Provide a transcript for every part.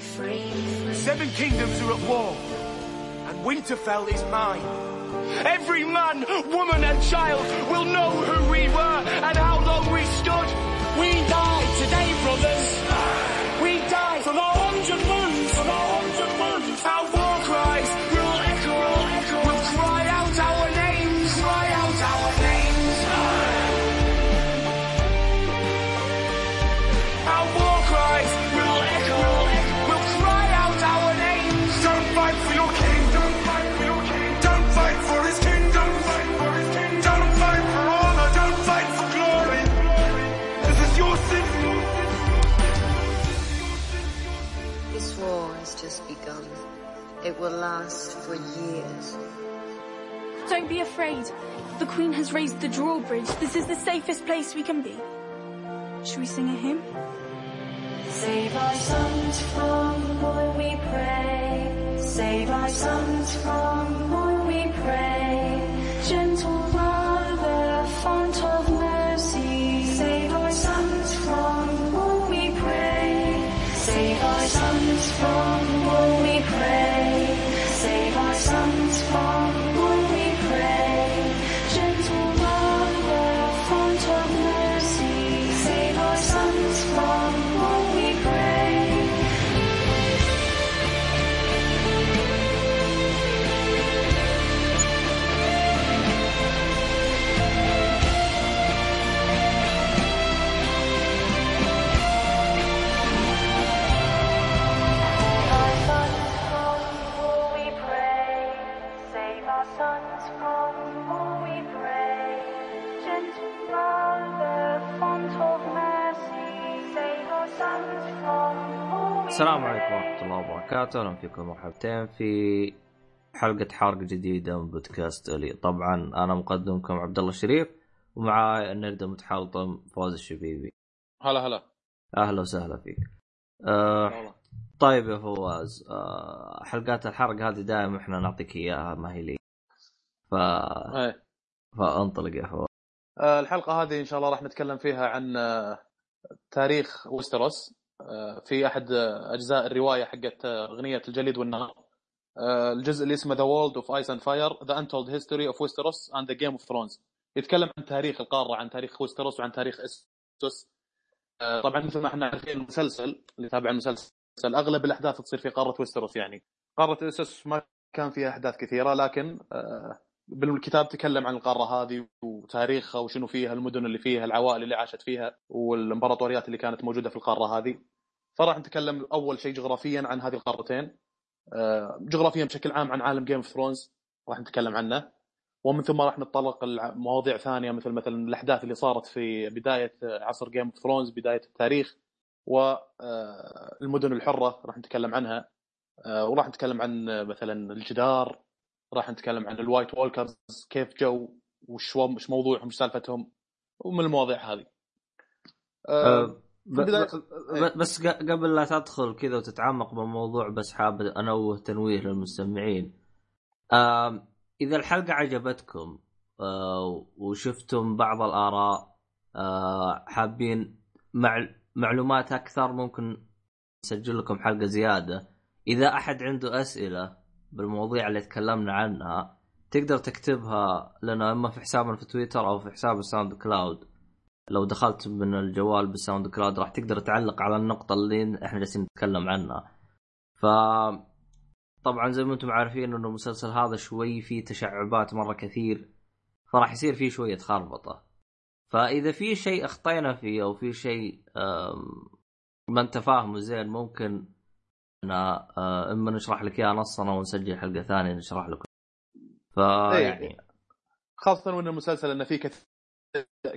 Seven kingdoms are at war, and Winterfell is mine. Every man, woman, and child will know who we were and how long we stood. We die will last for years. Don't be afraid. The Queen has raised the drawbridge. This is the safest place we can be. Should we sing a hymn? Save our sons from war, we pray. Save our sons from war, we pray. Gentle Mother, font السلام. عليكم ورحمة الله وبركاته، أهلا فيكم مرحبتين في حلقة حرق جديدة من بودكاست ألي، طبعا أنا مقدمكم عبد الله الشريف ومعاي النرد المتحلطم فوز الشبيبي، هلا هلا أهلا وسهلا فيك. أه طيب يا فواز أه حلقات الحرق هذه دائما إحنا نعطيك إياها ما هي لي. ف... إيه فأنطلق يا فواز. آه، الحلقة هذه إن شاء الله راح نتكلم فيها عن آه، تاريخ ويستروس آه، في أحد آه، أجزاء الرواية حقت آه، أغنية الجليد والنار. آه، الجزء اللي اسمه The World of Ice and Fire the untold history of Westeros and the Game of Thrones يتكلم عن تاريخ القارة عن تاريخ ويستروس وعن تاريخ إسوس آه، طبعا مثل ما إحنا عارفين المسلسل اللي تابع المسلسل أغلب الأحداث تصير في قارة ويستروس يعني. قارة إسوس ما كان فيها أحداث كثيرة لكن آه، بالكتاب تكلم عن القارة هذه وتاريخها وشنو فيها المدن اللي فيها العوائل اللي عاشت فيها والإمبراطوريات اللي كانت موجودة في القارة هذه. فراح نتكلم أول شيء جغرافيا عن هذه القارتين. آه، جغرافيا بشكل عام عن عالم Game of Thrones راح نتكلم عنه. ومن ثم راح نتطرق لمواضيع ثانية مثل مثلا الأحداث اللي صارت في بداية عصر Game of Thrones بداية التاريخ والمدن الحرة راح نتكلم عنها. آه، وراح نتكلم عن آه، مثلا الجدار راح نتكلم عن ال White Walkers كيف جو وش وش موضوعهم وش سالفتهم ومن المواضيع هذه آه، أه ب... ب... بس قبل لا تدخل كذا وتتعمق بالموضوع بس حاب أنوه تنويه للمستمعين. إذا الحلقة عجبتكم آه، وشفتم بعض الآراء آه، حابين مع... معلومات أكثر ممكن نسجل لكم حلقة زيادة. إذا أحد عنده أسئلة بالمواضيع اللي تكلمنا عنها تقدر تكتبها لنا إما في حسابنا في تويتر أو في حساب ال SoundCloud. لو دخلت من الجوال بال SoundCloud راح تقدر تعلق على النقطة اللي إحنا جالسين نتكلم عنها. ف طبعا زي ما أنتم عارفين إنه المسلسل هذا شوي فيه تشعبات مرة كثير فراح يصير فيه شوية خربطة. فإذا في شيء أخطينا فيه أو في شيء ما أنت فاهمه زين ممكن أنا آه، إما نشرح لك اياه نصا أو نسجل حلقة ثانية نشرح لكم. فيعني خاصة وإن المسلسل إنه فيه كثير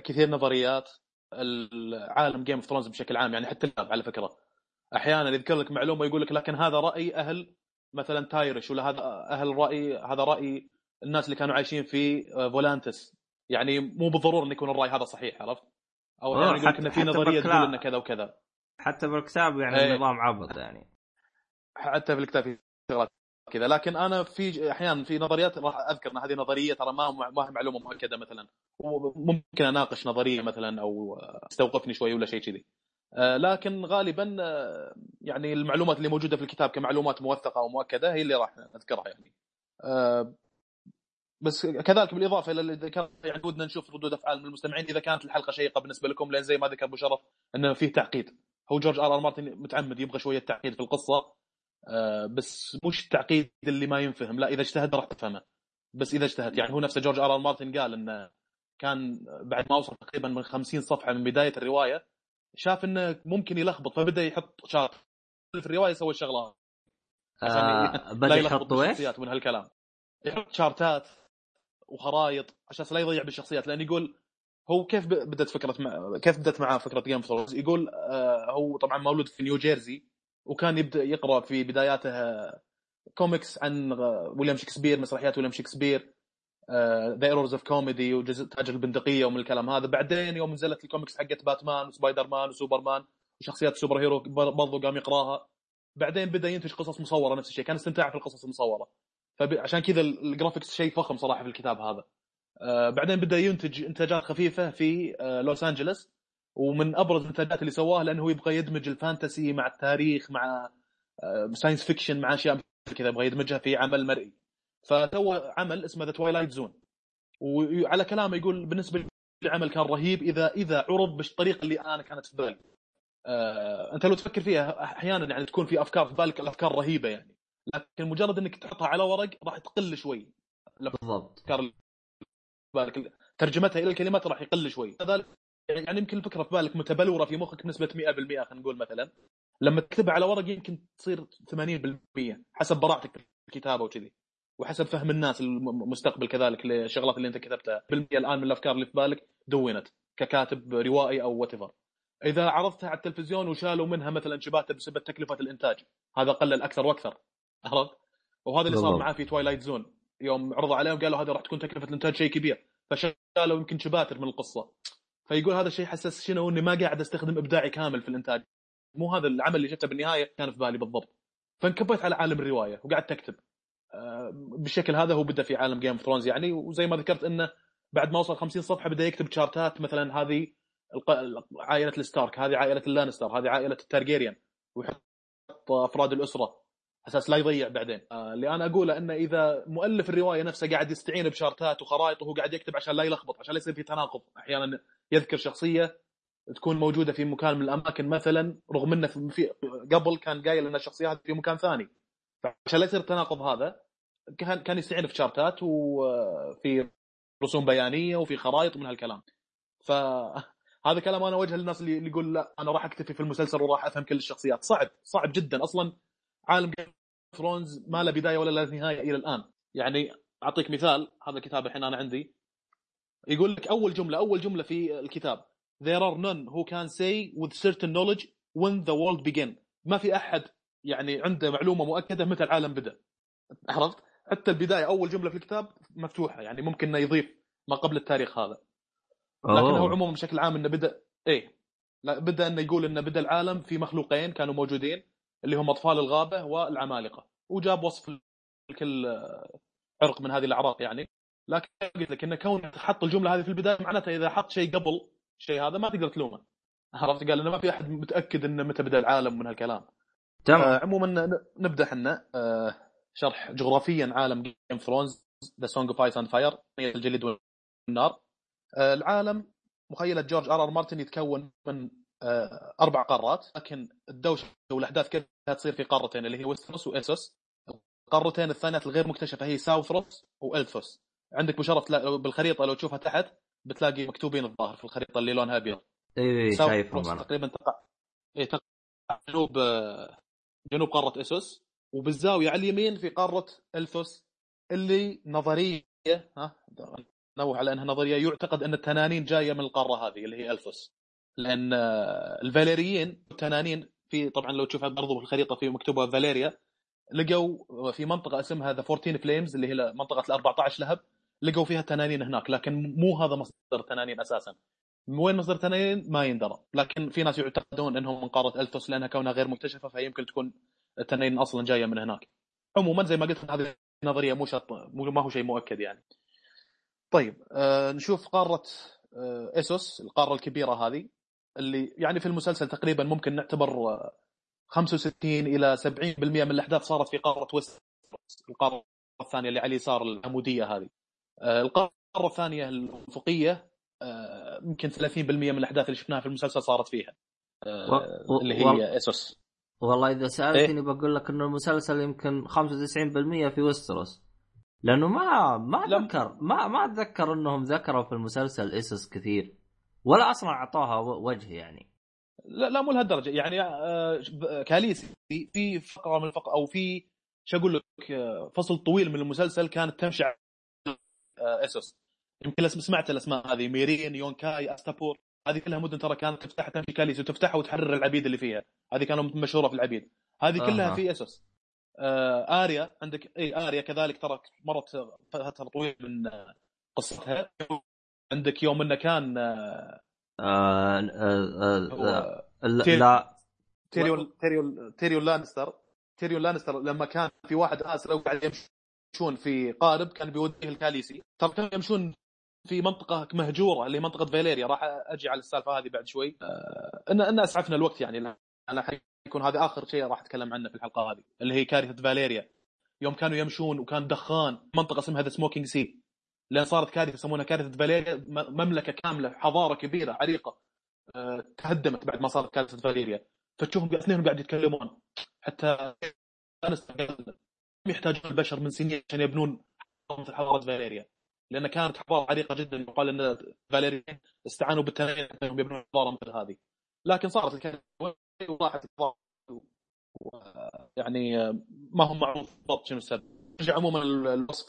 كثير نظريات العالم Game of Thrones بشكل عام يعني حتى اللعب على فكرة أحيانا يذكر لك معلومة يقول لك لكن هذا رأي أهل مثلا تايروش ولا هذا أهل رأي هذا رأي الناس اللي كانوا عايشين في فولانتس يعني مو بالضرورة انه يكون الرأي هذا صحيح عرفت؟ أو آه، يعني يقول لك حتى- انه في نظرية. تقول إنه كذا وكذا حتى بالكتاب يعني إيه. النظام عبط يعني. حتى في الكتاب في شغلات كذا. لكن أنا في أحيانا في نظريات راح أذكر إن هذه نظرية ترى ما ما هي معلومة مؤكدة مثلا. وممكن أناقش نظرية مثلا أو استوقفني شوي ولا شيء كذي. آه، لكن غالبا آه، يعني المعلومات اللي موجودة في الكتاب كمعلومات موثقة أو مؤكدة هي اللي راح نذكرها يعني. آه، بس كذلك بالإضافة إلى اذا كان يعني ودنا نشوف ردود أفعال من المستمعين. إذا كانت الحلقة شيقة بالنسبة لكم لأن زي ما ذكر أبو شرف إنه فيه تعقيد. هو جورج آر آر مارتن متعمد يبغى شوية تعقيد في القصة. بس مش التعقيد اللي ما ينفهم. لا إذا اجتهد راح تفهمه. بس إذا اجتهد. يعني هو نفسه جورج آر آر مارتن قال إنه كان بعد ما وصل تقريبا من 50 صفحة من بداية الرواية شاف إنه ممكن يلخبط فبدأ يحط chart في الرواية سوى الشغله آه بدأ يحط وين؟ من هالكلام. يحط chart ات وخرائط عشان لا يضيع بالشخصيات. لأن يقول هو كيف بدأت فكرة مع... كيف بدأت معاه فكرة Game of يقول آه هو طبعا مولود في نيو جيرسي وكان يبدأ يقرأ في بداياته كوميكس عن ويليام شكسبير مسرحيات ويليام شكسبير The Errors of Comedy وجزء تاجر البندقية ومن الكلام هذا. بعدين يوم نزلت الكوميكس حقت باتمان وسبايدر مان وسوبرمان وشخصيات superhero برضو قام يقراها. بعدين بدأ ينتج قصص مصورة نفس الشيء كان استمتاع في القصص المصورة. فعشان كذا ال graphics شيء فخم صراحة في الكتاب هذا. آه بعدين بدأ ينتج إنتاجات خفيفة في آه لوس انجلس ومن أبرز الانتاجات اللي سواها لأنه هو يبغى يدمج ال fantasy مع التاريخ مع آه science fiction مع أشياء كذا يبغى يدمجها في عمل مرئي. فسوى عمل اسمه The Twilight Zone وعلى كلامه يقول بالنسبة للعمل كان رهيب إذا إذا عرض بالطريقة اللي أنا كانت في بالي. آه أنت لو تفكر فيها أحيانا يعني تكون في أفكار في بالك الأفكار رهيبة يعني. لكن مجرد إنك تحطها على ورق راح تقل شوي. بالضبط. أفكار بالك ترجمتها إلى الكلمات راح يقل شوي. كذلك يعني يمكن الفكرة في بالك متبلورة في مخك بنسبة 100% خلينا نقول مثلا. لما تكتبها على ورق يمكن تصير 80% حسب براعتك في الكتابة وكذي وحسب فهم الناس المستقبل كذلك للشغلات اللي أنت كتبتها. بالمية الآن من الأفكار اللي في بالك دونت ككاتب روائي أو وات إذا عرضتها على التلفزيون وشالوا منها مثلا شباتر بسبب تكلفة الإنتاج هذا قلل أكثر وأكثر عرفت؟ وهذا اللي صار معاه في Twilight Zone يوم عرضوا عليهم قالوا هذا راح تكون تكلفة الإنتاج شيء كبير فشالوا يمكن شباتر من القصة. فيقول هذا الشيء حسس شنو؟ إني ما قاعد أستخدم إبداعي كامل في الإنتاج. مو هذا العمل اللي شفته بالنهاية كان في بالي بالضبط. فانكبيت على عالم الرواية وقعدت أكتب. آه، بالشكل هذا هو بدأ في عالم Game of Thrones يعني وزي ما ذكرت إنه بعد ما وصل 50 صفحة بدأ يكتب شارتات مثلا هذه عائلة الستارك هذه عائلة اللانستر هذه عائلة التارجيريان ويحط أفراد الأسرة. أساس لا يضيع بعدين. آه، اللي أنا أقوله إنه إذا مؤلف الرواية نفسه قاعد يستعين بشارتات وخرائط وهو قاعد يكتب عشان لا يلخبط عشان لا يصير في تناقض أحيانا. يذكر شخصية تكون موجودة في مكان من الأماكن مثلا رغم إنه في قبل كان قايل إن الشخصية هذه في مكان ثاني. فعشان لا يصير التناقض هذا كان كان يستعين في شارتات وفي رسوم بيانية وفي خرائط من هالكلام. فهذا كلام أنا وجه للناس اللي يقول لا أنا راح أكتفي في المسلسل وراح أفهم كل الشخصيات. صعب صعب جدا. أصلا عالم جيم ثرونز ما له بداية ولا له نهاية إلى الآن. يعني أعطيك مثال هذا الكتاب الحين أنا عندي. يقول لك أول جملة أول جملة في الكتاب. There are none who can say with certain knowledge when the world began ما في أحد يعني عنده معلومة مؤكدة متى العالم بدأ. عرفت؟ حتى البداية أول جملة في الكتاب مفتوحة يعني ممكن إنه يضيف ما قبل التاريخ هذا. لكن هو عموما بشكل عام إنه بدأ إيه لا بدأ إنه يقول إنه بدأ العالم في مخلوقين كانوا موجودين اللي هم أطفال الغابة والعمالقة. وجاب وصف لكل عرق من هذه الأعراق يعني. لكن قلت لك انه كون حط الجملة هذه في البداية معناته إذا حط شيء قبل الشيء هذا ما تقدر تلومه. عرفت؟ قال إنه ما في أحد متأكد إنه متى بدأ العالم من هالكلام. تمام. آه عموما نبدأ إحنا. آه شرح جغرافيا عالم Game Thrones The Song of Ice and Fire الجليد والنار. آه العالم مخيلة جورج آر آر مارتن يتكون من آه أربع قارات لكن الدوشة والأحداث كلها تصير في قارتين اللي هي ويستروس واسوس القارتين الثانيات الغير مكتشفة هي ساوثريوس والثوس عندك مشرف بالخريطة لو تشوفها تحت بتلاقي مكتوبين الظاهر في الخريطة اللي لونها أبيض. إي شايفهم تقريبا تقع إي تقع جنوب جنوب قارة اسوس وبالزاوية على اليمين في قارة الثوس اللي نظرية ها نوه على أنها نظرية يعتقد أن التنانين جاية من القارة هذه اللي هي الثوس. لأن الفاليريين التنانين في طبعا لو تشوفها برضو في الخريطه في مكتوبة فاليريا لقوا في منطقة اسمها the 14 flames اللي هي منطقة ال 14 لهب. لقوا فيها تنانين هناك لكن مو هذا مصدر تنانين أساسا. وين مصدر تنانين؟ ما يندرى. لكن في ناس يعتقدون إنهم من قارة الثوس لأنها كونها غير مكتشفة فيمكن تكون التنانين أصلا جاية من هناك. عموما زي ما قلت هذه نظريه مو شرط ما هو شيء مؤكد يعني. طيب آه نشوف قارة آه اسوس القارة الكبيرة هذه اللي يعني في المسلسل تقريبا ممكن نعتبر آه، 65 إلى 70% من الأحداث صارت في قارة ويست القارة الثانية اللي على اليسار العمودية هذه. آه، القارة الثانية الأفقية آه، يمكن 30% من الأحداث اللي شفناها في المسلسل صارت فيها آه، و- و- اللي هي اسوس والله إذا سألتني إيه؟ بقول لك إنه المسلسل يمكن 95% في ويستروس لأنه ما ما. أتذكر ما ما أتذكر إنهم ذكروا في المسلسل اسس كثير ولا أصلا أعطوها و- وجه يعني لا لا مو لهالدرجة يعني آه، كاليسي في فقرة من الفقرة أو في شو أقول لك آه، فصل طويل من المسلسل كانت تمشي آه، اسوس يمكن سمعت الاسماء هذه ميرين يونكاي استابور هذه كلها مدن ترى كانت تفتح تمشي كاليسي وتفتحها وتحرر العبيد اللي فيها هذه كانت مشهوره في العبيد هذه كلها أها. في اسوس آه اريا عندك اي اريا كذلك ترى مرت فتره طويله من آه، قصتها عندك يوم انه كان آه، آه آه آه آه لا, تير- لا تيريون تيريون تيريون لانستر تيريون لانستر لما كان في واحد اسر وقاعد يمشون في قارب كان بيوديه الكاليسي. ترى كانوا يمشون في منطقة مهجورة اللي هي منطقة فاليريا. راح أجي على السالفة هذه بعد شوي. آه، ان إن أسعفنا الوقت يعني. أنا حيكون هذا آخر شيء راح أتكلم عنه في الحلقة هذه اللي هي كارثة فاليريا. يوم كانوا يمشون وكان دخان منطقة اسمها The Smoking Sea لأن صارت كارثة يسمونها كارثة فاليريا مملكة كاملة حضارة كبيرة عريقة. آه، تهدمت بعد ما صارت كارثة فاليريا. فتشوفهم اثنينهم قاعد يتكلمون. حتى يحتاجون البشر من سنين عشان يبنون مثل حضاره فاليريا. لأن كانت حضارة عريقة جدا يقال إن فاليريين استعانوا بالتنانين إنهم يبنون حضارة مثل هذه. لكن صارت الكلمة وراحت و- يعني ما هم معروف بالضبط شنو السبب. نرجع عموما الوصف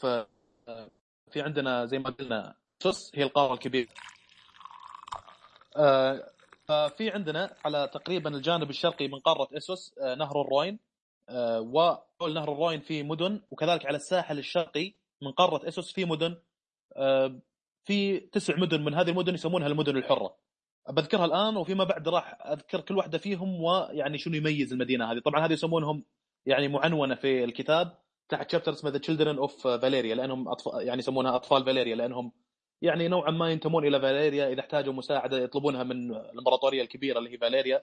في عندنا زي ما قلنا سوس هي القارة الكبيرة. ففي عندنا على تقريبا الجانب الشرقي من قارة إسوس نهر الروين آه، وحول نهر الروين في مدن وكذلك على الساحل الشرقي من قارة إسوس في مدن. آه، في تسع مدن من هذه المدن يسمونها المدن الحرة. بذكرها الآن وفيما بعد راح أذكر كل واحدة فيهم ويعني شنو يميز المدينة هذه. طبعا هذه يسمونهم يعني معنونة في الكتاب. تحت chapter اسمه The Children of Valyria لأنهم أطفال يعني يسمونها أطفال فاليريا لأنهم يعني نوعا ما ينتمون إلى فاليريا إذا احتاجوا مساعدة يطلبونها من الإمبراطورية الكبيرة اللي هي فاليريا.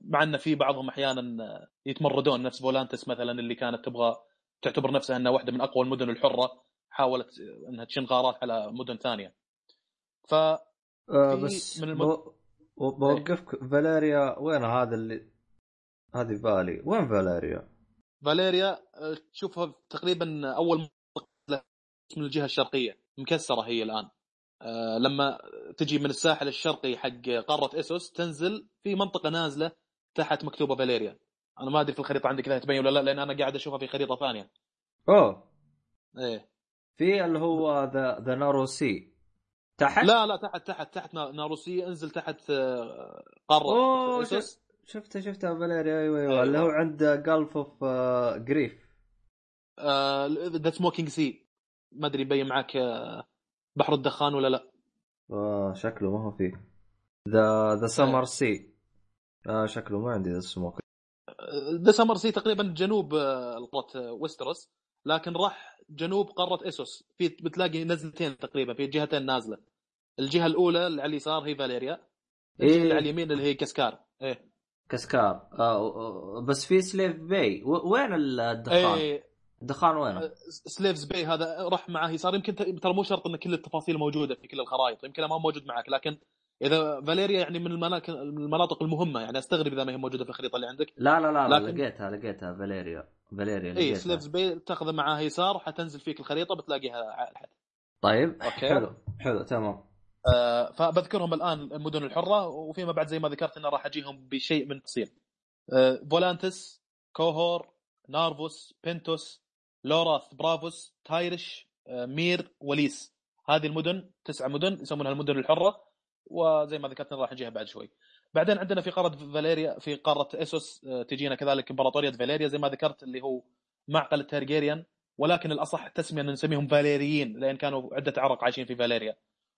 مع إن في بعضهم أحيانا يتمردون نفس فولانتس مثلا اللي كانت تبغى تعتبر نفسها إنها واحدة من أقوى المدن الحرة حاولت إنها تشن غارات على مدن ثانية. ف آه بس من المد- بوقفك فاليريا وين هذا اللي هذه بالي وين فاليريا؟ فاليريا آه، تشوفها تقريبا أول من الجهة الشرقية مكسرة هي الآن. آه، لما تجي من الساحل الشرقي حق قارة اسوس تنزل في منطقة نازلة تحت مكتوبة فاليريا. أنا ما أدري في الخريطة عندك إذا تبين ولا لا لأن أنا قاعد أشوفها في خريطة ثانية. أوه. إيه. في اللي هو the the Narrow Sea تحت؟ لا لا تحت تحت تحت Na- Narrow Sea انزل تحت آه، قارة أوه اسوس شفته شفته فاليريا. أيوه أيوه أيوة. اللي هو عند Gulf of Grief The Smoking Sea. ما أدري يبين معك آه، بحر الدخان ولا لا؟ آه شكله ما هو فيه. the The Summer Sea آه شكله ما عندي the ال smoke. The Summer Sea تقريبا جنوب آه، قاره ويستروس. لكن راح جنوب قارة اسوس في بتلاقي نزلتين تقريبا في جهتين نازلة. الجهة الأولى اللي على اليسار هي فاليريا. الجهة اللي على اليمين اللي هي غسكار إيه. غسكار آه آه، بس في Slaver's Bay. وين الدخان؟ إيه. الدخان وينه؟ Slaver's Bay هذا راح معاه يسار يمكن ترى مو شرط إن كل التفاصيل موجودة في كل الخرائط يمكن ما موجود معك لكن إذا فاليريا يعني من المناطق من المناطق المهمة يعني أستغرب إذا ما هي موجودة في الخريطة اللي عندك لا لا لا, لكن- لقيتها لقيتها فاليريا فاليريا اي لقيتها Slaver's Bay تاخذه معاه يسار حتنزل فيك الخريطة بتلاقيها الحد طيب okay. حلو حلو تمام آه، فبذكرهم الآن المدن الحرة وفيما بعد زي ما ذكرت إنه راح أجيهم بشيء من التفصيل. آه، فولانتس، كوهور، نارفوس، بنتوس، لوراث، برافوس، تايروش، آه، مير، وليس. هذه المدن تسع مدن يسمونها المدن الحرة وزي ما ذكرت راح نجيها بعد شوي. بعدين عندنا في قارة فاليريا في قارة اسوس آه، تجينا كذلك إمبراطورية فاليريا زي ما ذكرت اللي هو معقل التارجيريان ولكن الأصح التسميه ان نسميهم فاليريين لأن كانوا عدة عرق عايشين في فاليريا.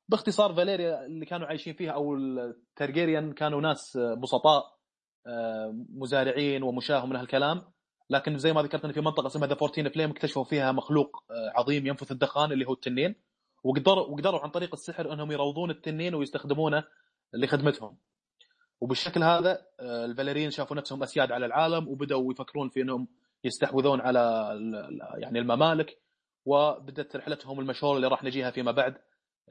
باختصار فاليريا اللي كانوا عايشين فيها أو الترجيريان كانوا ناس بسطاء آه، مزارعين ومشاه من هالكلام لكن زي ما ذكرت إن في منطقة اسمها the 14 flame اكتشفوا فيها مخلوق آه، عظيم ينفث الدخان اللي هو التنين. وقدروا وقدروا عن طريق السحر إنهم يروضون التنين ويستخدمونه لخدمتهم. وبالشكل هذا آه، الفاليريين شافوا نفسهم أسياد على العالم وبدأوا يفكرون في إنهم يستحوذون على يعني الممالك. وبدأت رحلتهم المشهورة اللي راح نجيها فيما بعد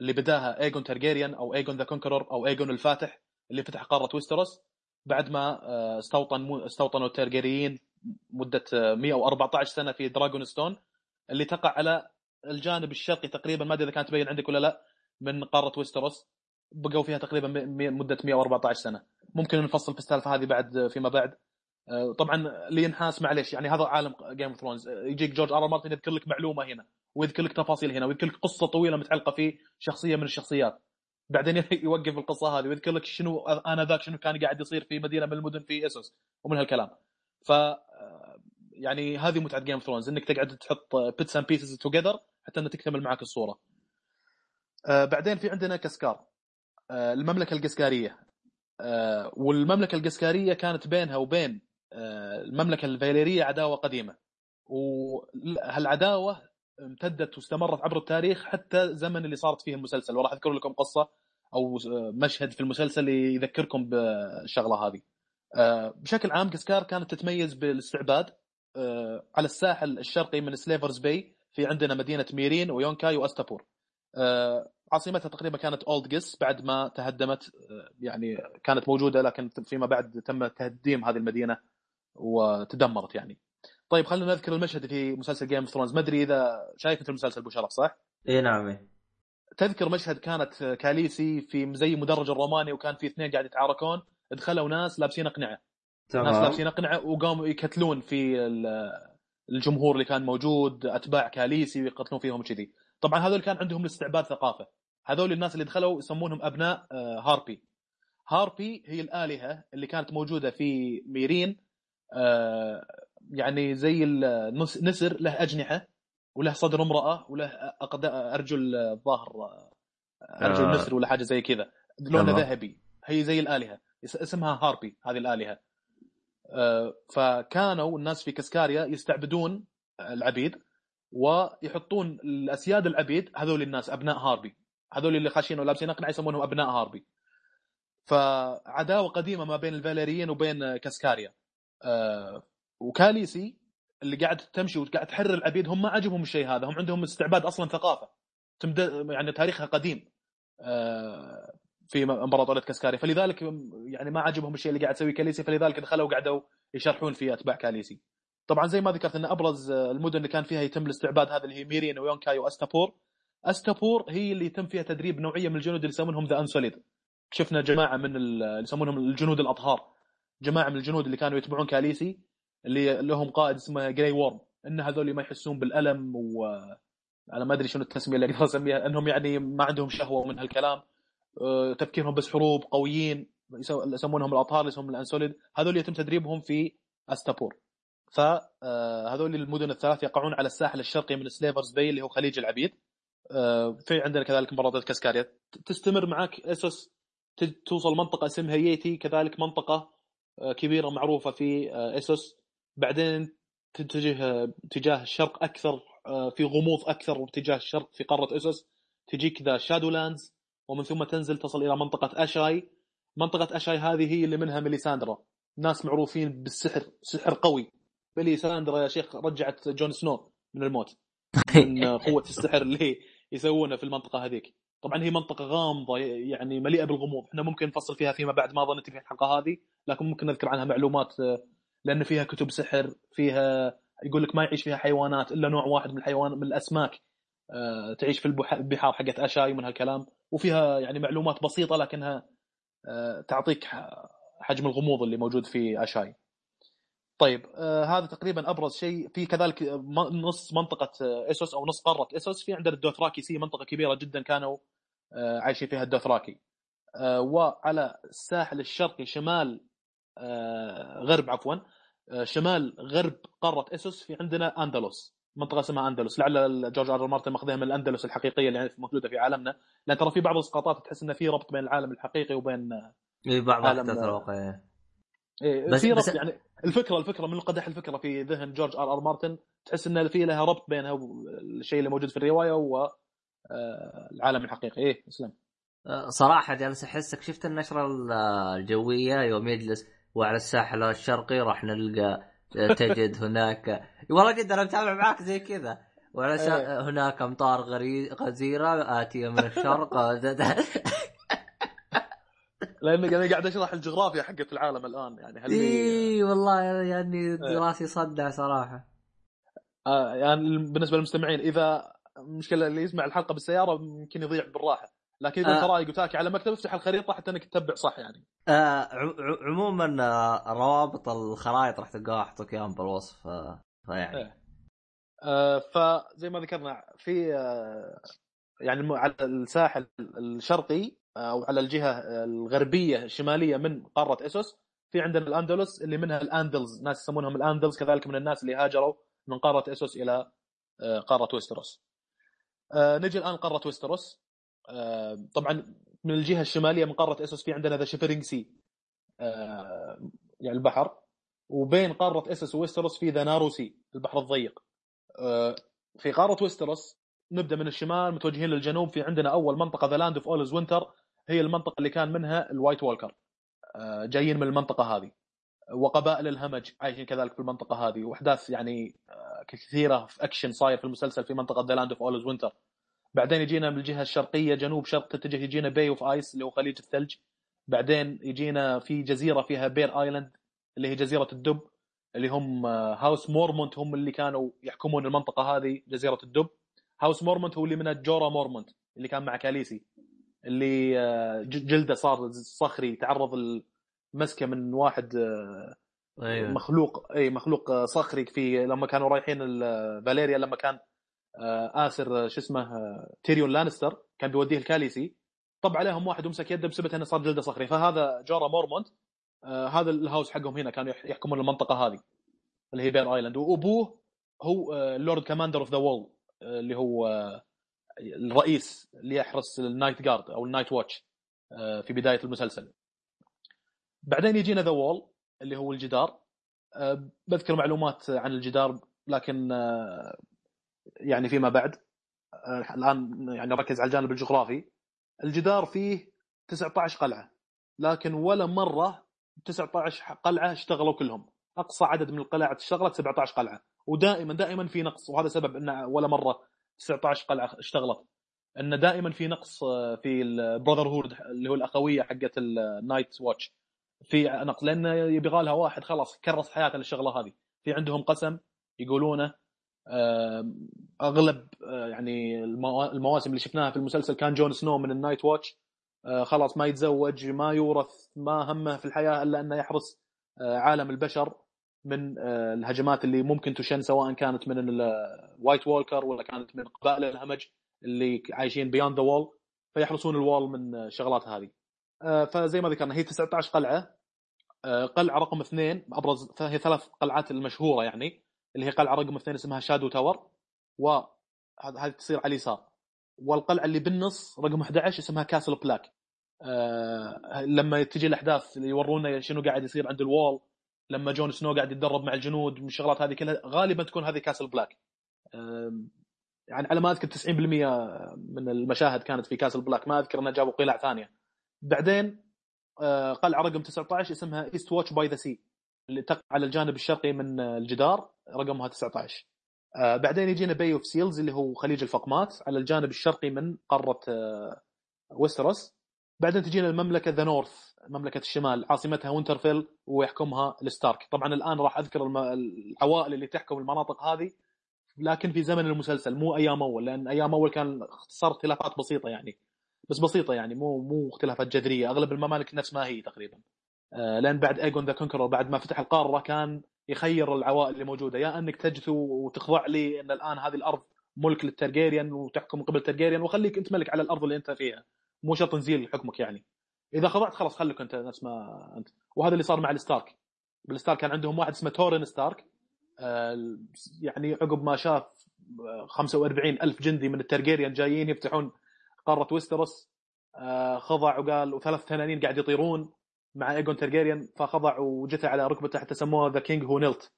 اللي بداها ايجون ترجيريان أو ايجون the Conqueror أو ايجون الفاتح اللي فتح قارة ويستروس. بعد ما آه، استوطن استوطنوا الترجيريين مدة 114 سنة في Dragonstone اللي تقع على الجانب الشرقي تقريبا ما أدري إذا كانت تبين عندك ولا لا من قارة ويستروس بقوا فيها تقريبا مدة 114 سنة. ممكن نفصل في السالفة هذه بعد فيما بعد. آه، طبعا اللي ينحاس معليش يعني هذا عالم Game of Thrones يجيك جورج آر مارتن يذكر لك معلومة هنا ويذكر لك تفاصيل هنا ويذكر لك قصة طويلة متعلقة في شخصية من الشخصيات. بعدين يوقف القصة هذه ويذكر لك شنو أنا ذاك شنو كان قاعد يصير في مدينة من المدن في اسوس ومن هالكلام. ف آه، يعني هذه متعة Game of Thrones إنك تقعد تحط bits and pieces together حتى انها تكتمل معك الصورة. آه بعدين في عندنا كسكار آه المملكة القسكارية والمملكة القسكارية كانت بينها وبين المملكة الفيليرية عداوة قديمة وهالعداوة امتدت واستمرت عبر التاريخ حتى الزمن اللي صارت فيه المسلسل وراح أذكر لكم قصة أو مشهد في المسلسل يذكركم بالشغلة هذه. آه، بشكل عام كسكار كانت تتميز بالاستعباد آه، على الساحل الشرقي من Slaver's Bay في عندنا مدينة ميرين ويونكاي واستابور آه، عاصمتها تقريبا كانت اولد جيس بعد ما تهدمت يعني كانت موجودة لكن فيما بعد تم تهديم هذه المدينة وتدمرت يعني طيب خلينا نذكر المشهد في مسلسل Game of Thrones ما أدري إذا شايف انت المسلسل أبو شرف صح؟ إي نعم. تذكر مشهد كانت كاليسي في زي مدرج الروماني وكان في اثنين قاعد يتعاركون دخلوا ناس لابسين اقنعة. تمام. ناس لابسين اقنعة وقاموا يقتلون في الجمهور اللي كان موجود أتباع كاليسي ويقتلون فيهم كذي طبعا هذول كان عندهم الاستعباد ثقافة. هذول الناس اللي دخلوا يسمونهم أبناء آه، هاربي. هاربي هي الآلهة اللي كانت موجودة في ميرين آه، يعني زي النسر له أجنحة وله صدر امرأة وله أرجل الظاهر آه، أرجل آه. نسر ولا حاجة زي كذا. لونه ذهبي. هي زي الآلهة. اسمها هاربي هذه الآلهة. آه، فكانوا الناس في كسكاريا يستعبدون العبيد ويحطون الأسياد العبيد هذول الناس أبناء هاربي. هذول اللي خاشين ولابسين أقنعة يسمونهم أبناء هاربي. فعداوة قديمة ما بين الفاليريين وبين كسكاريا. آه، وكاليسي اللي قاعد تمشي وقاعد تحرر العبيد هم ما عجبهم الشيء هذا. هم عندهم استعباد أصلا ثقافة يعني تاريخها قديم. آه، في امبراطوريه كاسكاري. فلذلك يعني ما عجبهم الشيء اللي قاعد يسويه كاليسي فلذلك دخلوا وقعدوا يشرحون في أتباع كاليسي. طبعا زي ما ذكرت إن أبرز المدن اللي كان فيها يتم الاستعباد هذا اللي هي ميرين ويونكاي واستابور أستابور. هي اللي يتم فيها تدريب نوعية من الجنود اللي يسمونهم the Unsullied شفنا جماعة من اللي يسمونهم الجنود الأطهار. جماعة من الجنود اللي كانوا يتبعون كاليسي اللي لهم قائد اسمه جراي وورم إن هذول ما يحسون بالألم و أنا ما أدري شنو التسمية اللي أقدر أسميها إنهم يعني ما عندهم شهوة من هالكلام. آه، تفكيرهم بس حروب قويين يسمونهم الأطهار اللي يسمونهم ال Unsullied هذول يتم تدريبهم في أستابور. فهذول آه، المدن الثلاث يقعون على الساحل الشرقي من Slaver's Bay اللي هو خليج العبيد. آه، في عندنا كذلك امبراطورية كاسكاريا. تستمر معك اسوس توصل منطقة اسمها ييتي كذلك منطقة كبيرة معروفة في اسوس بعدين تتجه تجاه الشرق أكثر في غموض أكثر باتجاه الشرق في قارة اسوس تجيك the Shadow Lands ومن ثم تنزل تصل إلى منطقة أشاي. منطقة أشاي هذه هي اللي منها ميليساندرا. ناس معروفين بالسحر سحر قوي. ميليساندرا يا شيخ رجعت جون سنو من الموت. من قوة السحر اللي يسوونه في المنطقة هذيك. طبعا هي منطقة غامضة يعني مليئة بالغموض. إحنا ممكن نفصل فيها فيما بعد ما ظنيت في الحلقة هذه لكن ممكن نذكر عنها معلومات لأن فيها كتب سحر فيها يقول لك ما يعيش فيها حيوانات إلا نوع واحد من الحيوان من الأسماك. تعيش في البحار حقت أشاي ومن هالكلام وفيها يعني معلومات بسيطة لكنها آه، تعطيك حجم الغموض اللي موجود في أشاي. طيب آه، هذا تقريبا أبرز شيء في كذلك نص منطقة إسوس أو نص قارة إسوس في عندنا الدوثراكي Sea منطقة كبيرة جدا كانوا عايشين فيها الدوثراكي. وعلى الساحل الشرقي شمال غرب عفوا شمال غرب قارة إسوس في عندنا أندلس منطقة اسمها أندلس. لعل جورج آر مارتن ماخذها من الأندلس الحقيقية اللي موجودة في عالمنا. لأن ترى في بعض الاسقاطات تحس انه في ربط بين العالم الحقيقي وبين اي بعض عالم الواقعيه إيه. بس في ربط بس... يعني الفكرة الفكرة من قدح الفكرة في ذهن جورج آر آر مارتن تحس إن في لها ربط بينها الشيء اللي موجود في الرواية والعالم الحقيقي. إيه اسلم آه، صراحة جالس احسك شفت النشرة ال- الجوية يوم يجلس وعلى الساحل الشرقي راح نلقى آه، تجد هناك. والله جد أنا متابع معاك زي كذا. وعلى. إيه. هناك أمطار غري... غزيرة آتية من الشرق. لأني أنا قاعد أشرح الجغرافيا حقت العالم الآن يعني هل اي والله يعني راسي صدع صراحة. آه يعني بالنسبة للمستمعين إذا المشكلة اللي يسمع الحلقة بالسيارة يمكن يضيع بالراحة. لكن إذا آه. أنت رايق وتاكي على مكتب افتح الخريطة حتى إنك تتبع صح يعني آه عموما آه، روابط الخرائط راح تلقاها احطك اياهم بالوصف آه، فيعني إيه. آه فزي ما ذكرنا في آه يعني على الساحل الشرقي آه، أو على الجهة الغربية الشمالية من قارة اسوس في عندنا الأندلس اللي منها الأندلز ناس يسمونهم الأندلز كذلك من الناس اللي هاجروا من قارة اسوس إلى آه، قارة ويستروس. آه، نجي الآن قارة ويستروس آه، طبعا من الجهة الشمالية من قاره إسوس في عندنا the Shivering Sea يعني البحر وبين قارة إسوس وويستروس في the Narrow Sea البحر الضيق. آه، في قارة ويستروس نبدأ من الشمال متوجهين للجنوب في عندنا أول منطقة the Land of Always Winter هي المنطقة اللي كان منها ال White Walker. آه، جايين من المنطقة هذه. وقبائل الهمج عايشين كذلك في المنطقة هذه وأحداث يعني آه، كثيرة في أكشن صاير في المسلسل في منطقة the Land of Always Winter. بعدين يجينا من الجهة الشرقية جنوب شرق تتجه يجينا Bay of Ice اللي هو خليج الثلج. بعدين يجينا في جزيرة فيها Bear Island اللي هي جزيرة الدب اللي هم آه، House مورمونت هم اللي كانوا يحكمون المنطقة هذه جزيرة الدب. House مورمونت هو اللي من جورا مورمونت اللي كان مع كاليسي اللي آه، جلده صار صخري تعرض لمسكة من واحد آه، أيوه. مخلوق إي مخلوق آه، صخري في لما كانوا رايحين ال- فاليريا لما كان آه، اسر آه، شو اسمه آه، تيريون لانستر كان بيوديه الكاليسي طب عليهم واحد ومسك يده بسبب إنه صار جلدة صخري. فهذا جورا مورمونت آه، هذا ال House حقهم هنا كانوا يح- يحكمون المنطقة هذه اللي هي Bear Island. وأبوه هو ال Lord Commander of the Wall اللي هو آه، الرئيس اللي يحرس ال Night Guard أو ال Night Watch آه، في بداية المسلسل. بعدين يجينا the Wall اللي هو الجدار. آه، بذكر معلومات عن الجدار لكن آه، يعني فيما بعد آه، الآن يعني ركز على الجانب الجغرافي. الجدار فيه 19 قلعة لكن ولا مرة 19 قلعة اشتغلوا كلهم. أقصى عدد من القلع اشتغلت 17 قلعة ودائما دائما في نقص وهذا سبب إن ولا مرة 19 قلعة اشتغلت. إن دائما في نقص آه، في ال brotherhood اللي هو الاخويه حقت ال Night Watch في نقص لأن يبغى لها واحد خلاص كرس حياته للشغله هذه. في عندهم قسم يقولونه آه، أغلب آه، يعني الموا- المواسم اللي شفناها في المسلسل كان جون سنو من ال Night Watch. آه، خلاص ما يتزوج ما يورث ما همه في الحياة إلا أنه يحرس آه، عالم البشر من آه، الهجمات اللي ممكن تشن سواء كانت من ال White Walker ولا كانت من قبائل الهمج اللي عايشين beyond the Wall فيحرسون ال Wall من آه، الشغلات هذه. آه، فزي ما ذكرنا هي 19 قلعة. آه، قلعة رقم اثنين أبرز فهي ثلاث قلعات المشهورة يعني. اللي هي قلعة رقم اثنين اسمها Shadow Tower وهذه تصير على اليسار. والقلعة اللي بالنص رقم 11 اسمها Castle Black آه لما تجي الأحداث اللي يورونا شنو قاعد يصير عند ال Wall لما جون سنو قاعد يتدرب مع الجنود من الشغلات هذه كلها غالبا تكون هذه Castle Black آه يعني على ما أذكر 90% من المشاهد كانت في Castle Black ما أذكر إنه جابوا قلاع ثانية. بعدين آه، قلعة رقم 19 اسمها Eastwatch by the Sea اللي تقع على الجانب الشرقي من الجدار. رقمها 19 آه، بعدين يجينا Bay of Seals اللي هو خليج الفقمات على الجانب الشرقي من قارة آه، ويستروس. بعدين تجينا المملكة the North مملكة الشمال عاصمتها وينترفيل ويحكمها الستارك. طبعا الآن راح أذكر العوائل اللي تحكم المناطق هذه لكن في زمن المسلسل مو أيام أول لأن أيام أول كان صار اختلافات بسيطة يعني. بس بسيطة يعني مو مو اختلافات جذرية. أغلب الممالك نفس ما هي تقريبا. آه، لأن بعد ايجون the Conqueror بعد ما فتح القارة كان يخير العوائل اللي موجودة. يا أنك تجثو وتخضع لي إن الآن هذه الأرض ملك للترجيريان وتحكم قبل الترجيريان وخليك أنت ملك على الأرض اللي أنت فيها. مو شرط نزيل حكمك يعني. إذا خضعت خلاص خليك أنت نفس ما أنت. وهذا اللي صار مع الستارك. بالستارك كان عندهم واحد اسمه تورين ستارك. آه، يعني عقب ما شاف آه، 45 ألف جندي من الترجيريان جايين يفتحون قارة ويستروس. آه، خضع وقال وثلاث تنانين قاعد يطيرون. مع ايجون ترجيريان فخضع وجثى على ركبته حتى سموه the King Who Knelt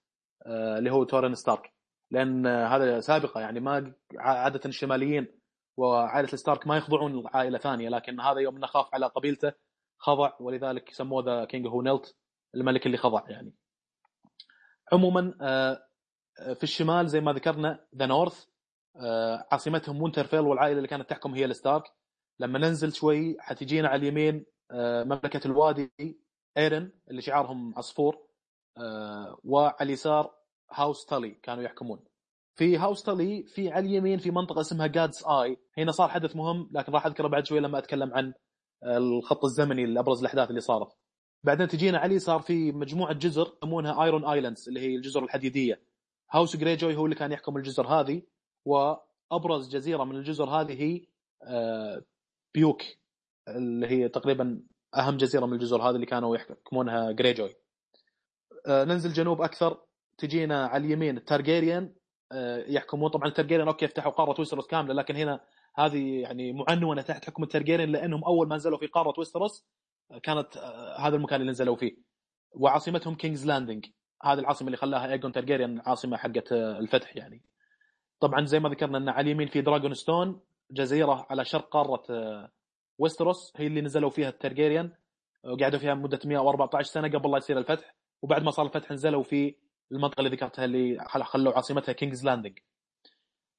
اللي هو تورين ستارك. لأن آه، هذا سابقة يعني ما عادة الشماليين وعائلة الستارك ما يخضعون لعائلة ثانية لكن هذا يوم انه خاف على قبيلته خضع ولذلك سموه the King Who Knelt الملك اللي خضع يعني. عموما آه، في الشمال زي ما ذكرنا the North عاصمتهم وينترفيل والعائلة اللي كانت تحكم هي الستارك. لما ننزل شوي حتجينا على اليمين آه، مملكة الوادي إيرن اللي شعارهم عصفور آه، وعلى اليسار House تالي كانوا يحكمون. في House تالي في على اليمين في منطقة اسمها God's Eye. هنا صار حدث مهم لكن راح أذكره بعد شوي لما أتكلم عن الخط الزمني لأبرز الأحداث اللي صارت. بعدين تجينا على يسار في مجموعة جزر يسمونها Iron Islands اللي هي الجزر الحديدية. House جريجوي هو اللي كان يحكم الجزر هذه وأبرز جزيرة من الجزر هذه هي آه، بايك. اللي هي تقريبا أهم جزيرة من الجزر هذه اللي كانوا يحكمونها جريجوي آه، ننزل جنوب أكثر تجينا على اليمين التارجيريان آه، يحكمون طبعا التارجيريان أوكي يفتحوا قارة ويستروس كاملة لكن هنا هذه يعني معنونة تحت حكم التارجيريان لأنهم أول ما نزلوا في قارة ويستروس كانت هذا المكان اللي نزلوا فيه. وعاصمتهم King's Landing هذه العاصمة اللي خلاها ايجون تارجيريان عاصمة حقت الفتح يعني. طبعا زي ما ذكرنا إن على اليمين في Dragonstone جزيرة على شرق قارة ويستروس هي اللي نزلوا فيها الترجيريان وقعدوا فيها مدة 114 سنة قبل لا يصير الفتح. وبعد ما صار الفتح نزلوا في المنطقة اللي ذكرتها اللي خلوا عاصمتها King's Landing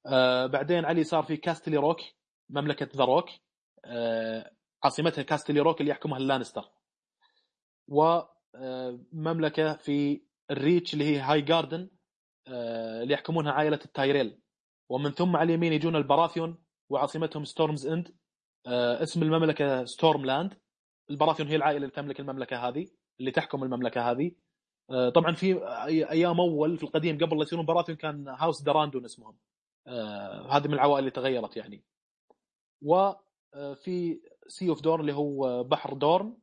آه بعدين على يسار في Casterly Rock مملكة the Rock آه عاصمتها Casterly Rock اللي يحكمها اللانستر ومملكه آه، في ال Reach اللي هي Highgarden آه، اللي يحكمونها عائلة التايريل. ومن ثم على اليمين يجون البراثيون وعاصمتهم Storm's End آه، اسم المملكة Stormland البراثيون هي العائلة اللي تملك المملكة هذه اللي تحكم المملكة هذه. آه، طبعا في أيام أول في القديم قبل لا يصيرون براثيون كان House دراندون اسمهم. هذه من العوائل اللي تغيرت يعني. وفي Sea of دورن اللي هو بحر دورن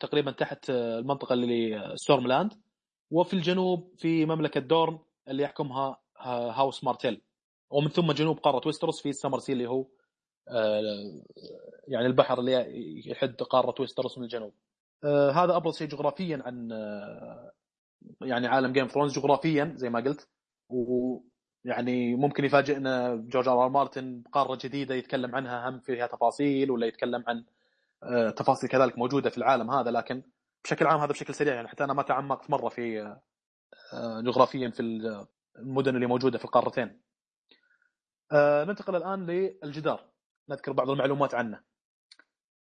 تقريبا تحت المنطقة اللي ستورم لاند وفي الجنوب في مملكة دورن اللي يحكمها House مارتيل ومن ثم جنوب قارة ويستروس في ال Summer Sea اللي هو آه، يعني البحر اللي يحد قارة ويستروس من الجنوب. آه، هذا أبرز شيء جغرافيا عن آه، يعني عالم Game of Thrones جغرافيا زي ما قلت. ويعني ممكن يفاجئنا جورج آر مارتن بقارة جديدة يتكلم عنها هم فيها تفاصيل ولا يتكلم عن تفاصيل كذلك موجودة في العالم هذا. لكن بشكل عام هذا بشكل سريع يعني حتى أنا ما تعمقت مرة في جغرافيا في المدن اللي موجودة في القارتين. آه ننتقل الآن للجدار. نذكر بعض المعلومات عنه.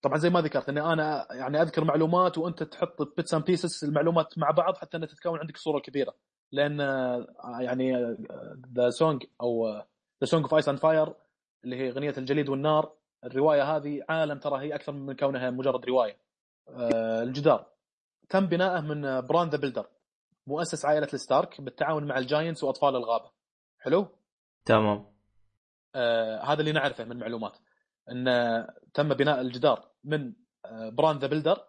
طبعا زي ما ذكرت إني أنا يعني أذكر معلومات وأنت تحط bits and pieces المعلومات مع بعض حتى ان تتكون عندك صورة كبيرة. لأن يعني the Song أو the Song of Ice and Fire اللي هي اغنيه الجليد والنار الرواية هذه عالم ترى هي أكثر من كونها مجرد رواية. آه الجدار. تم بناءه من بران the Builder مؤسس عائلة الستارك بالتعاون مع ال giants وأطفال الغابة. حلو؟ تمام. آه هذا اللي نعرفه من معلومات. إن تم بناء الجدار من آه بران the Builder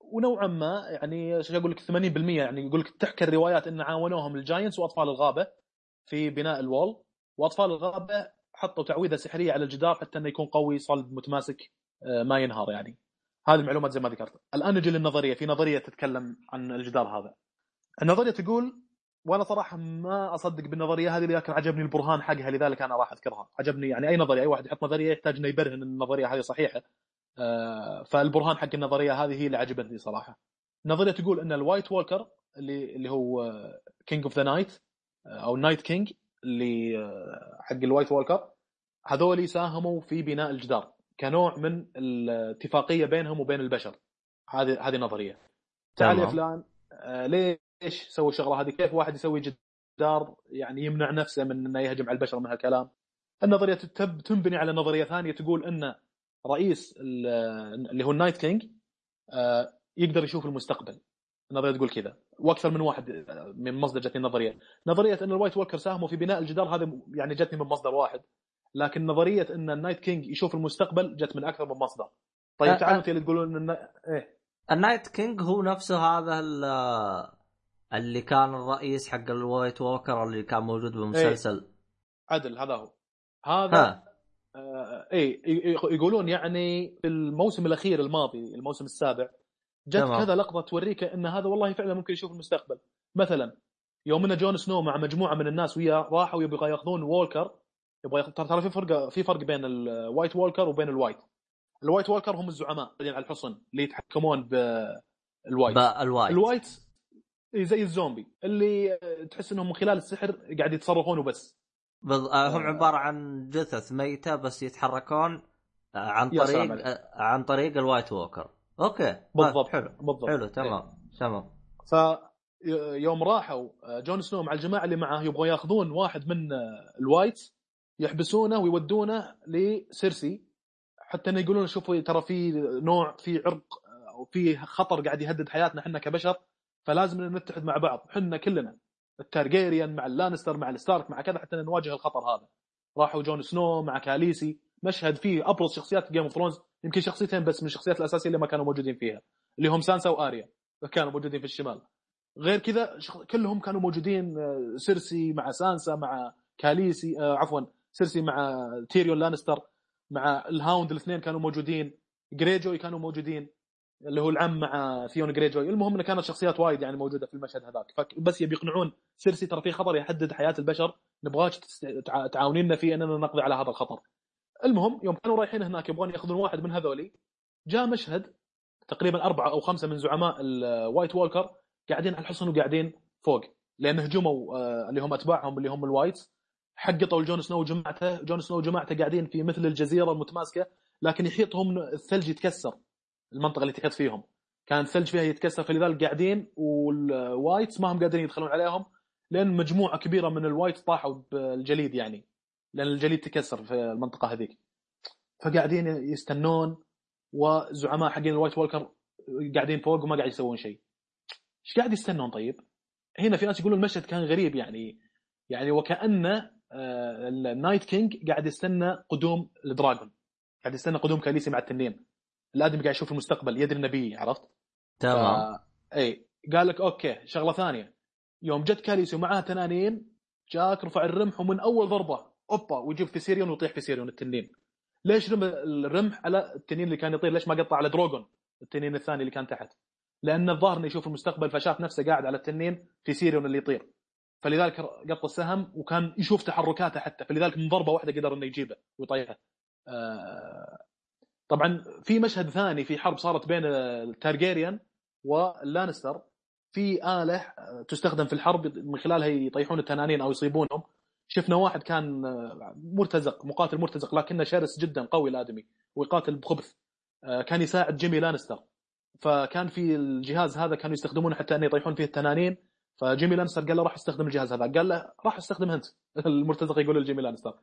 ونوعا ما يعني إيش أقول لك 80% يعني يقول لك تحكي الروايات إن عاونوهم الجاينتس وأطفال الغابة في بناء الوول. وأطفال الغابة حطوا تعويذة سحرية على الجدار حتى إنه يكون قوي صلب متماسك آه ما ينهار يعني. هذه المعلومات زي ما ذكرت. الآن نجي للنظرية. في نظرية تتكلم عن الجدار هذا. النظرية تقول وأنا صراحة ما أصدق بالنظرية هذه لكن عجبني البرهان حقها لذلك أنا راح أذكرها. عجبني يعني أي نظرية أي واحد يحط نظرية يحتاج إنه يبرهن إن النظرية هذه صحيحة. آه، فالبرهان حق النظرية هذه هي اللي عجبتني صراحة. النظريه تقول إن ال White Walker اللي اللي هو King of the Night أو Night King اللي آه، حق ال White Walker هذول ساهموا في بناء الجدار. كنوع من الاتفاقية بينهم وبين البشر. هذه هذه نظرية. تعال يا فلان. آه ليش سووا الشغله هذه؟ كيف واحد يسوي جدار يعني يمنع نفسه من إنه يهجم على البشر من هالكلام؟ النظرية تنبني على نظرية ثانية تقول إن رئيس اللي هو ال Night King آه، يقدر يشوف المستقبل. النظرية تقول كذا. وأكثر من واحد آه، من مصدر جتني النظرية. نظرية إن ال White Walker ساهموا في بناء الجدار هذا يعني جتني من مصدر واحد. لكن نظرية إن ال Night King يشوف المستقبل جت من أكثر من مصدر. طيب تعالوا أنتم اللي تقولون إن إيه؟ النايت كينج هو نفسه هذا اللي كان الرئيس حق ال White Walker اللي كان موجود بالمسلسل. إيه. عدل هذا هو. هذا ها. آه اي يقولون يعني في الموسم الأخير الماضي الموسم السابع جت كذا لقطة توريك إن هذا والله فعلا ممكن يشوف المستقبل. مثلا يوم إن جون سنو مع مجموعة من الناس وياه راحوا يبغى ياخذون Walker يبغى ياخذ ترى في فرق في فرق بين ال White Walker وبين ال wight. ال White Walker هم الزعماء اللي على الحصن اللي يتحكمون بال wight ال wight. ال wight زي الزومبي اللي تحس إنهم من خلال السحر قاعد يتصرفون وبس. بض... آه، هم عبارة عن جثث ميتة بس يتحركون آه، عن طريق. آه، عن طريق ال White Walker. okay آه، بالضبط حلو. بالضبط. حلو تمام تمام. ف يوم راحوا آه، جون سنو مع الجماعة اللي معه يبغوا ياخذون واحد من آه، ال wight يحبسونه ويودونه لسيرسي حتى إنه يقولون شوفوا ترى في نوع في عرق آه، أو في خطر قاعد يهدد حياتنا إحنا كبشر. فلازم نتحد مع بعض. إحنا كلنا التارجيريان مع اللانستر مع الستارك مع كذا حتى نواجه الخطر هذا. راحوا جون سنو مع كاليسي. مشهد فيه أبرز شخصيات Game of Thrones يمكن شخصيتين بس من الشخصيات الأساسية اللي ما كانوا موجودين فيها اللي هم سانسا وآريا. كانوا موجودين في الشمال. غير كذا. كلهم كانوا موجودين آه، سيرسي مع سانسا مع كاليسي آه عفوا سيرسي مع تيريون لانستر مع ال Hound الاثنين كانوا موجودين. جريجوي كانوا موجودين. اللي هو العم مع ثيون جريجوي. المهم إنه كانت شخصيات وايد يعني موجودة في المشهد هذاك. فبس يبي يقنعون سيرسي ترى في خطر يهدد حياة البشر. نبغاك تعاونينا فيه أننا نقضي على هذا الخطر. المهم يوم كانوا رايحين هناك يبغون يأخذون واحد من هذولي جاء مشهد تقريبا أربعة أو خمسة من زعماء ال White Walker قاعدين على الحصن وقاعدين فوق لأن هجموا آه، اللي هم أتباعهم اللي هم ال wights. حوطوا جون سنو وجماعته جون سنو وجماعته قاعدين في مثل الجزيرة المتماسكة لكن يحيطهم الثلج يتكسر. المنطقة اللي تحيط فيهم. كان الثلج فيها يتكسر فلذلك قاعدين وال wights ما هم قادرين يدخلون عليهم لأن مجموعة كبيرة من ال wights طاحوا بالجليد يعني لأن الجليد تكسر في المنطقة هذيك. فقاعدين يستنون وزعماء حقين ال White Walker قاعدين فوق وما قاعد يسوون شيء. إيش قاعد يستنون طيب؟ هنا في ناس يقولون المشهد كان غريب يعني يعني وكأن آه، ال Night King قاعد يستنى قدوم ال dragon قاعد يستنى قدوم كاليسي مع التنين. الآدمي قاعد يشوف المستقبل يدري نبي عرفت؟ تمام. ف... اي قال لك okay شغلة ثانية. يوم جت كاليسي ومعاه تنانين جاك رفع الرمح ومن أول ضربة أوبا ويجيب فيسيريون ويطيح فيسيريون التنين. ليش رمى الرمح على التنين اللي كان يطير ليش ما قطع على دروجون التنين الثاني اللي كان تحت؟ لأن الظاهر إنه يشوف المستقبل فشاف نفسه قاعد على التنين فيسيريون اللي يطير. فلذلك قط السهم وكان يشوف تحركاته حتى. فلذلك من ضربة واحدة قدر إنه يجيبه ويطيحه. آه، طبعا في مشهد ثاني في حرب صارت بين التارجيريان واللانستر. في آلة تستخدم في الحرب من خلالها يطيحون التنانين أو يصيبونهم. شفنا واحد كان مرتزق مقاتل مرتزق لكنه شرس جدا قوي الآدمي ويقاتل بخبث. آه، كان يساعد جيمي لانستر. فكان في الجهاز هذا كانوا يستخدمونه حتى أن يطيحون فيه التنانين. فجيمي لانستر قال له راح استخدم الجهاز هذا. قال له راح استخدمه أنت. المرتزق يقول لجيمي لانستر.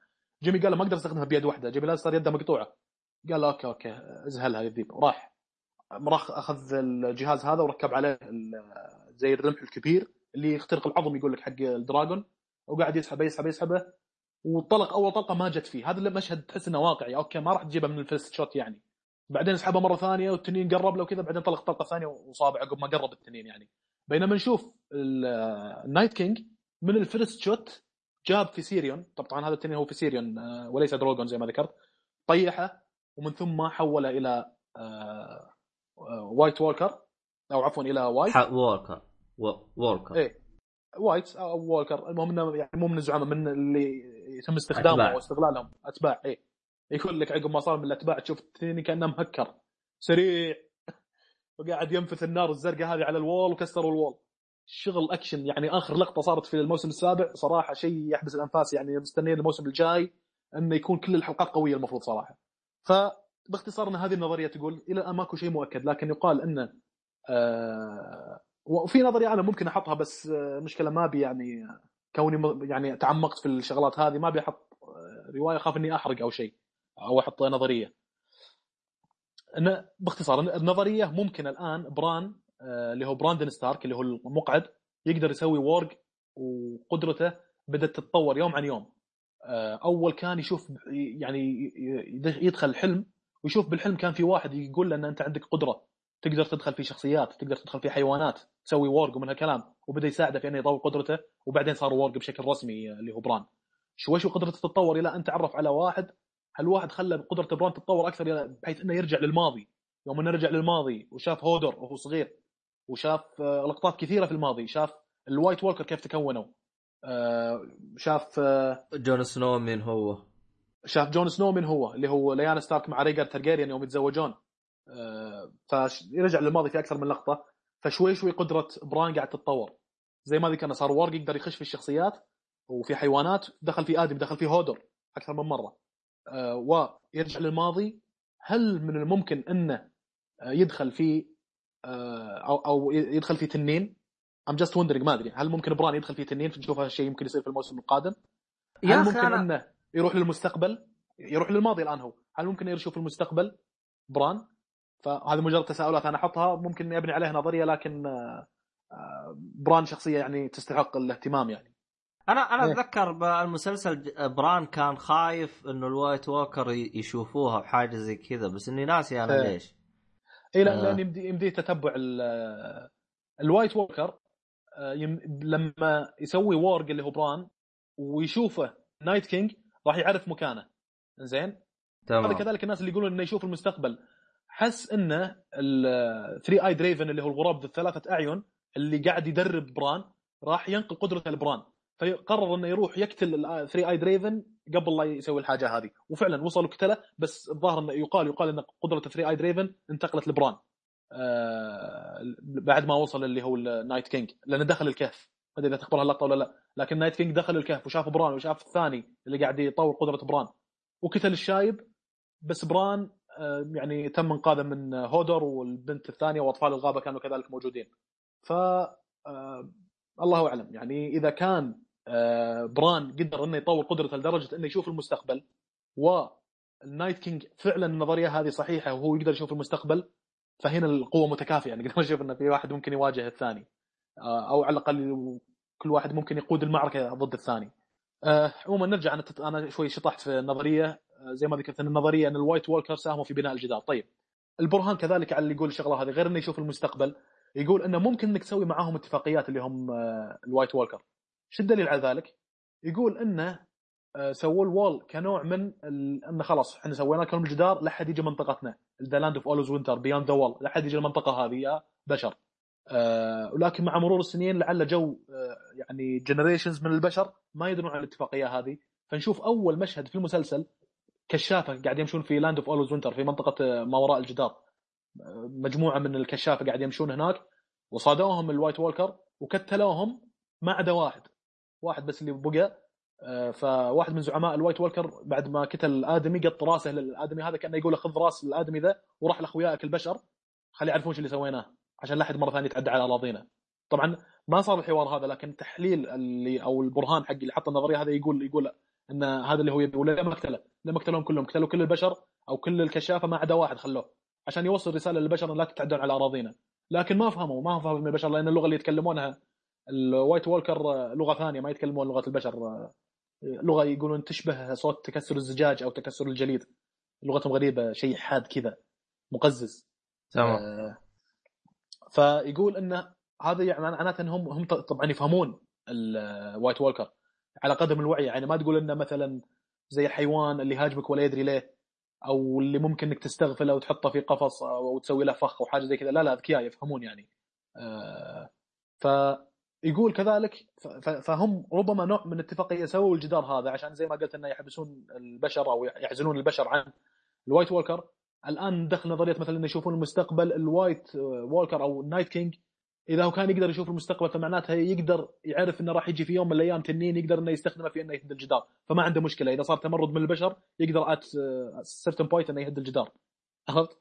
جيمي قال له ما أقدر أستخدمها بيد واحدة. جيمي لانستر يده مقطوعة. قال okay okay ازهلها يا الذيب راح. راح أخذ الجهاز هذا وركب عليه زي الرمح الكبير اللي يخترق العظم يقول لك حق ال dragon وقاعد يسحبه يسحبه يسحبه. وطلق أول طلقة ما جت فيه. هذا المشهد تحس إنه واقعي. okay ما راح تجيبه من ال first shot يعني. بعدين اسحبه مرة ثانية والتنين قرب له وكذا بعدين طلق طلقة ثانية وصاب عقب ما قرب التنين يعني. بينما نشوف ال- ال Night King من ال first shot جاب في سيريون طبعا هذا التنين هو في سيريون آه، وليس دروجون زي ما ذكرت. طيحة. ومن ثم حوله إلى آه، آه، White Walker أو عفوا إلى White Walker Walker إيه. White أو Walker المهم إنه يعني مو من الزعماء من اللي يتم استخدامهم. واستغلالهم أتباع إيه. يقول لك عقب ما صار من الأتباع تشوف التنين كأنه مهكر. سريع. وقاعد ينفث النار الزرقاء هذه على ال wall وكسروا الوول شغل أكشن. يعني آخر لقطة صارت في الموسم السابع. صراحة شيء يحبس الأنفاس يعني مستنيين الموسم الجاي إنه يكون كل الحلقات قوية المفروض صراحة. فباختصار أن هذه النظرية تقول إلى الآن ماكو شيء مؤكد لكن يقال أن آه وفي نظرية أنا ممكن أحطها بس آه مشكلة ما أبي يعني كوني م- يعني تعمقت في الشغلات هذه ما آه، رواية أخاف إني أحرق أو شيء أو أحط نظرية. أن باختصار النظرية ممكن الآن بران آه، اللي هو براندن ستارك اللي هو المقعد يقدر يسوي وورق وقدرته بدأت تتطور يوم عن يوم. آه، أول كان يشوف يعني يدخل الحلم ويشوف بالحلم كان في واحد يقول له إن أنت عندك قدرة تقدر تدخل في شخصيات تقدر تدخل في حيوانات تسوي وورق ومن هالكلام. وبدأ يساعده في إنه يطور قدرته وبعدين صار وورق بشكل رسمي آه، اللي هو بران شوي شوي قدرته تتطور إلى أن تعرف على واحد هالواحد خلى قدرة بران تتطور أكثر بحيث إنه يرجع للماضي. يوم إنه رجع للماضي وشاف هودر وهو صغير وشاف آه، لقطات كثيرة في الماضي شاف ال White Walker كيف تكونوا آه، شاف آه، جون سنو مين هو؟ شاف جون سنو من هو اللي هو ليانا ستارك مع ريجر ترجيريان يوم يتزوجون آه، فيرجع للماضي في أكثر من لقطة. فشوي شوي قدرة بران قاعد تتطور. زي ما ذكرنا صار warg يقدر يخش في الشخصيات وفي حيوانات. دخل في آدم دخل في هودر أكثر من مرة. آه، ويرجع للماضي. هل من الممكن إنه يدخل في أو أو يدخل في تنين؟ I'm just wondering ما أدري. هل ممكن بران يدخل في تنين فنشوف هذا الشيء يمكن يصير في الموسم القادم؟ هل ممكن أنا أنه يروح للمستقبل؟ يروح للماضي الآن هو. هل ممكن يشوف المستقبل؟ بران. فهذه مجرد تساؤلات أنا أحطها. ممكن ابني عليها نظرية لكن آه، آه، بران شخصية يعني تستحق الاهتمام يعني. أنا أنا إيه. أتذكر بالمسلسل بران كان خايف إنه ال White Walker يشوفوها بحاجة زي كذا بس إني ناسي أنا إيه. ليش. اي لا آه. لأن يمدي يمدي تتبع ال- ال White Walker. آه، لما يسوي warg اللي هو بران ويشوفه Night King راح يعرف مكانه. زين هذا تمام. كذلك الناس اللي يقولون إنه يشوف المستقبل. حس إنه ال three-eyed raven اللي هو الغراب ذو الثلاثه أعين اللي قاعد يدرب بران راح ينقل قدرته لبران. فقرر إنه يروح يقتل ال three-eyed raven قبل لا يسوي الحاجة هذه. وفعلا وصل وقتله بس الظاهر إنه يقال يقال إن قدرة ال three-eyed raven انتقلت لبران. آه بعد ما وصل اللي هو ال Night King لأنه دخل الكهف. ما أدري إذا تخبر هاللقطة ولا لا. لكن Night King دخل الكهف وشاف بران وشاف الثاني اللي قاعد يطور قدرة بران. وقتل الشايب بس بران آه، يعني تم انقاذه من هودر والبنت الثانية وأطفال الغابة كانوا كذلك موجودين. ف آه، الله أعلم. يعني إذا كان آه، بران قدر إنه يطور قدرته لدرجة إنه يشوف المستقبل وال Night King فعلا النظريه هذه صحيحة وهو يقدر يشوف المستقبل فهنا القوة متكافئة يعني نقدر نشوف انه في واحد ممكن يواجه الثاني آه، أو على الأقل كل واحد ممكن يقود المعركة ضد الثاني آه، عموما نرجع أنا. أنا شوي شطحت في النظرية آه، زي ما ذكرت إن النظرية إن ال White Walker ساهموا في بناء الجدار طيب البرهان كذلك على اللي يقول الشغلة هذه غير إنه يشوف المستقبل يقول إنه ممكن إنك تسوي معاهم اتفاقيات اللي هم ال White Walker شو الدليل على ذلك؟ يقول إنه سووا ال wall كنوع من ال... انه خلاص إحنا سوينا لكم الجدار لا حد يجي منطقتنا. the Land of Always Winter beyond the wall لا حد يجي المنطقة هذه يا بشر. آه، ولكن مع مرور السنين لعل جو آه، يعني generations من البشر ما يدرون عن الاتفاقية هذه. فنشوف أول مشهد في المسلسل كشافة قاعد يمشون في Land of Always Winter في منطقة آه، ما وراء الجدار. آه، مجموعة من الكشافة قاعد يمشون هناك. وصادوهم ال White Walker وكتلوهم ما عدا واحد. واحد بس اللي بقى. آه، فواحد من زعماء ال White Walker بعد ما قتل الادمي قط راسه للآدمي هذا كأنه يقول خذ راس الآدمي ذا وراح لأخوياك البشر خلي يعرفون شو اللي سويناه عشان لا أحد مرة ثانية يتعدى على أراضينا. طبعا ما صار الحوار هذا لكن تحليل اللي أو البرهان حق اللي حط النظرية هذا يقول يقول إن هذا اللي هو يبي ولا ما قتله لما قتلهم كلهم قتلوا كل البشر أو كل الكشافة ما عدا واحد خلوه عشان يوصل رسالة للبشر لا تتعدون على أراضينا. لكن ما فهموا ما فهموا البشر لأن اللغة اللي يتكلمونها الوايت وولكر آه، لغة ثانية ما يتكلمون لغة البشر. آه، لغة يقولون تشبه صوت تكسر الزجاج أو تكسر الجليد. لغتهم غريبة شيء حاد كذا مقزز. تمام. آه، فيقول انه هذا يعني معناته انهم هم طبعا يفهمون الوايت وولكر على قدم الوعي يعني ما تقول انه مثلا زي الحيوان اللي هاجمك ولا يدري ليه أو اللي ممكن إنك تستغفله وتحطه في قفص أو تسوي له فخ أو حاجة زي كذا. لا لا أذكياء يفهمون يعني. آه، فيقول كذلك فهم ربما نوع من اتفاقيه سووا الجدار هذا عشان زي ما قلت إنه يحبسون البشر أو يعزلون البشر عن ال White Walker. الآن دخل نظرية مثلا إنه يشوفون المستقبل ال White Walker أو ال Night King. إذا هو كان يقدر يشوف المستقبل فمعناته يقدر يعرف إنه راح يجي في يوم من الأيام تنين يقدر إنه يستخدمه في إنه يهد الجدار. فما عنده مشكلة. إذا صار تمرد من البشر يقدر at certain point إنه يهد الجدار. عرفت؟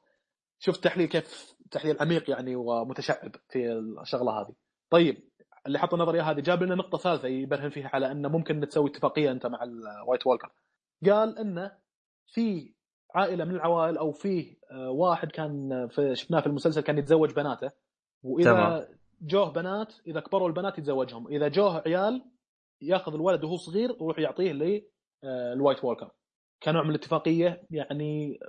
شفت تحليل كيف تحليل عميق يعني ومتشعب في الشغلة هذه. طيب اللي حط النظريه هذه جاب لنا نقطة ثالثة يبرهن فيها على إنه ممكن تسوي اتفاقية أنت مع ال White Walker قال إنه في عائلة من العوائل أو فيه آه، واحد كان في شفناه في المسلسل كان يتزوج بناته. وإذا تمام. جوه بنات إذا كبروا البنات يتزوجهم. إذا جوه عيال يأخذ الولد وهو صغير ويروح يعطيه لل White Walker كنوع من الاتفاقية يعني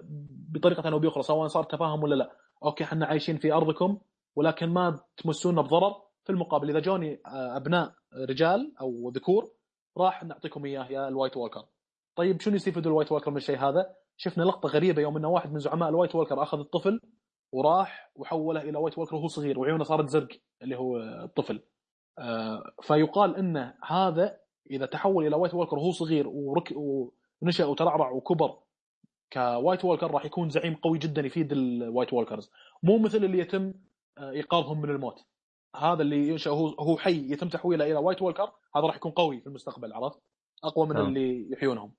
بطريقة أو بأخرى سواء صار تفاهم ولا لا. okay إحنا عايشين في أرضكم ولكن ما تمسونا بضرر. في المقابل إذا جوني آه، أبناء رجال أو ذكور راح نعطيكم إياه يا ال White Walker. طيب شنو يستفيد ال White Walker من الشيء هذا؟ شفنا لقطة غريبة يوم إنه واحد من زعماء ال White Walker أخذ الطفل وراح وحوله إلى White Walker وهو صغير وعيونه صارت زرق اللي هو الطفل. آه، فيقال ان هذا إذا تحول إلى White Walker وهو صغير ورك و... نشا وترعرع وكبر ك White Walker راح يكون زعيم قوي جدا يفيد ال White Walkers. مو مثل اللي يتم آه، إيقاظهم من الموت. هذا اللي ينشأ هو هو حي يتم تحويله إلى White Walker هذا راح يكون قوي في المستقبل عرفت أقوى من نعم. اللي يحيونهم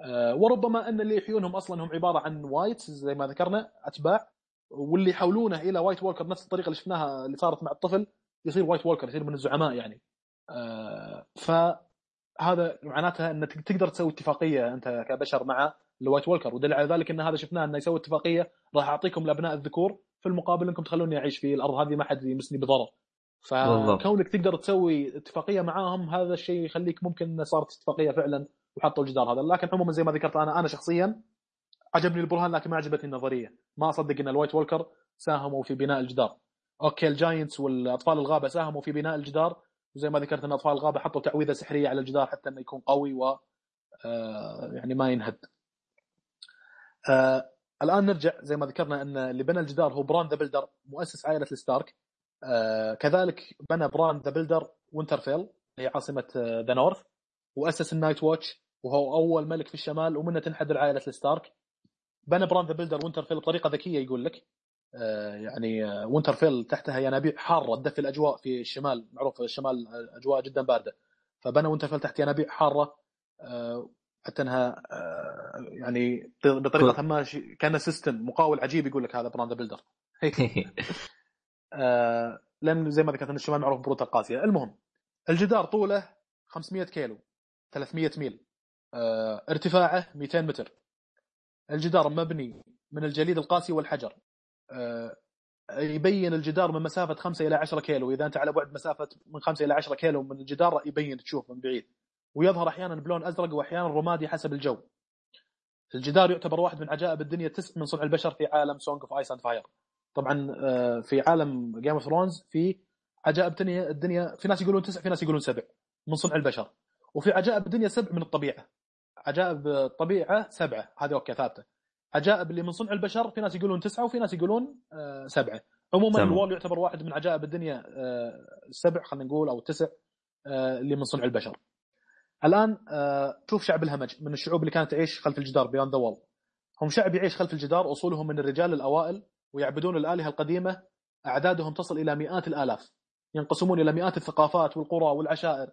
آه، وربما أن اللي يحيونهم أصلا هم عبارة عن Wights زي ما ذكرنا أتباع واللي يحولونه إلى White Walker نفس الطريقة اللي شفناها اللي صارت مع الطفل يصير White Walker يصير من الزعماء يعني آه، فهذا معناتها انك تقدر تسوي اتفاقية أنت كبشر مع ال White Walker ودل على ذلك أن هذا شفناه أنه يسوي اتفاقية راح أعطيكم الابناء الذكور في المقابل أنكم تخلوني أعيش في الأرض هذه ما حد يمسني بضرر. فكونك تقدر تسوي اتفاقية معاهم هذا الشيء يخليك ممكن صارت اتفاقية فعلا وحطوا الجدار هذا. لكن عموما زي ما ذكرت أنا أنا شخصيا عجبني البرهان لكن ما عجبتني النظرية. ما أصدق إن ال White Walker ساهموا في بناء الجدار. أوكي ال Giants والأطفال الغابة ساهموا في بناء الجدار. وزي ما ذكرت إن أطفال الغابة حطوا تعويذة سحرية على الجدار حتى إنه يكون قوي و آه، يعني ما ينهد. آه الآن نرجع زي ما ذكرنا إن اللي بنى الجدار هو بران the Builder مؤسس عائلة الستارك. آه كذلك بنى بران the Builder وينترفيل هي عاصمة آه، the North وأسس ال Night's Watch وهو أول ملك في الشمال ومنه تنحدر عائلة الستارك. بنى بران the Builder وينترفيل بطريقة ذكية يقول لك. آه، يعني آه، وينترفيل تحتها ينابيع حارة تدفي الأجواء في الشمال معروف الشمال آه، أجواء جدا باردة. فبنى وينترفيل تحت ينابيع حارة آه، حتى إنها آه، يعني بطريقة ما كان system مقاول عجيب يقول لك هذا بران the Builder آه، لأن زي ما ذكرت أن الشمال معروف ببرودته القاسيه المهم الجدار طوله 500 كيلو 300 ميل. آه، ارتفاعه 200 متر. الجدار مبني من الجليد القاسي والحجر. آه، يبين الجدار من مسافة 5 إلى 10 كيلو. إذا أنت على بعد مسافة من 5 إلى 10 كيلو من الجدار يبين تشوف من بعيد. ويظهر أحيانا بلون أزرق واحيانا رمادي حسب الجو. الجدار يعتبر واحد من عجائب الدنيا تسع من صنع البشر في عالم Song of Ice and Fire طبعا آه، في عالم Game of Thrones في عجائب الدنيا الدنيا في ناس يقولون تسع في ناس يقولون سبع من صنع البشر. وفي عجائب الدنيا سبع من الطبيعة. عجائب الطبيعة سبعة هذه أوكي ثابتة. عجائب اللي من صنع البشر في ناس يقولون تسعة وفي ناس يقولون آه، سبعة. عموما. ال Wall يعتبر واحد من عجائب الدنيا آه، السبع خلينا نقول أو التسع آه، اللي من صنع البشر. الآن آه، شوف شعب الهمج من الشعوب اللي كانت تعيش خلف الجدار beyond the Wall هم شعب يعيش خلف الجدار أصولهم من الرجال الأوائل ويعبدون الآلهة القديمة أعدادهم تصل إلى مئات الآلاف. ينقسمون إلى مئات الثقافات والقرى والعشائر.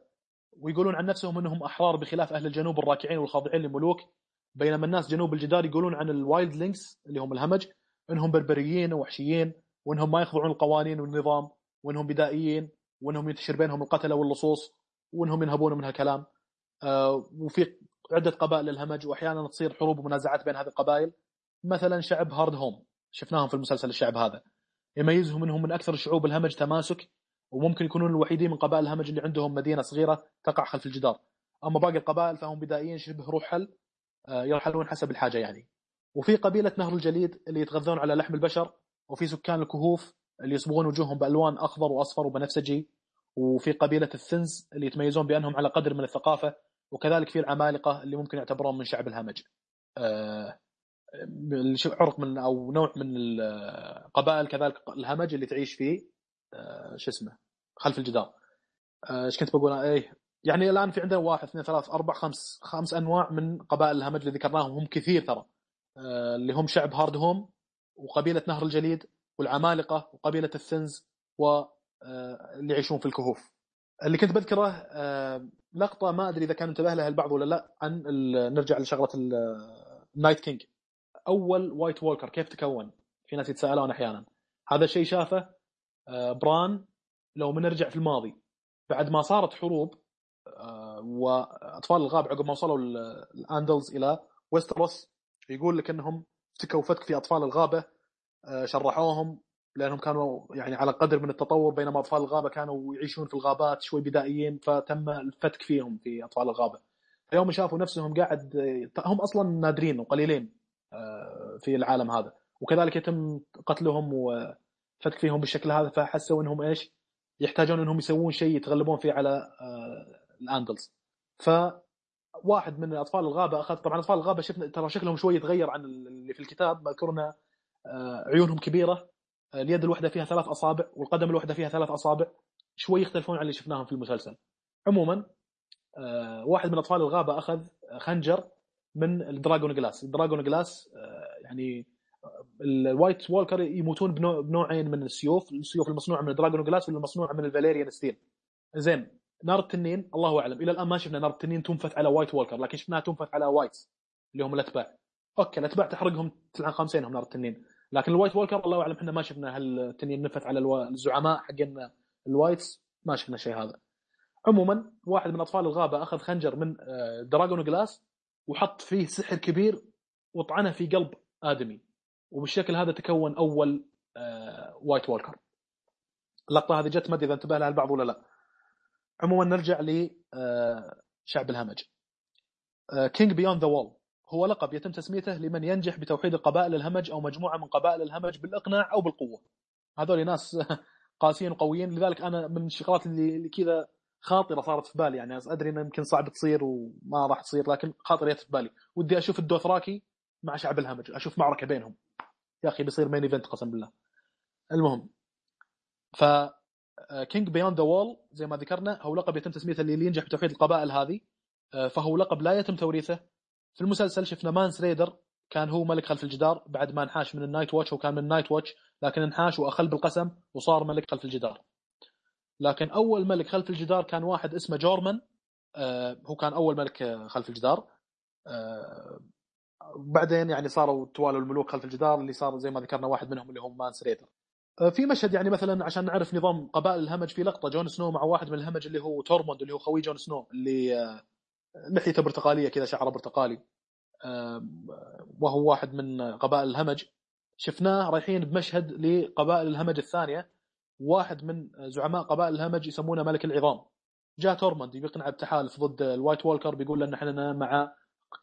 ويقولون عن نفسهم إنهم أحرار بخلاف أهل الجنوب الراكعين والخاضعين للملوك بينما الناس جنوب الجدار يقولون عن ال Wildlings اللي هم الهمج إنهم بربريين ووحشيين وإنهم ما يخضعون القوانين والنظام وإنهم بدائيين وإنهم ينتشر بينهم القتلة واللصوص وإنهم ينهبون من هالكلام آه، وفي عدة قبائل الهمج وأحيانا تصير حروب ومنازعات بين هذه القبائل. مثلا شعب هارد هوم. شفناهم في المسلسل الشعب هذا. يميزهم انهم من أكثر الشعوب الهمج تماسك وممكن يكونون الوحيدين من قبائل الهمج اللي عندهم مدينة صغيرة تقع خلف الجدار. أما باقي القبائل فهم بدائيين شبه رحل آه، يرحلون حسب الحاجة يعني. وفي قبيلة نهر الجليد اللي يتغذون على لحم البشر وفي سكان الكهوف اللي يصبغون وجوههم بألوان أخضر وأصفر وبنفسجي. وفي قبيلة الثنز اللي يتميزون بأنهم على قدر من الثقافة وكذلك في العمالقة اللي ممكن يعتبرون من شعب الهمج. آه، عرق من أو نوع من القبائل كذلك الهمج اللي تعيش في آه، شو اسمه خلف الجدار. آه، إيش كنت بقول إيه يعني الآن في عندنا واحد اثنين ثلاث أربع خمس خمس أنواع من قبائل الهمج اللي ذكرناهم هم كثير ترى آه، اللي هم شعب هارد هوم وقبيلة نهر الجليد والعمالقة وقبيلة الثنز واللي يعيشون في الكهوف. اللي كنت بذكره لقطة ما أدري إذا كان انتبه لها البعض ولا لا عن نرجع لشغلة ال Night King أول White Walker كيف تكون؟ في ناس يتساءلون أحيانا هذا الشيء شافه آه، بران لو بنرجع في الماضي بعد ما صارت حروب آه، وأطفال الغابة عقب ما وصلوا ال- الأندلز إلى ويستروس يقول لك إنهم افتكوا فتك في أطفال الغابة آه، شرحوهم لأنهم كانوا يعني على قدر من التطور بينما أطفال الغابة كانوا يعيشون في الغابات شوي بدائيين فتم الفتك فيهم في أطفال الغابة. يوم شافوا نفسهم قاعد هم أصلا نادرين وقليلين في العالم هذا. وكذلك يتم قتلهم وفتك فيهم بالشكل هذا فحسوا إنهم إيش؟ يحتاجون إنهم يسوون شيء يتغلبون فيه على آه، الاندلز. فواحد من اطفال الغابة اخذ طبعا اطفال الغابة شفنا ترى شكلهم شوي يتغير عن اللي في الكتاب. مذكور انه آه، عيونهم كبيرة. آه، اليد الواحده فيها ثلاث أصابع والقدم الواحده فيها ثلاث أصابع. شوي يختلفون عن اللي شفناهم في المسلسل. عموما آه، واحد من اطفال الغابة أخذ خنجر من ال dragonglass. ال dragonglass آه، يعني آه، ال White Walker يموتون بنوع بنوعين من السيوف. السيوف المصنوعه من ال dragonglass والمصنوعه من ال Valyrian steel. زين نار التنين الله أعلم. إلى الآن ما شفنا نار التنين تنفث على White Walker لكن شفناها تنفث على Wights اللي هم الأتباع. أوكي الأتباع تحرقهم تلعن خمسينهم نار التنين. لكن ال White Walker الله أعلم إحنا ما شفنا هل التنين نفث على. الزعماء حقين ال Wights. ما شفنا شيء هذا. عموما واحد من أطفال الغابة أخذ خنجر من آه، dragonglass. وحط فيه سحر كبير وطعنه في قلب آدمي. وبالشكل هذا تكون أول آه، White Walker اللقطة هذه جت ما أدري إذا انتبه لها البعض ولا لا. عموما نرجع لشعب الهمج. King Beyond the Wall هو لقب يتم تسميته لمن ينجح بتوحيد القبائل الهمج أو مجموعة من قبائل الهمج بالإقناع أو بالقوة. هذول ناس قاسيين وقويين. لذلك أنا من الشغلات اللي كذا خاطرة صارت في بالي يعني أدري انها يمكن صعب تصير وما راح تصير لكن خاطرة جت في بالي. ودي أشوف الدوثراكي مع شعب الهمج أشوف معركة بينهم. يا أخي بيصير main event قسم بالله. المهم ف King Beyond the Wall زي ما ذكرنا هو لقب يتم تسميته اللي ينجح بتوحيد القبائل هذه. آه، فهو لقب لا يتم توريثه. في المسلسل شفنا مانس ريدر كان هو ملك خلف الجدار بعد ما انحاش من ال Night's Watch وكان من ال Night's Watch لكن انحاش وأخل بالقسم وصار ملك خلف الجدار. لكن أول ملك خلف الجدار كان واحد اسمه جورمان. آه هو كان أول ملك خلف الجدار. آه بعدين يعني صاروا توالوا الملوك خلف الجدار اللي صار زي ما ذكرنا واحد منهم اللي هم مانس ريدر. آه في مشهد يعني مثلا عشان نعرف نظام قبائل الهمج في لقطة جون سنو مع واحد من الهمج اللي هو تورموند اللي هو خوي جون سنو اللي لحيته برتقالية كذا شعره برتقالي. وهو واحد من قبائل الهمج. شفناه رايحين بمشهد لقبائل الهمج الثانية. واحد من زعماء قبائل الهمج يسمونه ملك العظام. جاء تورموند بيقنع بتحالف ضد ال White Walker بيقول لنا إحنا مع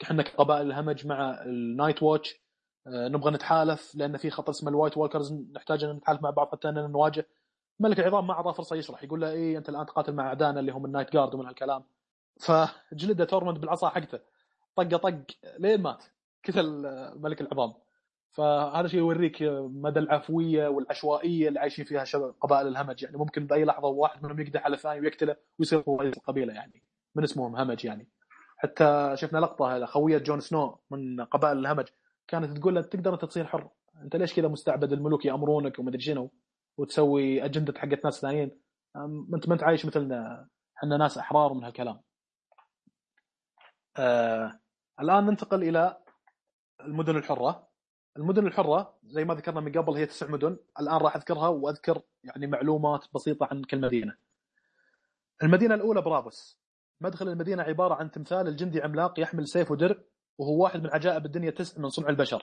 إحنا كقبائل الهمج مع ال Night's Watch آه، نبغى نتحالف لأن في خطر اسمه ال White Walkers نحتاج أن نتحالف مع بعض حتى نواجه. ملك العظام ما أعطاه فرصة يشرح يقول له إيه أنت الآن تقاتل مع أعدائنا اللي هم ال Night Guard ومن هالكلام. فجلده تورموند بالعصا حقته. طقه طق لين مات. قتل ملك العظام. فهذا شيء يوريك مدى العفوية والعشوائية اللي عايشين فيها قبائل الهمج. يعني ممكن بأي لحظة واحد منهم يقدح على الثاني ويقتله ويصير هو رئيس القبيلة يعني من اسمهم همج يعني. حتى شفنا لقطة خوية جون سنو من قبائل الهمج كانت تقول له تقدر أنت تصير حر أنت ليش كذا مستعبد الملوك يأمرونك ومدري شنو وتسوي أجندة حقت ناس ثانيين؟ أنت ما أنت عايش مثلنا إحنا ناس أحرار من هالكلام. آه الآن ننتقل إلى المدن الحرة. المدن الحرة زي ما ذكرنا من قبل هي تسع مدن. الآن راح أذكرها وأذكر يعني معلومات بسيطة عن كل مدينة. المدينة الأولى برافوس. مدخل المدينة عبارة عن تمثال الجندي عملاق يحمل سيف ودرع وهو واحد من عجائب الدنيا تسع من صنع البشر.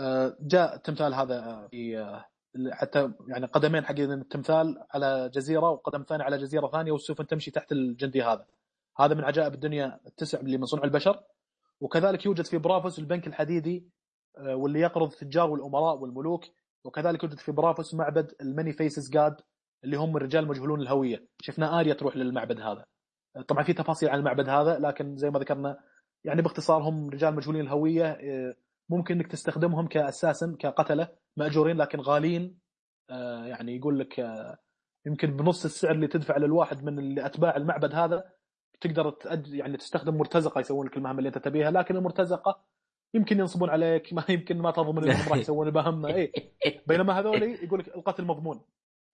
آه، جاء التمثال هذا في آه، حتى يعني قدمين حق التمثال على جزيرة وقدم ثاني على جزيرة ثانية والسفن تمشي تحت الجندي هذا. هذا من عجائب الدنيا التسع اللي من صنع البشر. وكذلك يوجد في برافوس البنك الحديدي واللي يقرض التجار والأمراء والملوك. وكذلك يوجد في برافوس معبد الماني فيسز جاد اللي هم الرجال مجهولون الهوية. شفنا آريا تروح للمعبد هذا. آه، طبعا في تفاصيل عن المعبد هذا لكن زي ما ذكرنا يعني باختصار هم رجال مجهولين الهوية آه، ممكن إنك تستخدمهم كاساسا كقتلة مأجورين لكن غاليين. يعني يقول لك يمكن بنص السعر اللي تدفع للواحد من أتباع المعبد هذا تقدر يعني تستخدم مرتزقة يسوون لك المهمة اللي أنت تبيها. لكن المرتزقة يمكن ينصبون عليك ما يمكن ما تضمن إنهم راح يسوون المهمه اي بينما هذول يقول لك القتل مضمون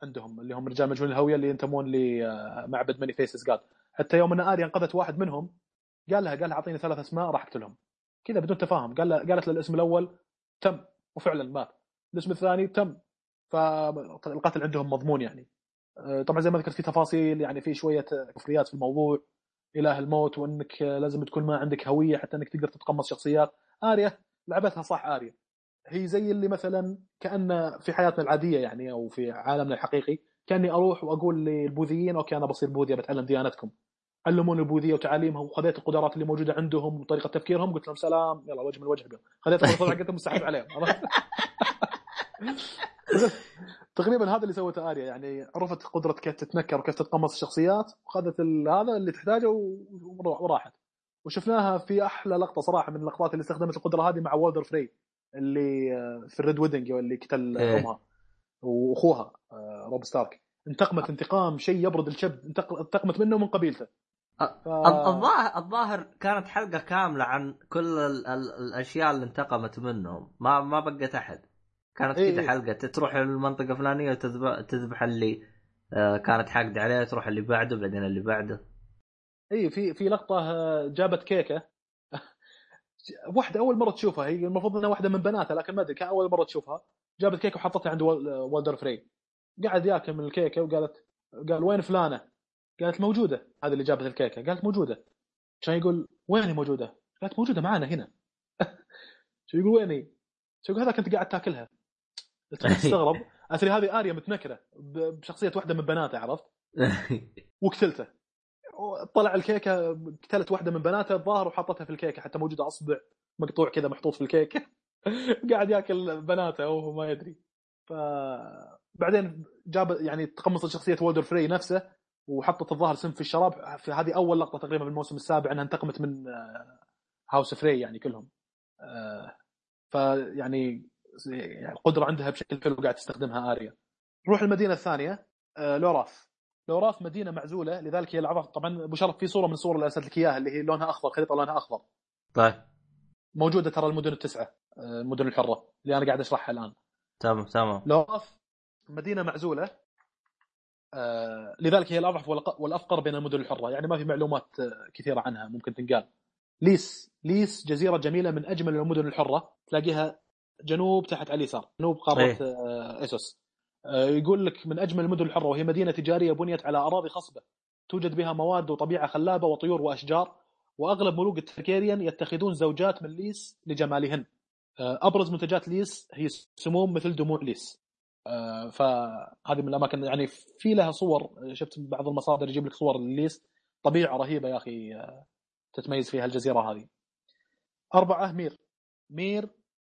عندهم اللي هم رجال مجهول الهوية اللي ينتمون لمعبد Many Faces God. حتى يوم أن اريا أنقذت واحد منهم قال لها قال لها أعطيني ثلاث أسماء راح أقتلهم. كذا بدون تفاهم. قال لها قالت له الاسم الأول تم وفعلا مات. الاسم الثاني تم. فالقتل عندهم مضمون يعني. آه، طبعا زي ما ذكرت في تفاصيل يعني في شوية كفريات في الموضوع. إله الموت وإنك لازم تكون ما عندك هوية حتى إنك تقدر تتقمص شخصيات. آريا لعبتها صح آريا. هي زي اللي مثلا كأن في حياتنا العادية يعني أو في عالمنا الحقيقي كأني أروح وأقول للبوذيين أوكي أنا بصير بوذي بتعلم ديانتكم. علموني البوذية وتعاليمها وخذيت القدرات اللي موجودة عندهم وطريقة تفكيرهم قلت لهم سلام. يلا وجه من وجه خذيت القدرات حقتهم وسحبت عليهم. تقريبا هذا اللي سوته آريا يعني عرفت قدرة كيف تتنكر وكيف تتقمص الشخصيات وخذت هذا اللي تحتاجه وراحت. وشفناها في أحلى لقطة صراحة من اللقطات اللي استخدمت القدرة هذه مع وولدر فري اللي آه، في ال Red Wedding اللي قتل إيه. أمها وأخوها آه، روب ستارك. انتقمت انتقام شيء يبرد الكبد انتقمت منه ومن قبيلته. ف... الظاهر الظاهر كانت حلقة كاملة عن كل ال... ال... الأشياء اللي انتقمت منهم. ما ما بقت أحد. كانت إيه كذا إيه. حلقة تروح المنطقة الفلانية وتذبح تذبح اللي آه، كانت حاقد عليه تروح اللي بعده بعدين اللي بعده. اي في في لقطة آه، جابت كيكة. واحدة أول مرة تشوفها هي المفروض إنها واحدة من بناتها لكن ما أدري كان أول مرة تشوفها. جابت كيكة وحطتها عند وال- والدر فري قاعد ياكل من الكيكة وقالت قال وين فلانة؟ قالت موجودة. هذه اللي جابت الكيكة. قالت موجودة. كان يقول وين هي موجودة؟ قالت موجودة معانا هنا. شو يقول وين هي؟ شو يقول هذا كنت قاعد تاكلها. قلت مستغرب. اثري هذه آريا متنكرة بشخصية واحدة من بناتها عرفت؟ وقتلته. طلع الكيكة قتلت واحدة من بناتها الظاهر وحطتها في الكيكة حتى موجودة اصبع مقطوع كذا محطوط في الكيكة. قاعد ياكل بناته وهو ما يدري. ف بعدين جاب يعني تقمصت شخصية وولدر فري نفسه وحطت الظاهر سم في الشراب. في هذه أول لقطة تقريبا في الموسم السابع إنها انتقمت من آه، هاوس فري يعني كلهم. آه، فيعني يعني القدرة عندها بشكل حلو قاعد تستخدمها آريا. نروح المدينة الثانية آه، لوراث. لوراث مدينة معزولة لذلك هي العرض طبعا أبو شرف في صورة من الصور اللي أرسلت لك إياها اللي هي لونها أخضر خريطة لونها أخضر. طيب. موجودة ترى المدن التسعة آه، المدن الحرة اللي أنا قاعد أشرحها الآن. تمام تمام. لوراث مدينة معزولة آه، لذلك هي الأضعف والأفقر بين المدن الحرة. يعني ما في معلومات آه، كثيرة عنها ممكن تنقال. ليس ليس جزيرة جميلة من أجمل المدن الحرة. تلاقيها جنوب تحت على اليسار جنوب قارة. آه، اسوس يقول لك من أجمل المدن الحرة وهي مدينة تجارية بنيت على أراضي خصبة. توجد بها مواد وطبيعة خلابة وطيور وأشجار وأغلب ملوك التركيريان يتخذون زوجات من ليس لجمالهن. آه، أبرز منتجات ليس هي سموم مثل دموع ليس. آه، فهذه من الأماكن يعني في لها صور شفت بعض المصادر يجيب لك صور الليس طبيعة رهيبة يا أخي آه، تتميز فيها الجزيرة هذه. أربعة مير. مير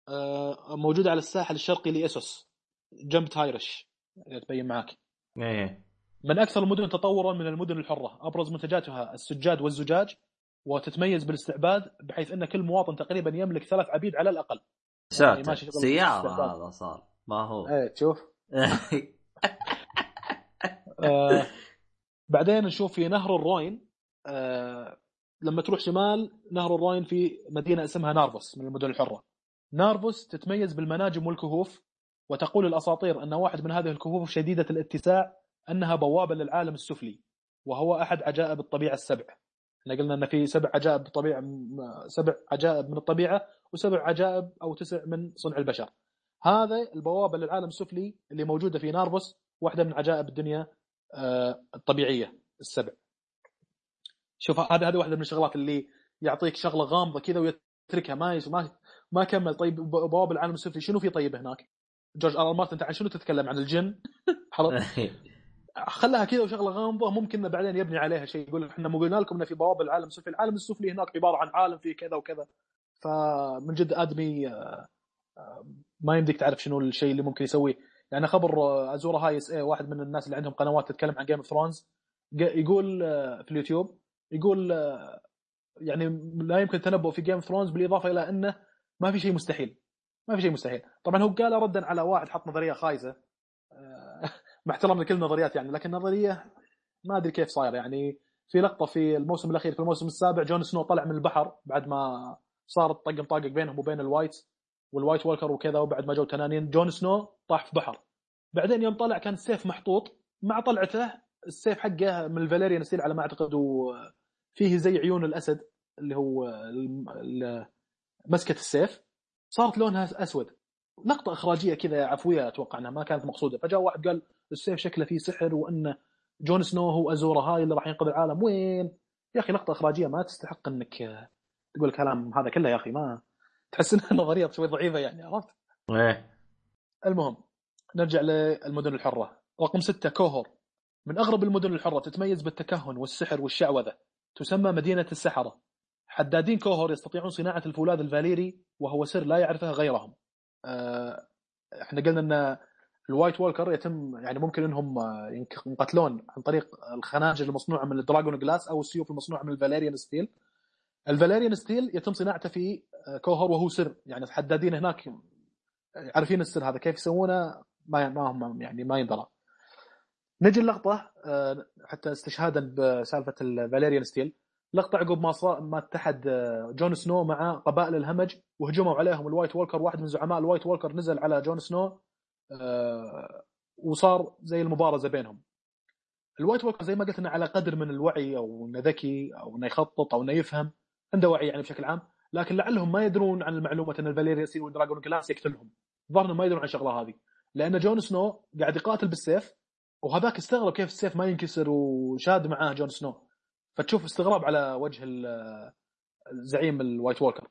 آه، موجودة على الساحل الشرقي لاسوس جنب تايرش إذا تبين معك. إيه من أكثر المدن تطورا من المدن الحرة، أبرز منتجاتها السجاد والزجاج وتتميز بالاستعباد بحيث أن كل مواطن تقريبا يملك ثلاث عبيد على الأقل. يعني ساتر شغل سيارة. هذا صار ما هو إيه تشوف آه بعدين نشوف في نهر الروين آه لما تروح شمال نهر الروين في مدينة اسمها نارفوس من المدن الحرة. نارفوس تتميز بالمناجم والكهوف وتقول الأساطير أن واحد من هذه الكهوف شديدة الاتساع أنها بوابة للعالم السفلي وهو أحد عجائب الطبيعة السبع. إحنا قلنا إن في سبع عجائب طبيعة سبع عجائب من الطبيعة وسبع عجائب أو تسع من صنع البشر. هذا البوابة للعالم السفلي اللي موجودة في نارفوس واحدة من عجائب الدنيا آه، الطبيعية السبع. شوف هذه هذه واحدة من الشغلات اللي يعطيك شغلة غامضة كذا ويتركها ما ما ما كمل طيب ب- بوابة العالم السفلي شنو في طيب هناك؟ جورج آر مارتن انت عن شنو تتكلم عن الجن؟ عرفت؟ خلاها كذا وشغلة غامضة ممكن بعدين يبني عليها شيء يقول إحنا مو قلنا لكم إنه في بوابة العالم السفلي، العالم السفلي هناك عبارة عن عالم فيه كذا وكذا. فمن جد آدمي آه، ما يمديك تعرف شنو الشيء اللي ممكن يسويه، يعني خبر آه، ازورا هاي إس اي واحد من الناس اللي عندهم قنوات تتكلم عن Game of Thrones يقول آه، في اليوتيوب يقول يعني لا يمكن التنبؤ في Game of Thrones بالإضافة إلى إنه ما في شيء مستحيل ما في شيء مستحيل. طبعا هو قال ردا على واحد حط نظرية خايسة. آه، مع احترامنا لكل النظريات يعني لكن نظريه ما أدري كيف صاير يعني. في لقطة في الموسم الأخير في الموسم السابع جون سنو طلع من البحر بعد ما صارت طق مطاقق بينهم وبين ال White وال White Walker وكذا وبعد ما جو تنانين جون سنو طاح في بحر. بعدين يوم طلع كان السيف محطوط مع طلعته السيف حقه من ال Valyrian steel على ما أعتقد وفيه زي عيون الأسد اللي هو مسكة السيف. صارت لونها أسود. لقطه إخراجية كذا عفوية أتوقع إنها ما كانت مقصودة. فجاء واحد قال السيف شكله فيه سحر وإن جون سنو هو ازورا هاي اللي راح ينقذ العالم. وين؟ يا أخي لقطه إخراجية ما تستحق إنك تقول الكلام هذا كله يا أخي. ما تحس انها نظريه شوي ضعيفة يعني عرفت؟ إيه. المهم نرجع للمدن الحرة. رقم ستة كوهور. من أغرب المدن الحرة تتميز بالتكهن والسحر والشعوذة تسمى مدينة السحرة. حدادين كوهور يستطيعون صناعة الفولاذ الفاليري وهو سر لا يعرفه غيرهم. آه، إحنا قلنا إن ال White Walker يتم يعني ممكن إنهم آه، ينقتلون عن طريق الخناجر المصنوعه من ال dragon glass أو السيوف المصنوعه من ال Valyrian steel. ال Valyrian steel يتم صناعته في آه، كوهر وهو سر. يعني الحدادين هناك عارفين السر هذا كيف يسوونه؟ ما ما هم يعني ما يندرى نجي اللقطة حتى استشهادا بسالفة ال Valyrian steel. لقطة عقب ما صار ما اتحد آه، جون سنو مع قبائل الهمج وهجموا عليهم ال White Walker واحد من زعماء ال White Walker نزل على جون سنو آه، وصار زي المبارزة بينهم. ال White Walker زي ما قلت إنه على قدر من الوعي أو إنه ذكي أو إنه يخطط أو إنه يفهم عنده وعي يعني بشكل عام لكن لعلهم ما يدرون عن المعلومة إن ال Valyrian steel وال dragon glass يقتلهم. ظهر ما يدرون عن الشغلة هذه. لأن جون سنو قاعد يقاتل بالسيف وهذاك استغرب كيف السيف ما ينكسر وشاد معاه جون سنو. فتشوف استغراب على وجه الزعيم ال White Walker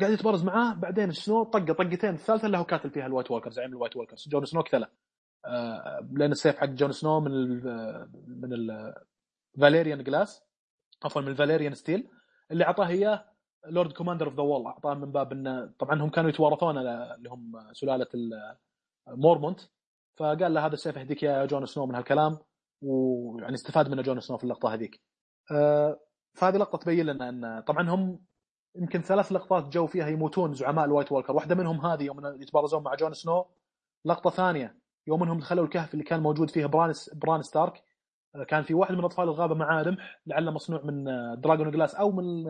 قاعد يتبارز معاه بعدين سنو طقة طقتين. الثالثة اللي هو كاتل فيها ال White Walker زعيم ال White Walker جون سنو قتله آه، لأن السيف حق جون سنو من ال من ال Valyrian glass عفوا من ال Valyrian steel اللي أعطاه اياه Lord Commander of the Wall أعطاه من باب انه طبعا هم كانوا يتوارثون اللي هم سلالة مورمونت فقال له هذا السيف اهديك يا جون سنو من هالكلام ويعني استفاد منه جون سنو في اللقطة هذيك. آه، فهذه لقطة تبين لنا إن طبعا هم يمكن ثلاث لقطات جو فيها يموتون زعماء ال White Walker، واحدة منهم هذه يوم يتبارزون مع جون سنو. لقطة ثانية يوم إنهم دخلوا الكهف اللي كان موجود فيه بران بران ستارك آه، كان في واحد من أطفال الغابة معاه رمح لعله مصنوع من آه، dragon glass أو من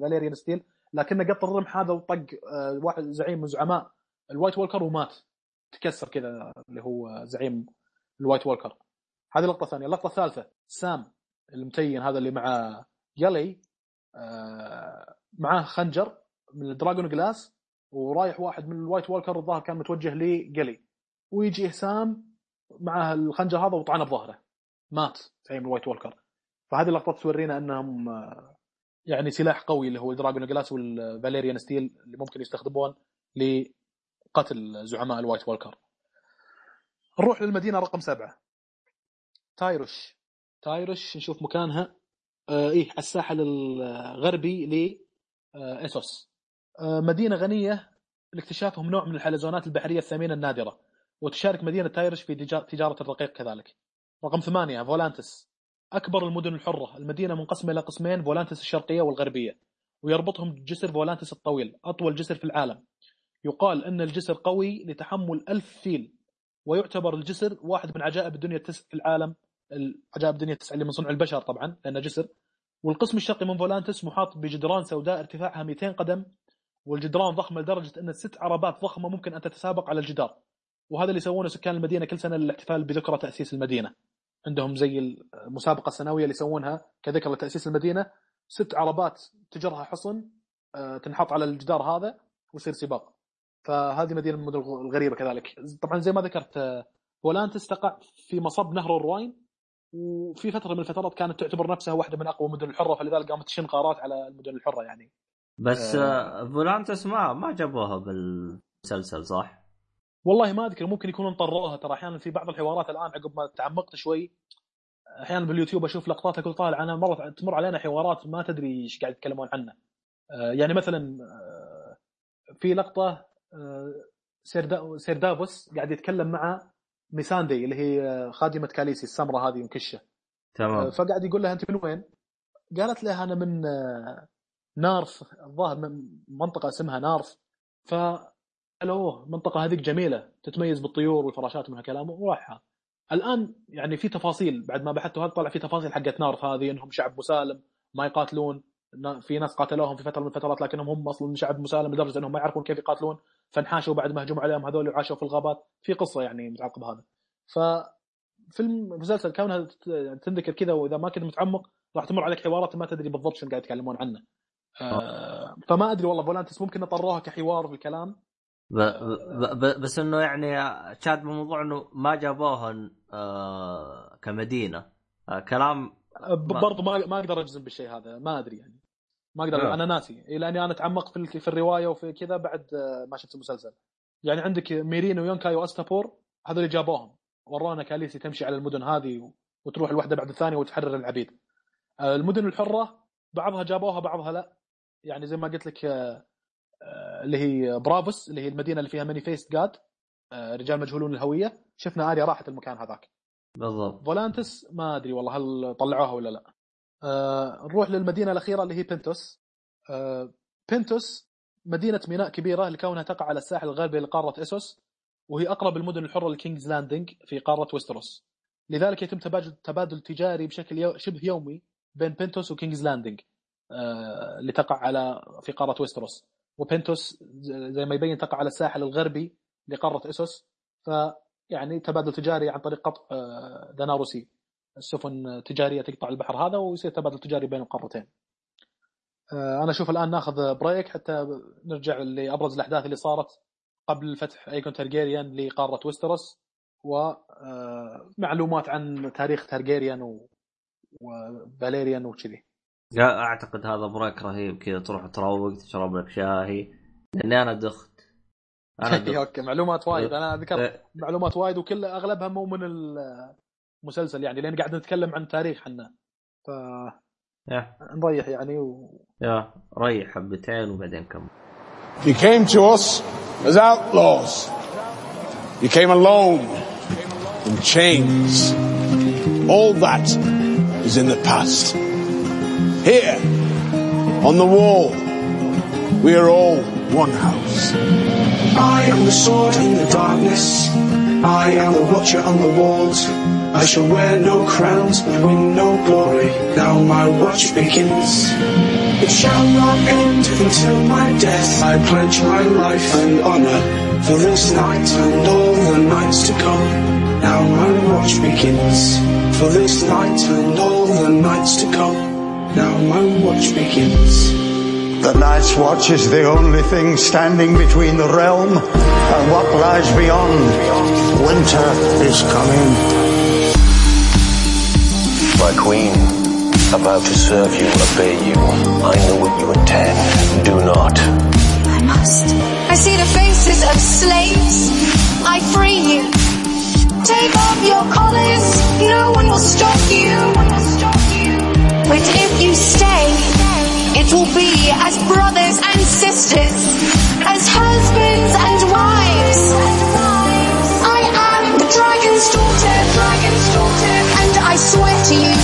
Valyrian steel. لكنه قط الرمح هذا وطق واحد زعيم من زعماء ال White Walker ومات. تكسر كذا اللي هو زعيم ال White Walker. هذه لقطة ثانية. اللقطة الثالثة سام. المتين هذا اللي مع قلي آه، معاه خنجر من ال dragon glass ورايح واحد من ال White Walker الظاهر كان متوجه لقلي ويجي سام معاه الخنجر هذا وطعنه بظهره. مات زعيم ال White Walker فهذه اللقطات تورينا أنهم آه، يعني سلاح قوي اللي هو ال dragonglass وال Valyrian steel اللي ممكن يستخدمون لقتل زعماء ال White Walker نروح للمدينة رقم سبعة. تايرش تايرش نشوف مكانها. آه إيه على الساحل الغربي ل آه اسوس آه مدينة غنية لاكتشافهم نوع من الحلزونات البحرية الثمينة النادرة وتشارك مدينة تايرش في تجا- تجارة الرقيق كذلك. رقم ثمانية فولانتس. أكبر المدن الحرة. المدينة منقسمة إلى قسمين فولانتس الشرقية والغربية ويربطهم جسر فولانتس الطويل أطول جسر في العالم. يقال أن الجسر قوي لتحمل ألف فيل ويعتبر الجسر واحد من عجائب الدنيا التسع في العالم. عجائب الدنيا التسع اللي من صنع البشر طبعا لأنه جسر. والقسم الشرقي من فولانتس محاط بجدران سوداء ارتفاعها 200 قدم والجدران ضخمة لدرجة أن ست عربات ضخمة ممكن أن تتسابق على الجدار. وهذا اللي يسوونه سكان المدينة كل سنة للاحتفال بذكرى تأسيس المدينة. عندهم زي المسابقة السنوية اللي يسوونها كذكرى لتأسيس المدينة. ست عربات تجرها حصن آه، تنحط على الجدار هذا ويصير سباق. فهذه مدينة من المدن الغريبة كذلك. طبعا زي ما ذكرت آه، فولانتس تقع في مصب نهر الروين. وفي فترة من الفترات كانت تعتبر نفسها واحدة من أقوى المدن الحرة فلذلك قامت تشن غارات على المدن الحرة يعني بس آه. آه، فولانتس ما ما جابوها بالمسلسل صح؟ والله ما أذكر ممكن يكونوا طروها ترى أحيانا في بعض الحوارات الآن عقب ما تعمقت شوي أحيانا باليوتيوب أشوف لقطات أقول طالع أنا مره تمر علينا حوارات ما تدري إيش قاعد يتكلمون عنه آه، يعني مثلا آه، في لقطة سير دافوس قاعد يتكلم مع ميساندي اللي هي آه، خادمة كاليسي السمراء هذه مكشه تمام. فقاعد يقول لها أنت من وين؟ قالت له أنا من آه، نارث الظاهر من منطقة اسمها نارث ف قالوا المنطقة هذيك جميلة تتميز بالطيور والفراشات ومن هالكلام. وراحها. الآن يعني في تفاصيل بعد ما بحثت هذا طلع في تفاصيل حقت نارث هذه إنهم شعب مسالم ما يقاتلون في ناس قاتلوهم في فترة من الفترات لكنهم هم أصلا شعب مسالم لدرجة إنهم ما يعرفون كيف يقاتلون. فانحاشوا بعد ما هجموا عليهم هذول وعاشوا في الغابات. في قصة يعني متعلقة بهذا. ف في المسلسل كونها تنذكر كذا وإذا ما كنت متعمق راح تمر عليك حوارات ما تدري بالضبط شنو قاعد يتكلمون عنه. آه فما أدري والله فولانتس ممكن نطروها كحوار في الكلام. ب... ب... ب... بس إنه يعني شاد بموضوع إنه ما جابوها آه كمدينة. آه كلام ما- برضو ما ما أقدر أجزم بالشيء هذا ما أدري يعني. ما أقدر نعم. أنا ناسي. لأني أنا تعمقت في في الرواية وفي كذا بعد آه، ما شفت المسلسل. يعني عندك ميرين ويونكاي وأستابور هذول اللي جابوهم. ورونا كاليسي تمشي على المدن هذه وتروح الواحده بعد الثانية وتحرر العبيد. آه، المدن الحرة بعضها جابوها بعضها لا. يعني زي ما قلت لك آه، آه، اللي هي برافوس اللي هي المدينة اللي فيها Many-Faced God رجال مجهولون الهوية. شفنا آريا راحت المكان هذاك. بالضبط. فولانتس ما أدري والله هل طلعوها ولا لا. آه نروح للمدينة الأخيرة اللي هي بنتوس. آه بنتوس مدينة ميناء كبيرة لكونها تقع على الساحل الغربي لقارة اسوس وهي أقرب المدن الحرة لكينجز لاندنج في قارة ويستروس. لذلك يتم تبادل تبادل تجاري بشكل. شبه يومي بين بنتوس وكينجز لاندنج آه، اللي تقع على في قارة ويستروس. وبنتوس زي ما يبين تقع على الساحل الغربي لقارة اسوس فيعني تبادل تجاري عن طريق قطع آه، السفن التجاريه تقطع البحر هذا ويصير تبادل تجاري بين القارتين. آه، أنا أشوف الآن ناخذ break حتى نرجع لأبرز الأحداث اللي صارت قبل فتح إيجون تارجيريان لقارة ويستروس ومعلومات عن تاريخ تارجيريان و... وفاليريان وكذي. لا أعتقد هذا break رهيب كذا تروح تروق تشرب لك شاهي لأني أنا دخت أنا دخت أوكي معلومات وايد أنا ذكرت معلومات وايد وكل أغلبها مو من المسلسل يعني لان قاعد نتكلم عن تاريخ احنا يا فنريح يعني و... يا ريح حبتين وبعدين كمل You came to us as outlaws. You came alone, in chains. All that is in the past. Here, on the wall, we are all one house. I am the sword in the darkness. I am the watcher on the walls. I shall wear no crowns but win no glory. Now my watch begins. It shall not end until my death. I pledge my life and honor for this night and all the nights to come. Now my watch begins. For this night and all the nights to come. Now my watch begins. The Night's Watch is the only thing standing between the realm and what lies beyond. Winter is coming. My queen, about to serve you, obey you. I know what you intend. Do not. I must. I see the faces of slaves. I free you. Take off your collars. No one will stop you. But if you stay, it will be as brothers and sisters, as husbands and wives. I am the dragon's daughter, dragon's daughter, I swear to you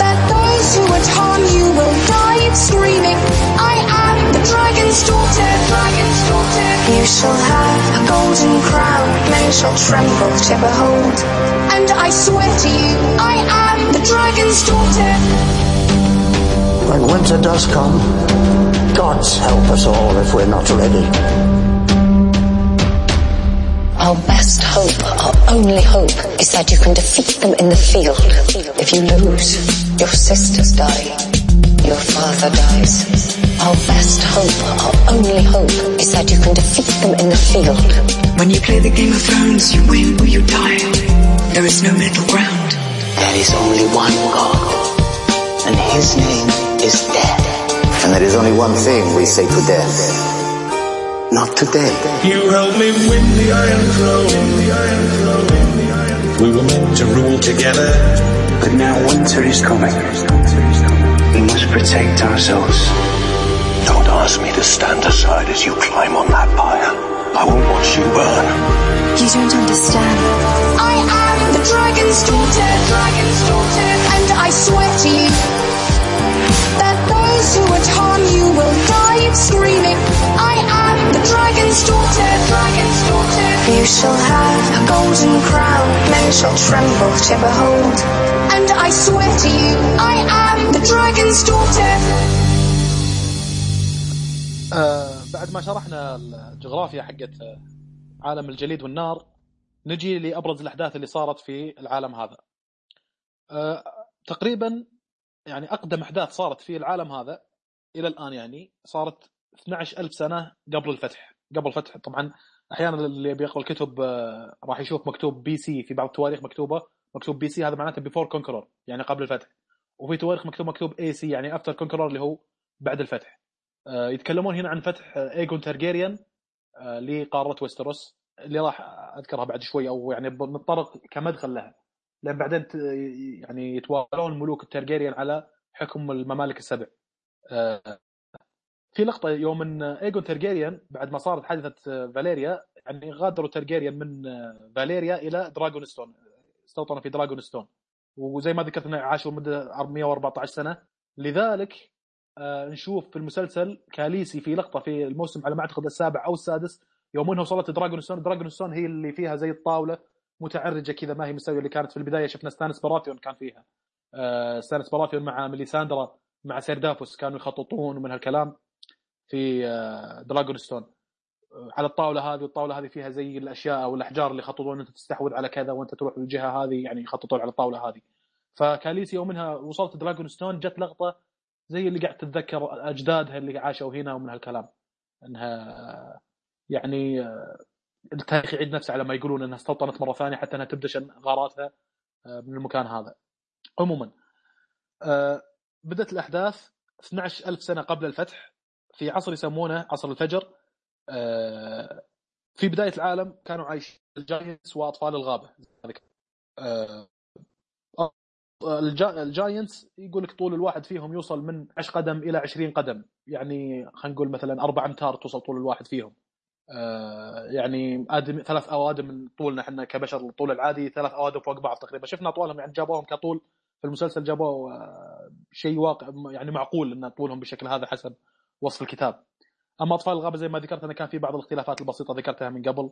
that those who would harm you will die screaming. I am the dragon's daughter, dragon's daughter. You shall have a golden crown, men shall tremble to behold. And I swear to you, I am the dragon's daughter. When winter does come, gods help us all if we're not ready. Our best hope, our only hope, is that you can defeat them in the field. If you lose, your sisters die, your father dies. Our best hope, our only hope, is that you can defeat them in the field. When you play the Game of Thrones, you win or you die. There is no middle ground. There is only one God, and his name is death. And there is only one thing we say to death. Not today. You helped me win the Iron Throne. We were meant to rule together. But now winter is coming. We must protect ourselves. Don't ask me to stand aside as you climb on that pyre. I won't watch you burn. You don't understand. I am the dragon's daughter, dragon's daughter, and I swear to you that those who would harm you will die screaming. I am the dragon's daughter, dragon's daughter. You shall have a golden crown, men shall tremble to behold. And I swear to you, I am the dragon's daughter. آه بعد ما شرحنا الجغرافيا حقت آه، عالم الجليد والنار نجي لابرز الاحداث اللي صارت في العالم هذا. آه تقريبا يعني اقدم احداث صارت في العالم هذا إلى الآن يعني صارت 12000 سنة قبل الفتح، قبل الفتح طبعا أحيانا اللي بيقرا الكتب آه راح يشوف مكتوب BC في بعض التواريخ مكتوبة مكتوب BC هذا معناته before conqueror يعني قبل الفتح. وفي تواريخ مكتوب مكتوب AC يعني after conqueror اللي هو بعد الفتح. آه، يتكلمون هنا عن فتح ايجون تارجيريان آه، لقارة ويستروس اللي راح أذكرها بعد شوي أو يعني بنتطرق كمدخل لها لأن بعدين يعني يتوالون ملوك التارجيريان على حكم الممالك السبع. آه، في لقطة يوم إن ايجون تارجيريان بعد ما صارت حادثة آه، فاليريا يعني غادروا تارجيريان من آه، فاليريا إلى دراغونستون استوطنوا في دراغونستون وزي ما ذكرت إنه عاشوا مده 114 سنة. لذلك نشوف في المسلسل كاليسي في لقطة في الموسم على ما اعتقد السابع أو السادس يوم انها وصلت دراجون ستون دراجون ستون هي اللي فيها زي الطاولة متعرجة كذا ما هي مستويه اللي كانت في البداية. شفنا ستانس براثيون كان فيها. ستانس براثيون مع ميليساندرا مع سيردافوس كانوا يخططون ومن هالكلام في آه، دراجون ستون آه، على الطاولة هذه والطاولة هذه فيها زي الأشياء والاحجار اللي يخططون أنت تستحوذ على كذا وأنت تروح للجهة هذه يعني يخططون على الطاولة هذه. فكاليسي يوم إنها وصلت دراجون ستون جت لقطة زي اللي قاعد تتذكر أجدادها اللي عاشوا هنا ومن هالكلام. إنها يعني آه، التاريخ يعيد نفسه على ما يقولون إنها استوطنت مرة ثانية حتى إنها تبدش غاراتها من المكان هذا. عموما آه، بدأت الأحداث 12000 سنة قبل الفتح في عصر يسمونه عصر الفجر. آه، في بداية العالم كانوا عايشين ال giants وأطفال الغابة. آه، الجا- الجاينتس يقول لك طول الواحد فيهم يوصل من 10 قدم إلى 20 قدم. يعني خلينا نقول مثلا 4 أمتار توصل طول الواحد فيهم. آه، يعني آدم ثلاث أوادم من طولنا إحنا كبشر الطول العادي ثلاث أوادم فوق بعض تقريبا. شفنا طولهم يعني جابوهم كطول في المسلسل جابوه آه، شيء واقع يعني معقول ان طولهم بالشكل هذا حسب وصف الكتاب. أما أطفال الغابة زي ما ذكرت أنا كان في بعض الاختلافات البسيطة ذكرتها من قبل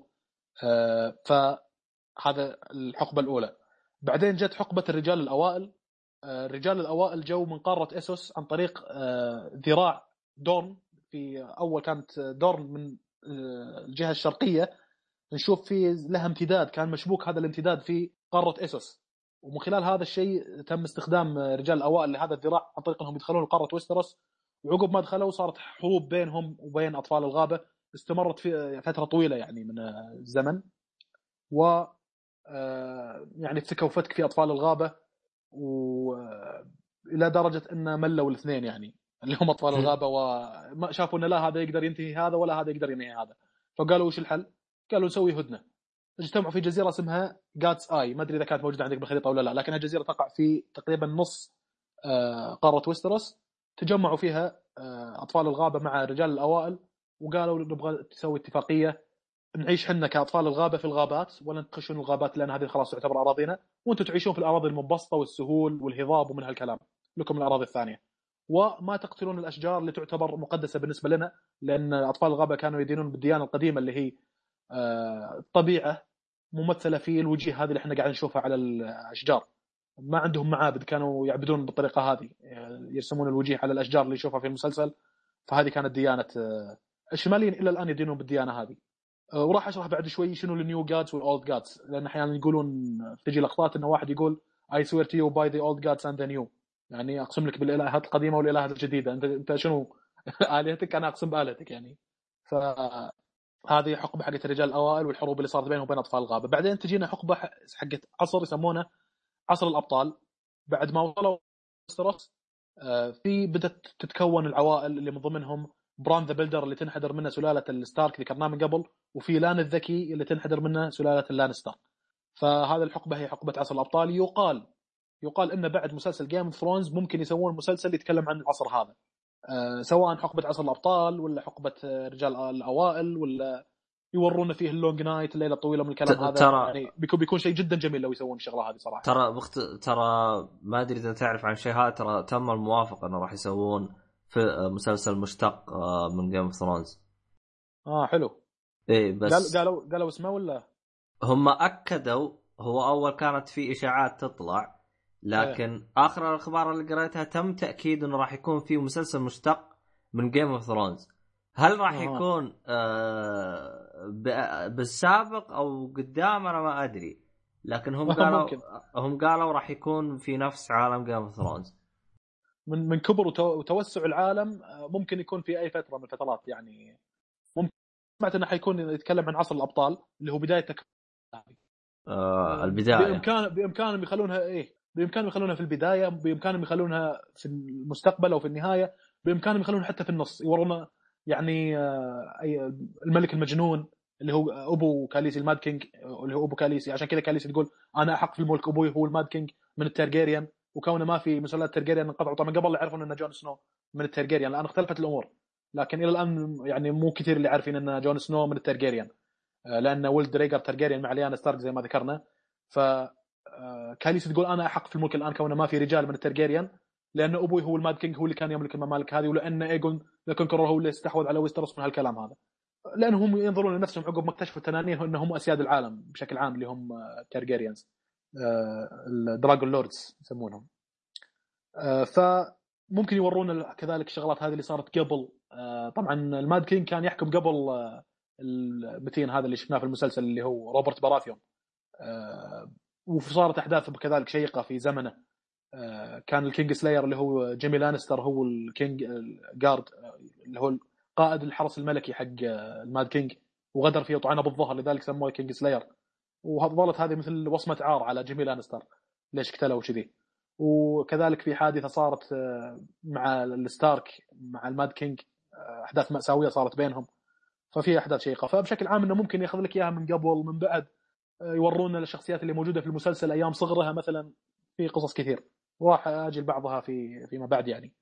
آه، فهذا الحقبة الأولى. بعدين جت حقبة الرجال الأوائل. آه، الرجال الأوائل جو من قارة إسوس عن طريق ذراع دورن. في أول كانت دورن من الجهة الشرقية. نشوف في لها امتداد كان مشبوك هذا الامتداد في قارة إسوس. ومن خلال هذا الشيء تم استخدام رجال الأوائل لهذا الذراع عن طريق إنهم يدخلون قارة ويستروس. وعقب ما دخلوا صارت حروب بينهم وبين أطفال الغابة. استمرت في فترة طويلة يعني من الزمن. و آه، يعني فتكوا فتك في أطفال الغابة. والى درجة إن ملوا الاثنين يعني. اللي هم اطفال الغابة وما شافوا إن لا هذا يقدر ينتهي هذا ولا هذا يقدر ينهي هذا. فقالوا وش الحل؟ قالوا نسوي هدنة. اجتمعوا في جزيرة اسمها جاتس اي ما أدري إذا كانت موجودة عندك بالخريطة ولا لا لكنها جزيره تقع في تقريبا نص آه، قارة ويستروس. تجمعوا فيها آه، أطفال الغابة مع رجال الأوائل وقالوا نبغى تسوي اتفاقية نعيش حنا كأطفال الغابة في الغابات ولا تخشون الغابات لأن هذه خلاص تعتبر أراضينا وأنتم تعيشون في الأراضي المنبسطة والسهول والهضاب ومن هالكلام. لكم الأراضي الثانية. وما تقتلون الأشجار اللي تعتبر مقدسة بالنسبة لنا لأن أطفال الغابة كانوا يدينون بالديانة القديمة اللي هي آه، الطبيعة ممثلة في الوجيه هذه اللي إحنا قاعدين نشوفها على الأشجار. ما عندهم معابد كانوا يعبدون بالطريقة هذه يرسمون الوجيه على الأشجار اللي نشوفها في المسلسل. فهذه كانت ديانة الشماليين إلى الآن يدينون بالديانة هذه. وراح أشرح بعد شوي شنو النيو جادز والاولد جادز لأن أحيانا يقولون تجي لقطات انه واحد يقول I swear to you by the old gods and the new. يعني أقسم لك بالإلهات القديمة والإلهات الجديدة. أنت أنت شنو؟ آلهتك؟ أنا أقسم بآلهتك يعني. فهذه حقبة حقت الرجال الأوائل والحروب اللي صارت بينهم وبين أطفال الغابه بعدين تجينا حقبة حقت عصر يسمونه عصر الأبطال. بعد ما وصلوا ويستروس آه، في بدأت تتكون العوائل اللي من ضمنهم بران the Builder اللي تنحدر منه سلالة الستارك ذكرناه من قبل وفي لان الذكي اللي تنحدر منه سلالة اللانستر فهذا الحقبة هي حقبة عصر الأبطال. يقال يقال ان بعد مسلسل Game of Thrones ممكن يسوون مسلسل يتكلم عن العصر هذا. سواء حقبة عصر الأبطال ولا حقبة آه، رجال الأوائل ولا يورونا فيه ال Long Night الليلة الطويلة من الكلام هذا. ترى- يعني بيكون بيكون شيء جدا جميل لو يسوون الشغلة هذه صراحة. ترى بخت... ترى ما أدري إذا تعرف عن شيء هذا ترى تم الموافقة إنه راح يسوون في مسلسل مشتق آه، من Game of Thrones آه حلو. إيه بس قال قالوا قالوا اسمه ولا؟ هم أكدوا هو أول كانت في إشاعات تطلع لكن آخر الأخبار اللي قريتها تم تأكيد إنه راح يكون في مسلسل مشتق من Game of Thrones هل راح. يكون آه بالسابق أو قدام أنا ما أدري لكن هم قالوا ممكن. هم قالوا راح يكون في نفس عالم Game of Thrones من من كبر وتو- وتوسع العالم آه، ممكن يكون في أي فترة من الفترات يعني ممكن سمعت إنه حيكون يتكلم عن عصر الأبطال اللي هو بداية. آه البداية بامكان بإمكانهم يخلونها إيه بإمكانهم يخلونها في البداية بإمكانهم يخلونها في المستقبل أو في النهاية بإمكانهم يخلونها حتى في النص. يورونا يعني آه، الملك المجنون اللي هو أبو كاليسي ال Mad King اللي هو أبو كاليسي. عشان كذا كاليسي تقول أنا أحق في الملك أبوي هو ال Mad King من الترجيريان وكونه ما في مسلسلات ترجيريان انقطعوا. طبعا قبل يعرفون إن جون سنو من الترجيريان الان اختلفت الأمور. لكن إلى الآن يعني مو كثير اللي عارفين إن جون سنو من الترجيريان آه، لأن ولد ريجر ترجيريان مع ليانا ستارك زي ما ذكرنا. ف آه، كاليسي تقول أنا أحق في الملك الآن كونه ما في رجال من الترجيريان لأن أبوي هو ال Mad King هو اللي كان يملك الممالك هذه ولأن إيجون ذا هو اللي استحوذ على ويستروس من هالكلام هذا. لانهم ينظرون لنفسهم عقب ما اكتشفوا التنانين إنهم أسياد العالم بشكل عام اللي هم تارجيريانز ال Dragon Lords يسمونهم. آه، فممكن يورونا كذلك الشغلات هذه اللي صارت قبل. آه، طبعا ال Mad King كان يحكم قبل المتين هذا اللي شفناه في المسلسل اللي هو روبرت براثيون وصارت أحداث كذلك شيقة في زمنه. آه، كان ال Kingslayer اللي هو جيمي لانستر هو ال Kingsguard اللي هو قائد الحرس الملكي حق آه، ال Mad King وغدر فيه وطعنه بالظهر لذلك سموه Kingslayer. وظلت هذه مثل وصمة عار على جيمي لانستر ليش قتله وكذي وكذلك في حادثة صارت آه، مع الستارك مع ال Mad King أحداث مأساوية صارت بينهم. ففي أحداث شيقة. فبشكل عام إنه ممكن يأخذ لك إياها من قبل من بعد. يورونا الشخصيات اللي موجودة في المسلسل أيام صغرها مثلا في قصص كثير. راح أجي لبعضها في فيما بعد يعني.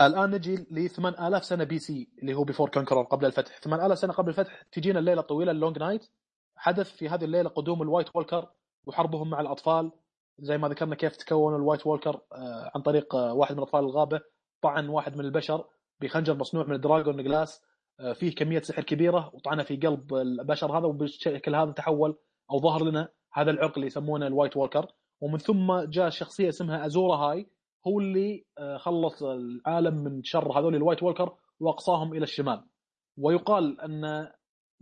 الآن نجي ل 8000 سنة BC اللي هو before conquer قبل الفتح. 8000 سنة قبل الفتح تجينا الليلة الطويلة ال Long Night حدث في هذه الليلة قدوم ال White Walker وحربهم مع الأطفال. زي ما ذكرنا كيف تكون ال White Walker آه، عن طريق آه، واحد من اطفال الغابة طعن واحد من البشر بخنجر مصنوع من ال dragon glass. آه، فيه كمية سحر كبيرة وطعنه في قلب البشر هذا وبالشكل هذا تحول أو ظهر لنا هذا العرق اللي يسمونه ال White Walker ومن ثم جاء شخصية اسمها أزورا هاي هو اللي آه، خلص العالم من شر هذول ال White Walker وأقصاهم إلى الشمال. ويقال أن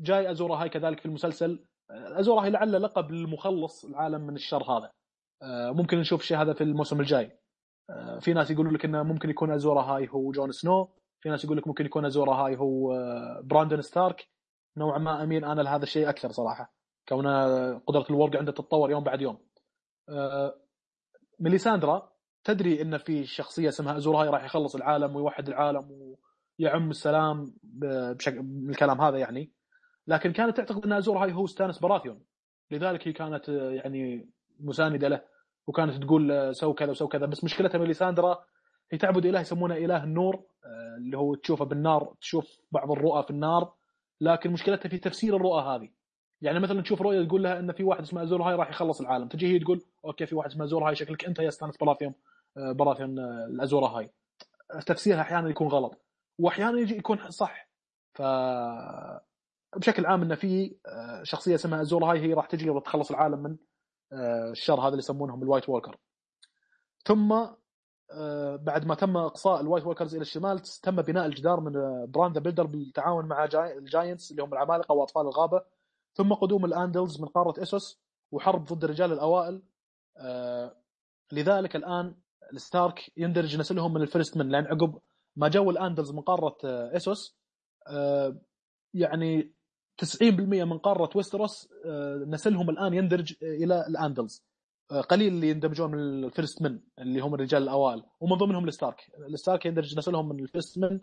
جاي أزورا هاي كذلك في المسلسل. آه، أزورا هاي لعل لقب للمخلص العالم من الشر هذا. آه، ممكن نشوف الشيء هذا في الموسم الجاي. آه، في ناس يقولوا لك إنه ممكن يكون أزورا هاي هو جون سنو. في ناس يقول لك ممكن يكون أزورا هاي هو آه، براندون ستارك. نوعا ما أميل أنا لهذا الشيء أكثر صراحة. كون قدرة ال warg عنده تتطور يوم بعد يوم. آه، ميليساندرا تدري إن في شخصية اسمها أزورا هاي راح يخلص العالم ويوحد العالم ويعم السلام بشكل الكلام هذا يعني. لكن كانت تعتقد إن أزورا هاي هو ستانس براثيون. لذلك هي كانت آه، يعني مساندة له. وكانت تقول آه، سو كذا وسو كذا. بس مشكلتها ميليساندرا هي تعبد إله يسمونه إله النور آه، اللي هو تشوفه بالنار تشوف بعض الرؤى في النار. لكن مشكلتها في تفسير الرؤى هذه. يعني مثلا تشوف رؤية تقول لها إن في واحد اسمه أزور هاي راح يخلص العالم. تجي هي تقول okay في واحد اسمه أزور هاي شكلك أنت يا ستانس براثيوم آه، براثيون آه، الأزورة هاي. تفسيرها أحيانا يكون غلط واحيانا يجي يكون صح. ف بشكل عام انه في شخصية اسمها ازورا هاي هي راح تجي وتخلص العالم من الشر هذا اللي يسمونهم ال White Walker. ثم بعد ما تم إقصاء ال White Walkers إلى الشمال تم بناء الجدار من آه، Bran the Builder بالتعاون مع جاي- ال giants اللي هم العمالقة وأطفال الغابة. ثم قدوم الأندلز من قارة إسوس وحرب ضد الرجال الأوائل. آه، لذلك الآن الستارك يندرج نسلهم من ال First Men. لأن عقب ما جو الأندلز من قارة آه، إسوس آه، يعني 90% من قارة ويستروس آه، نسلهم الآن يندرج إلى الأندلز. آه، قليل اللي يندمجون من ال First Men اللي هم الرجال الأوائل. ومن ضمنهم الستارك. الستارك يندرج نسلهم من ال First Men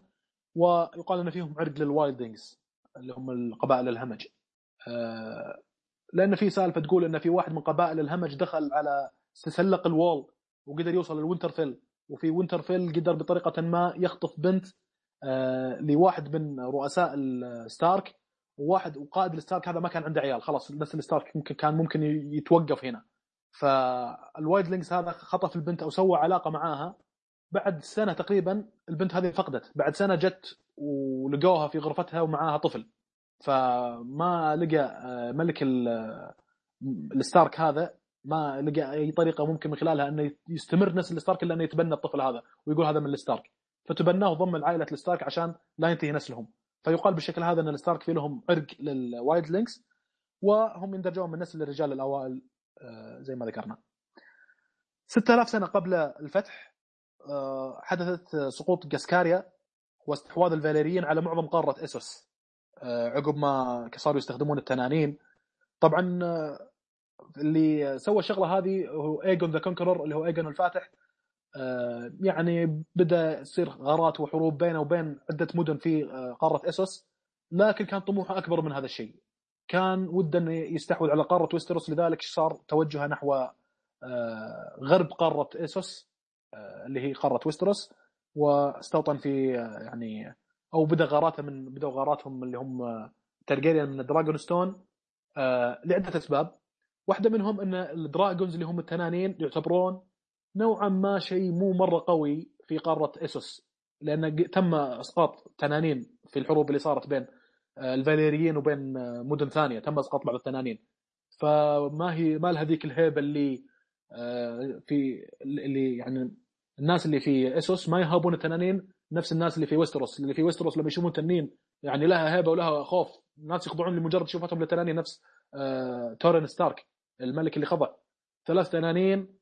ويقال إن فيهم عرق لل Wildlings اللي هم القبائل الهمج. آه، لأن في سالفة تقول إن في واحد من قبائل الهمج دخل على تسلق ال Wall وقدر يوصل للوينترفيل. وفي وينترفيل قدر بطريقة ما يخطف بنت آه، لواحد من رؤساء الستارك. وواحد وقائد الستارك هذا ما كان عنده عيال خلاص نسل الستارك كان ممكن يتوقف هنا. فال Wildlings هذا خطف البنت أو سوى علاقة معاها. بعد سنة تقريبا البنت هذه فقدت. بعد سنة جت ولقوها في غرفتها ومعاها طفل. فما لقى آه، ملك ال- الستارك هذا ما لقى أي طريقة ممكن من خلالها إنه يستمر نسل الستارك إلا إنه يتبنى الطفل هذا ويقول هذا من الستارك. فتبناه وضم لعائله الستارك عشان لا ينتهي نسلهم. فيقال بالشكل هذا إن الستارك في لهم عرق لل wildlings وهم يندرجون من نسل الرجال الأوائل آه، زي ما ذكرنا. 6000 سنة قبل الفتح آه، حدثت سقوط جاسكاريا واستحواذ الفاليريين على معظم قارة اسوس آه، عقب ما صاروا يستخدمون التنانين. طبعا آه، اللي سوى الشغلة هذه هو ايجون the conqueror اللي هو ايجون الفاتح. آه، يعني بدأ يصير غارات وحروب بينه وبين عدة مدن في آه، قارة اسوس لكن كان طموحه أكبر من هذا الشيء. كان وده انه يستحوذ على قارة ويستروس لذلك صار توجهه نحو آه، غرب قارة اسوس آه، اللي هي قارة ويستروس واستوطن في آه، يعني أو بدأ غاراته من بدأوا غاراتهم اللي هم ترجيريان من دراجون ستون لعدة أسباب. واحدة منهم إن الدراجونز اللي هم التنانين يعتبرون نوعا ما شيء مو مرة قوي في قارة اسوس لأن تم إسقاط تنانين في الحروب اللي صارت بين الفاليريين وبين آه، مدن ثانية تم اسقاط بعض التنانين. فما هي ما لها ذيك الهيبة اللي آه، في اللي يعني الناس اللي في اسوس ما يهابون التنانين نفس الناس اللي في ويستروس. اللي في ويستروس لما يشوفون تنين يعني لها هيبة ولها خوف. الناس يخضعون لمجرد شوفتهم للتنانين نفس آه، تورين ستارك الملك اللي خضع. ثلاث تنانين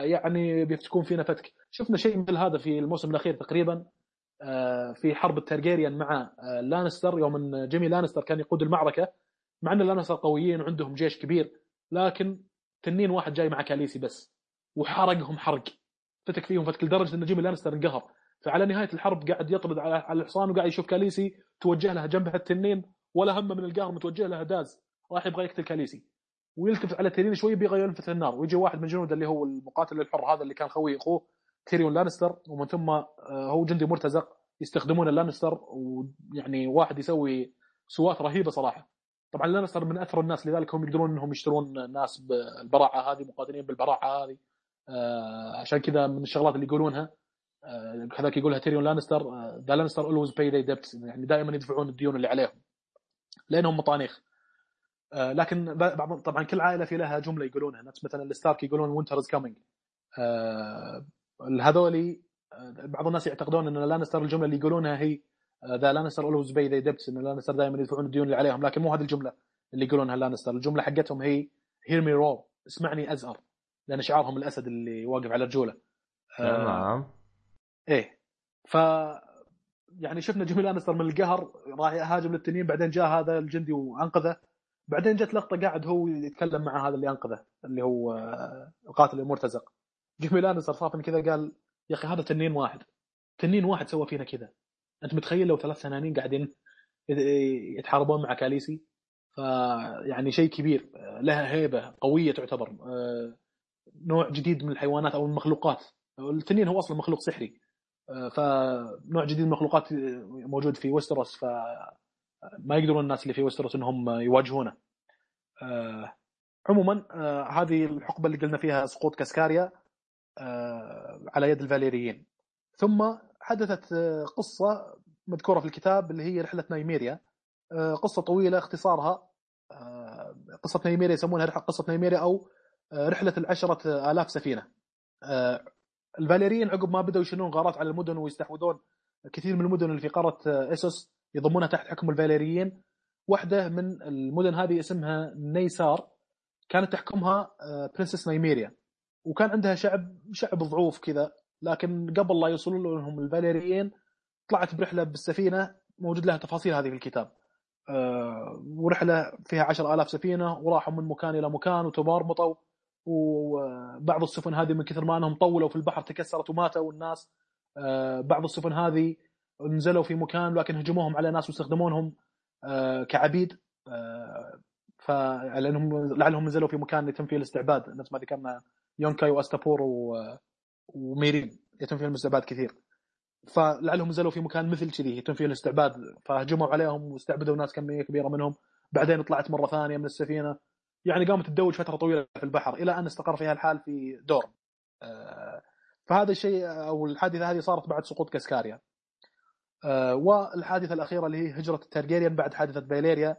يعني بيفتكون فينا فتك شفنا شيء مثل هذا في الموسم الأخير تقريبا. في حرب التارجيريان مع آه، لانستر يوم إن جيمي لانستر كان يقود المعركة مع إن لانستر قويين وعندهم جيش كبير لكن تنين واحد جاي مع كاليسي بس وحرقهم حرق فتك فيهم فتك لدرجة إن جيمي لانستر انقهر. فعلى نهاية الحرب قاعد يطرد على الحصان وقاعد يشوف كاليسي توجه لها جنبها التنين ولا هم من القهر متوجه لها داز راح يبغى يقتل كاليسي. ويلتفت عليه التنين شوي بيغى ينفث النار ويجي واحد من جنوده اللي هو المقاتل الحر هذا اللي كان خوي أخوه تيريون لانستر ومن ثم آه، هو جندي مرتزق يستخدمون اللانستر ويعني واحد يسوي سوات رهيبة صراحة. طبعا لانستر من أثر الناس لذلك هم يقدرون إنهم يشترون ناس بالبراعة هذه مقاتلين بالبراعة هذه. آه، عشان كذا من الشغلات اللي يقولونها آه، كذلك يقولها تيريون لانستر the لانستر always pay their debts يعني دائما يدفعون الديون اللي عليهم لأنهم مطانيخ. لكن طبعا كل عائلة في لها جملة يقولونها نفس مثلا الستارك يقولون winter is coming هذولي آه، بعض الناس يعتقدون إن لانستر الجملة اللي يقولونها هي the لانستر always pay their debts إن لانستر دائما يدفعون الديون اللي عليهم لكن مو هذه الجملة اللي يقولونها لانستر. الجملة حقتهم هي hear me roar اسمعني أزأر. لأن شعارهم الأسد اللي واقف على رجوله. آه، تمام. إيه. ف يعني شفنا جيمي لانستر من القهر راح يهاجم للتنين بعدين جاء هذا الجندي وأنقذه. بعدين جت لقطة قاعد هو يتكلم مع هذا اللي أنقذه اللي هو آه، القاتل المرتزق. جيمي لانستر صاف من كذا قال يا أخي هذا تنين واحد. تنين واحد سوى فينا كذا. أنت متخيل لو ثلاث تنانين قاعدين يتحاربون مع كاليسي؟ فيعني شيء كبير. لها هيبة قوية تعتبر. نوع جديد من الحيوانات أو المخلوقات. التنين هو أصلا مخلوق سحري. فنوع جديد من المخلوقات موجود في ويستروس فما يقدرون الناس اللي في ويستروس إنهم يواجهونه. عموما هذه الحقبة اللي قلنا فيها سقوط كاسكاريا. على يد الفاليريين. ثم حدثت آه، قصة مذكورة في الكتاب اللي هي رحلة نايميريا آه، قصة طويلة اختصارها آه، قصة نايميريا يسمونها رح- قصة نايميريا أو آه، رحلة العشرة آلاف سفينة. آه، الفاليريين عقب ما بدأوا يشنون غارات على المدن ويستحوذون كثير من المدن اللي في قارة آه، إسوس يضمونها تحت حكم الفاليريين. واحدة من المدن هذه اسمها نيسار كانت تحكمها آه، برنسس نايميريا وكان عندها شعب شعب ضعوف كذا لكن قبل لا يوصلوا لهم الفاليريين طلعت برحلة بالسفينة موجود لها تفاصيل هذه في الكتاب. آه، ورحلة فيها عشر آلاف سفينة وراحوا من مكان إلى مكان وتمرمطوا وبعض السفن هذه من كثر ما أنهم طولوا في البحر تكسرت وماتوا الناس آه، بعض السفن هذه نزلوا في مكان لكن هجموهم على ناس واستخدمونهم آه، كعبيد. فلانهم لعلهم نزلوا في مكان يتم فيه الاستعباد نفس ما ذكرنا يونكاي واستابور وميرين يتم فيه الاستعباد كثير. فلعلهم نزلوا في مكان مثل كذي يتم فيه الاستعباد فهجموا عليهم واستعبدوا ناس كميه كبيرة منهم. بعدين طلعت مرة ثانية من السفينة. يعني قامت تدوج فترة طويلة في البحر إلى أن استقر فيها الحال في دورن آه، فهذا الشيء أو الحادثة هذه صارت بعد سقوط كاسكاريا. آه، والحادثة الأخيرة اللي هي هجرة التارجيريان بعد حادثة فاليريا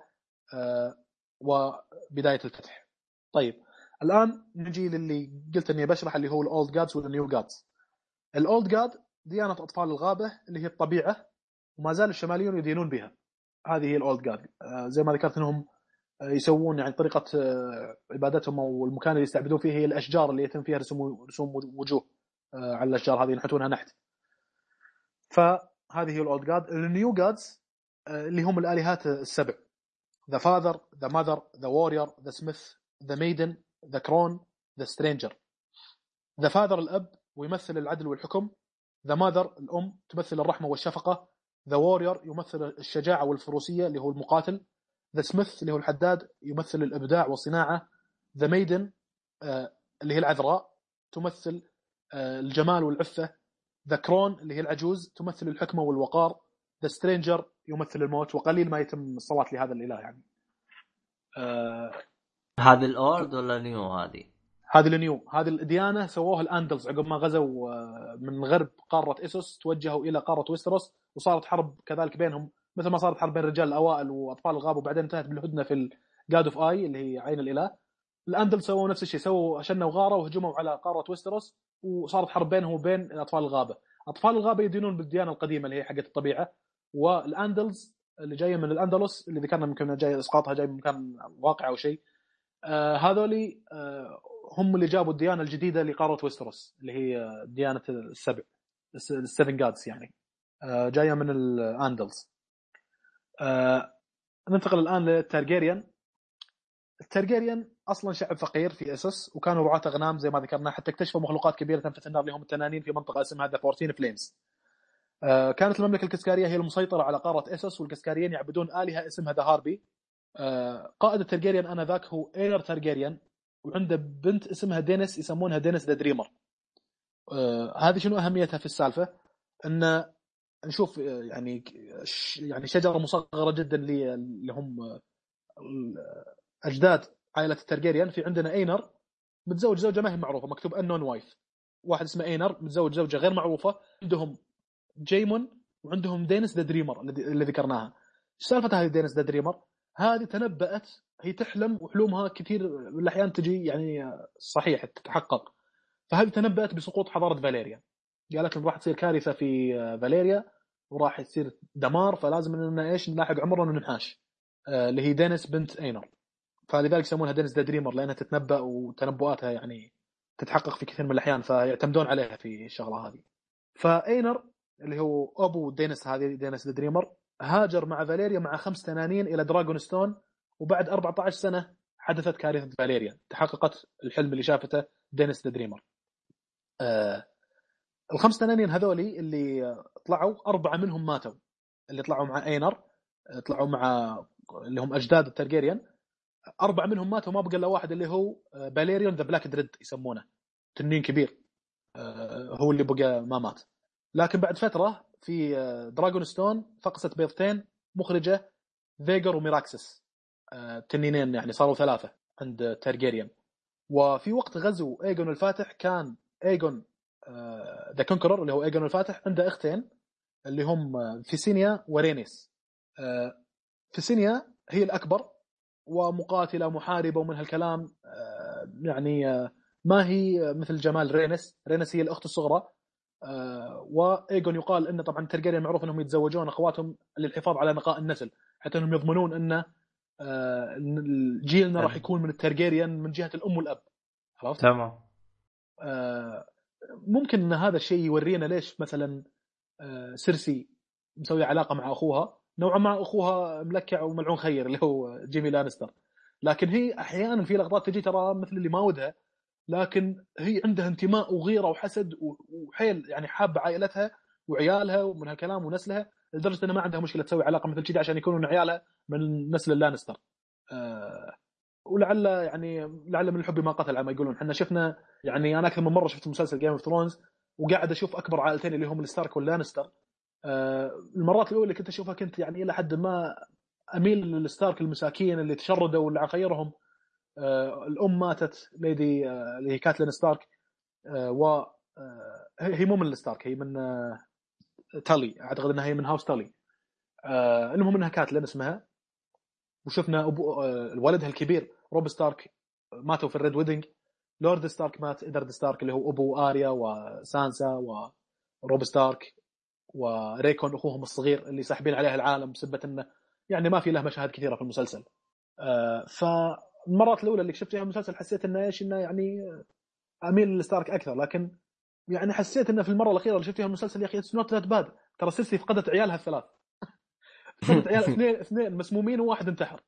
آه، وبداية الفتح. طيب الآن نجي للي قلت إني بشرح اللي هو ال old gods وال new gods ال old god ديانة أطفال الغابة اللي هي الطبيعة وما زال الشماليون يدينون بها. هذه هي ال old god زي ما ذكرت إنهم آه، يسوون يعني طريقة آه، عبادتهم أو المكان اللي يتعبدون فيه هي الأشجار اللي يتم فيها رسوم رسوم وجوه آه، على الأشجار هذه ينحتونها نحت. فهذه هي ال old god ال new gods اللي هم الآلهات السبع. the father the mother the warrior the smith the maiden the crone the stranger the father الاب ويمثل العدل والحكم. the mother الام تمثل الرحمة والشفقة. the warrior يمثل الشجاعة والفروسية اللي هو المقاتل. the smith اللي هو الحداد يمثل الإبداع والصناعة. the maiden اللي هي العذراء تمثل آه، الجمال والعفة. the crone اللي هي العجوز تمثل الحكمة والوقار. the stranger يمثل الموت وقليل ما يتم الصلاة لهذا الإله يعني. آه، هذه ال old ولا new هذه؟ هذه ال new هذه الديانه سووها الاندلز عقب ما غزوا آه، من غرب قارة اسوس توجهوا إلى قارة ويستروس وصارت حرب كذلك بينهم مثل ما صارت حرب بين الرجال الأوائل وأطفال الغابة وبعدين انتهت بالهدنة في god of eye اللي هي عين الإله. الاندل سووا نفس الشيء سووا شنوا غارة وهجموا على قارة ويستروس وصارت حرب بينهم وبين أطفال الغابة. أطفال الغابة يدينون بالديانة القديمة اللي هي حقت الطبيعة والاندلز اللي جاية من الأندلس اللي ذكرنا يمكن جاي إسقاطها جاي من مكان واقع أو شيء آه هذولي آه هم اللي جابوا الديانة الجديدة لقارة ويستروس اللي هي ديانة السبع ال seven gods يعني آه جاية من الاندلز ننتقل الآن للتارجيريان التارجيريان أصلا شعب فقير في إسس وكانوا رعاة أغنام زي ما ذكرنا حتى اكتشفوا مخلوقات كبيرة تنفث النار اللي هم التنانين في منطقة اسمها the 14 flames. كانت المملكة الكسكارية هي المسيطرة على قارة إسس والكسكاريين يعبدون آلهة اسمها the harpy. آه قائد الترجيريان آنذاك هو اينر ترجيريان وعنده بنت اسمها دينيس يسمونها دينيس the dreamer. آه هذه شنو أهميتها في السالفة؟ إن نشوف آه، يعني يعني شجرة مصغرة جدا اللي هم اجداد عائلة الترجيريان في عندنا إينر متزوج زوجة ما هي معروفة مكتوب unknown wife واحد اسمه إينر متزوج زوجة غير معروفة عندهم جيمون وعندهم دينيس the dreamer اللي ذكرناها سالفة هذه دينيس the dreamer؟ هذه تنبأت هي تحلم وحلومها كثير من الأحيان تجي يعني صحيح تتحقق. فهذه تنبأت بسقوط حضارة فاليريا. قالت لهم راح تصير كارثة في فاليريا وراح يصير دمار فلازم اننا إيش نلاحق عمرنا وننحاش آه، اللي هي دينيس بنت إينر. فلذلك يسمونها دينيس the dreamer لأنها تتنبأ وتنبؤاتها يعني تتحقق في كثير من الأحيان فيعتمدون عليها في الشغلة هذه. فإينر اللي هو أبو دينيس هذه دينيس the dreamer هاجر مع فاليريا مع خمس تنانين إلى دراجون ستون وبعد 14 سنة حدثت كارثة فاليريا. تحققت الحلم اللي شافته دينيس the dreamer. آه الخمس تنانين هذولي اللي طلعوا أربعة منهم ماتوا. اللي طلعوا مع أينر طلعوا مع اللي هم أجداد الترجيريان أربعة منهم ماتوا ما بقى إلا واحد اللي هو باليريون the black dread يسمونه. تنين كبير. آه، هو اللي بقى ما مات. لكن بعد فترة في دراجون ستون فقست بيضتين مخرجة فيجر وميراكسس آه، تنينين يعني صاروا ثلاثة عند تارجيريان وفي وقت غزو ايجون الفاتح كان ايجون the conqueror اللي هو ايجون الفاتح عنده أختين اللي هم فيسينيا ورينيس آه، فيسينيا هي الأكبر ومقاتلة محاربة ومن هالكلام آه، يعني آه، ما هي مثل جمال رينس رينس هي الأخت الصغرى. آه، وإيجون يقال انه طبعا ترجيريان معروف إنهم يتزوجون أخواتهم للحفاظ على نقاء النسل حتى إنهم يضمنون انه جيلنا راح يكون من الترجيريان من جهة الأم والأب. عرفت؟ تمام. ممكن إن هذا الشيء يورينا ليش مثلا سيرسي مسوي علاقة مع أخوها. نوعا ما أخوها ملكع وملعون خير اللي هو جيمي لانستر. لكن هي أحيانا في لقطات تجي ترى مثل اللي ما ودها لكن هي عندها انتماء وغيرة وحسد وحيل يعني حابة عائلتها وعيالها ومن هالكلام ونسلها لدرجة إنها ما عندها مشكلة تسوي علاقة مثل كذا عشان يكونون عيالها من نسل اللانستر. أه ولعل يعني لعل من الحب ما قتل على ما يقولون إحنا شفنا يعني أنا أكثر من مرة شفت مسلسل Game of Thrones وقاعد أشوف أكبر عائلتين اللي هم الستارك واللانستر آه، المرات الأولى كنت أشوفها كنت يعني إلى حد ما أميل للستارك المساكين اللي تشردوا واللي على خيرهم الأم ماتت ليدي آه، اللي هي كاتلين ستارك و هي مو من الستارك هي من تالي. أعتقد إنها هي من house تالي. المهم إنها كاتلين اسمها. وشفنا أبو ولدها الكبير روب ستارك ماتوا في ال Red Wedding. لورد ستارك مات إدرد ستارك اللي هو أبو اريا وسانسا وروب ستارك وريكون أخوهم الصغير اللي ساحبين عليه العالم بسبة إنه يعني ما في له مشاهد كثيرة في المسلسل. آه فالمرات الأولى اللي شفت فيها المسلسل حسيت إنه إيش إنه يعني أميل للستارك أكثر لكن يعني حسيت إنه في المرة الأخيرة اللي شفت فيها المسلسل يا أخي it's not that bad ترى سيرسي فقدت عيالها الثلاث. فقدت عيال اثنين اثنين مسمومين وواحد انتحر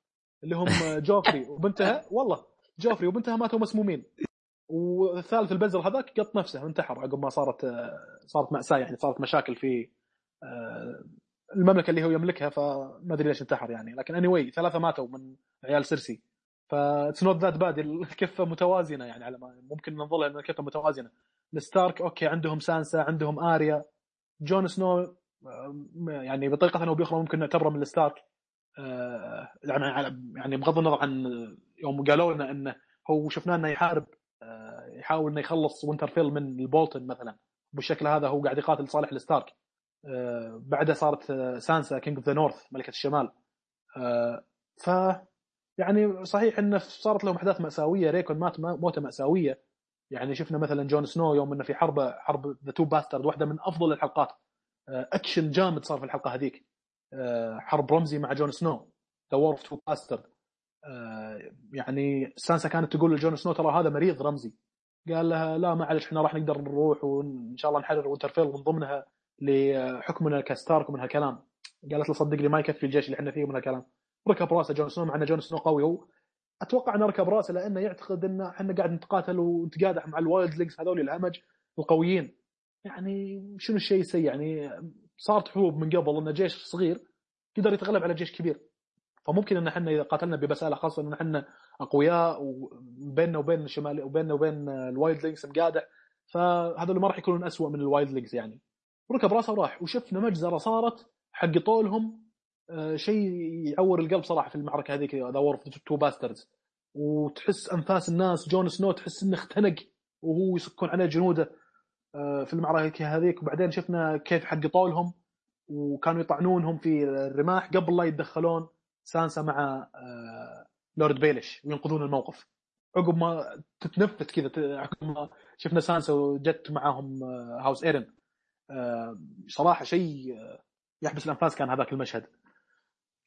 اللي هم جوفري وبنتها. والله جوفري وبنتها ماتوا مسمومين. والثالث البزر هذاك قط نفسه وانتحر عقب ما صارت صارت مأساة يعني صارت مشاكل في آه، المملكة اللي هو يملكها فما أدري ليش انتحر يعني. لكن anyway ثلاثة ماتوا من عيال سيرسي it's not that bad الكفه متوازنة يعني على ما ممكن ننظر ان الكفه متوازنة. الستارك okay عندهم سانسا عندهم آريا. جون سنو آه، يعني بطريقة أو بأخرى ممكن نعتبره من الستارك آه، يعني يعني بغض النظر عن يوم قالوا لنا إنه هو شفناه إنه يحارب يحاول إنه يخلص وينترفيل من البولتن مثلا. بالشكل هذا هو قاعد يقاتل صالح الستارك آه، بعدها صارت آه، سانسا king of the north ملكة الشمال. آه، ف يعني صحيح انه صارت لهم أحداث مأساوية ريكون مات موتة مأساوية. يعني شفنا مثلا جون سنو يوم إنه في حرب حرب the two bastards واحدة من أفضل الحلقات. آه، أكشن جامد صار في الحلقة هذيك. آه، حرب رمزي مع جون سنو. the war two bastards يعني سانسا كانت تقول لجون سنو ترى هذا مريض رمزي. قال لها لا معلش إحنا راح نقدر نروح وإن شاء الله نحرر وينترفيل من ضمنها لحكمنا كستارك ومن هالكلام. قالت له صدقني ما يكفي الجيش اللي إحنا فيه ومن هالكلام. ركب راسه جون سنو مع أن جون سنو قوي. هو أتوقع انه ركب راسه لأنه يعتقد أن إحنا قاعد نتقاتل ونتقادح مع ال wildlings هذول الهمج القويين. يعني شنو الشيء السيء؟ يعني صارت حروب من قبل أن جيش صغير قدر يتغلب على جيش كبير. فممكن أن إحنا إذا قاتلنا ببسالة خاصة أن إحنا أقوياء وبيننا وبين الشمال وبيننا وبين ال wildlings مقادح. فهذول ما راح يكونون اسوء من ال wildlings يعني. ركب راسه وراح وشفنا مجزرة صارت حوطوهم شيء يعور القلب صراحة في المعركة هذيك the war two bastards وتحس أنفاس الناس جون سنو تحس إنه اختنق وهو يسكون عليه جنوده آه، في المعركة هذيك. وبعدين شفنا كيف حوطوهم وكانوا يطعنونهم في الرماح قبل لا يتدخلون سانسا مع آه، لورد بيلش وينقذون الموقف. عقب ما تتنفس كذا عقب ما شفنا سانسا وجت معاهم آه، house إيرن. آه، صراحة شيء آه، يحبس الأنفاس كان هذاك المشهد. آه،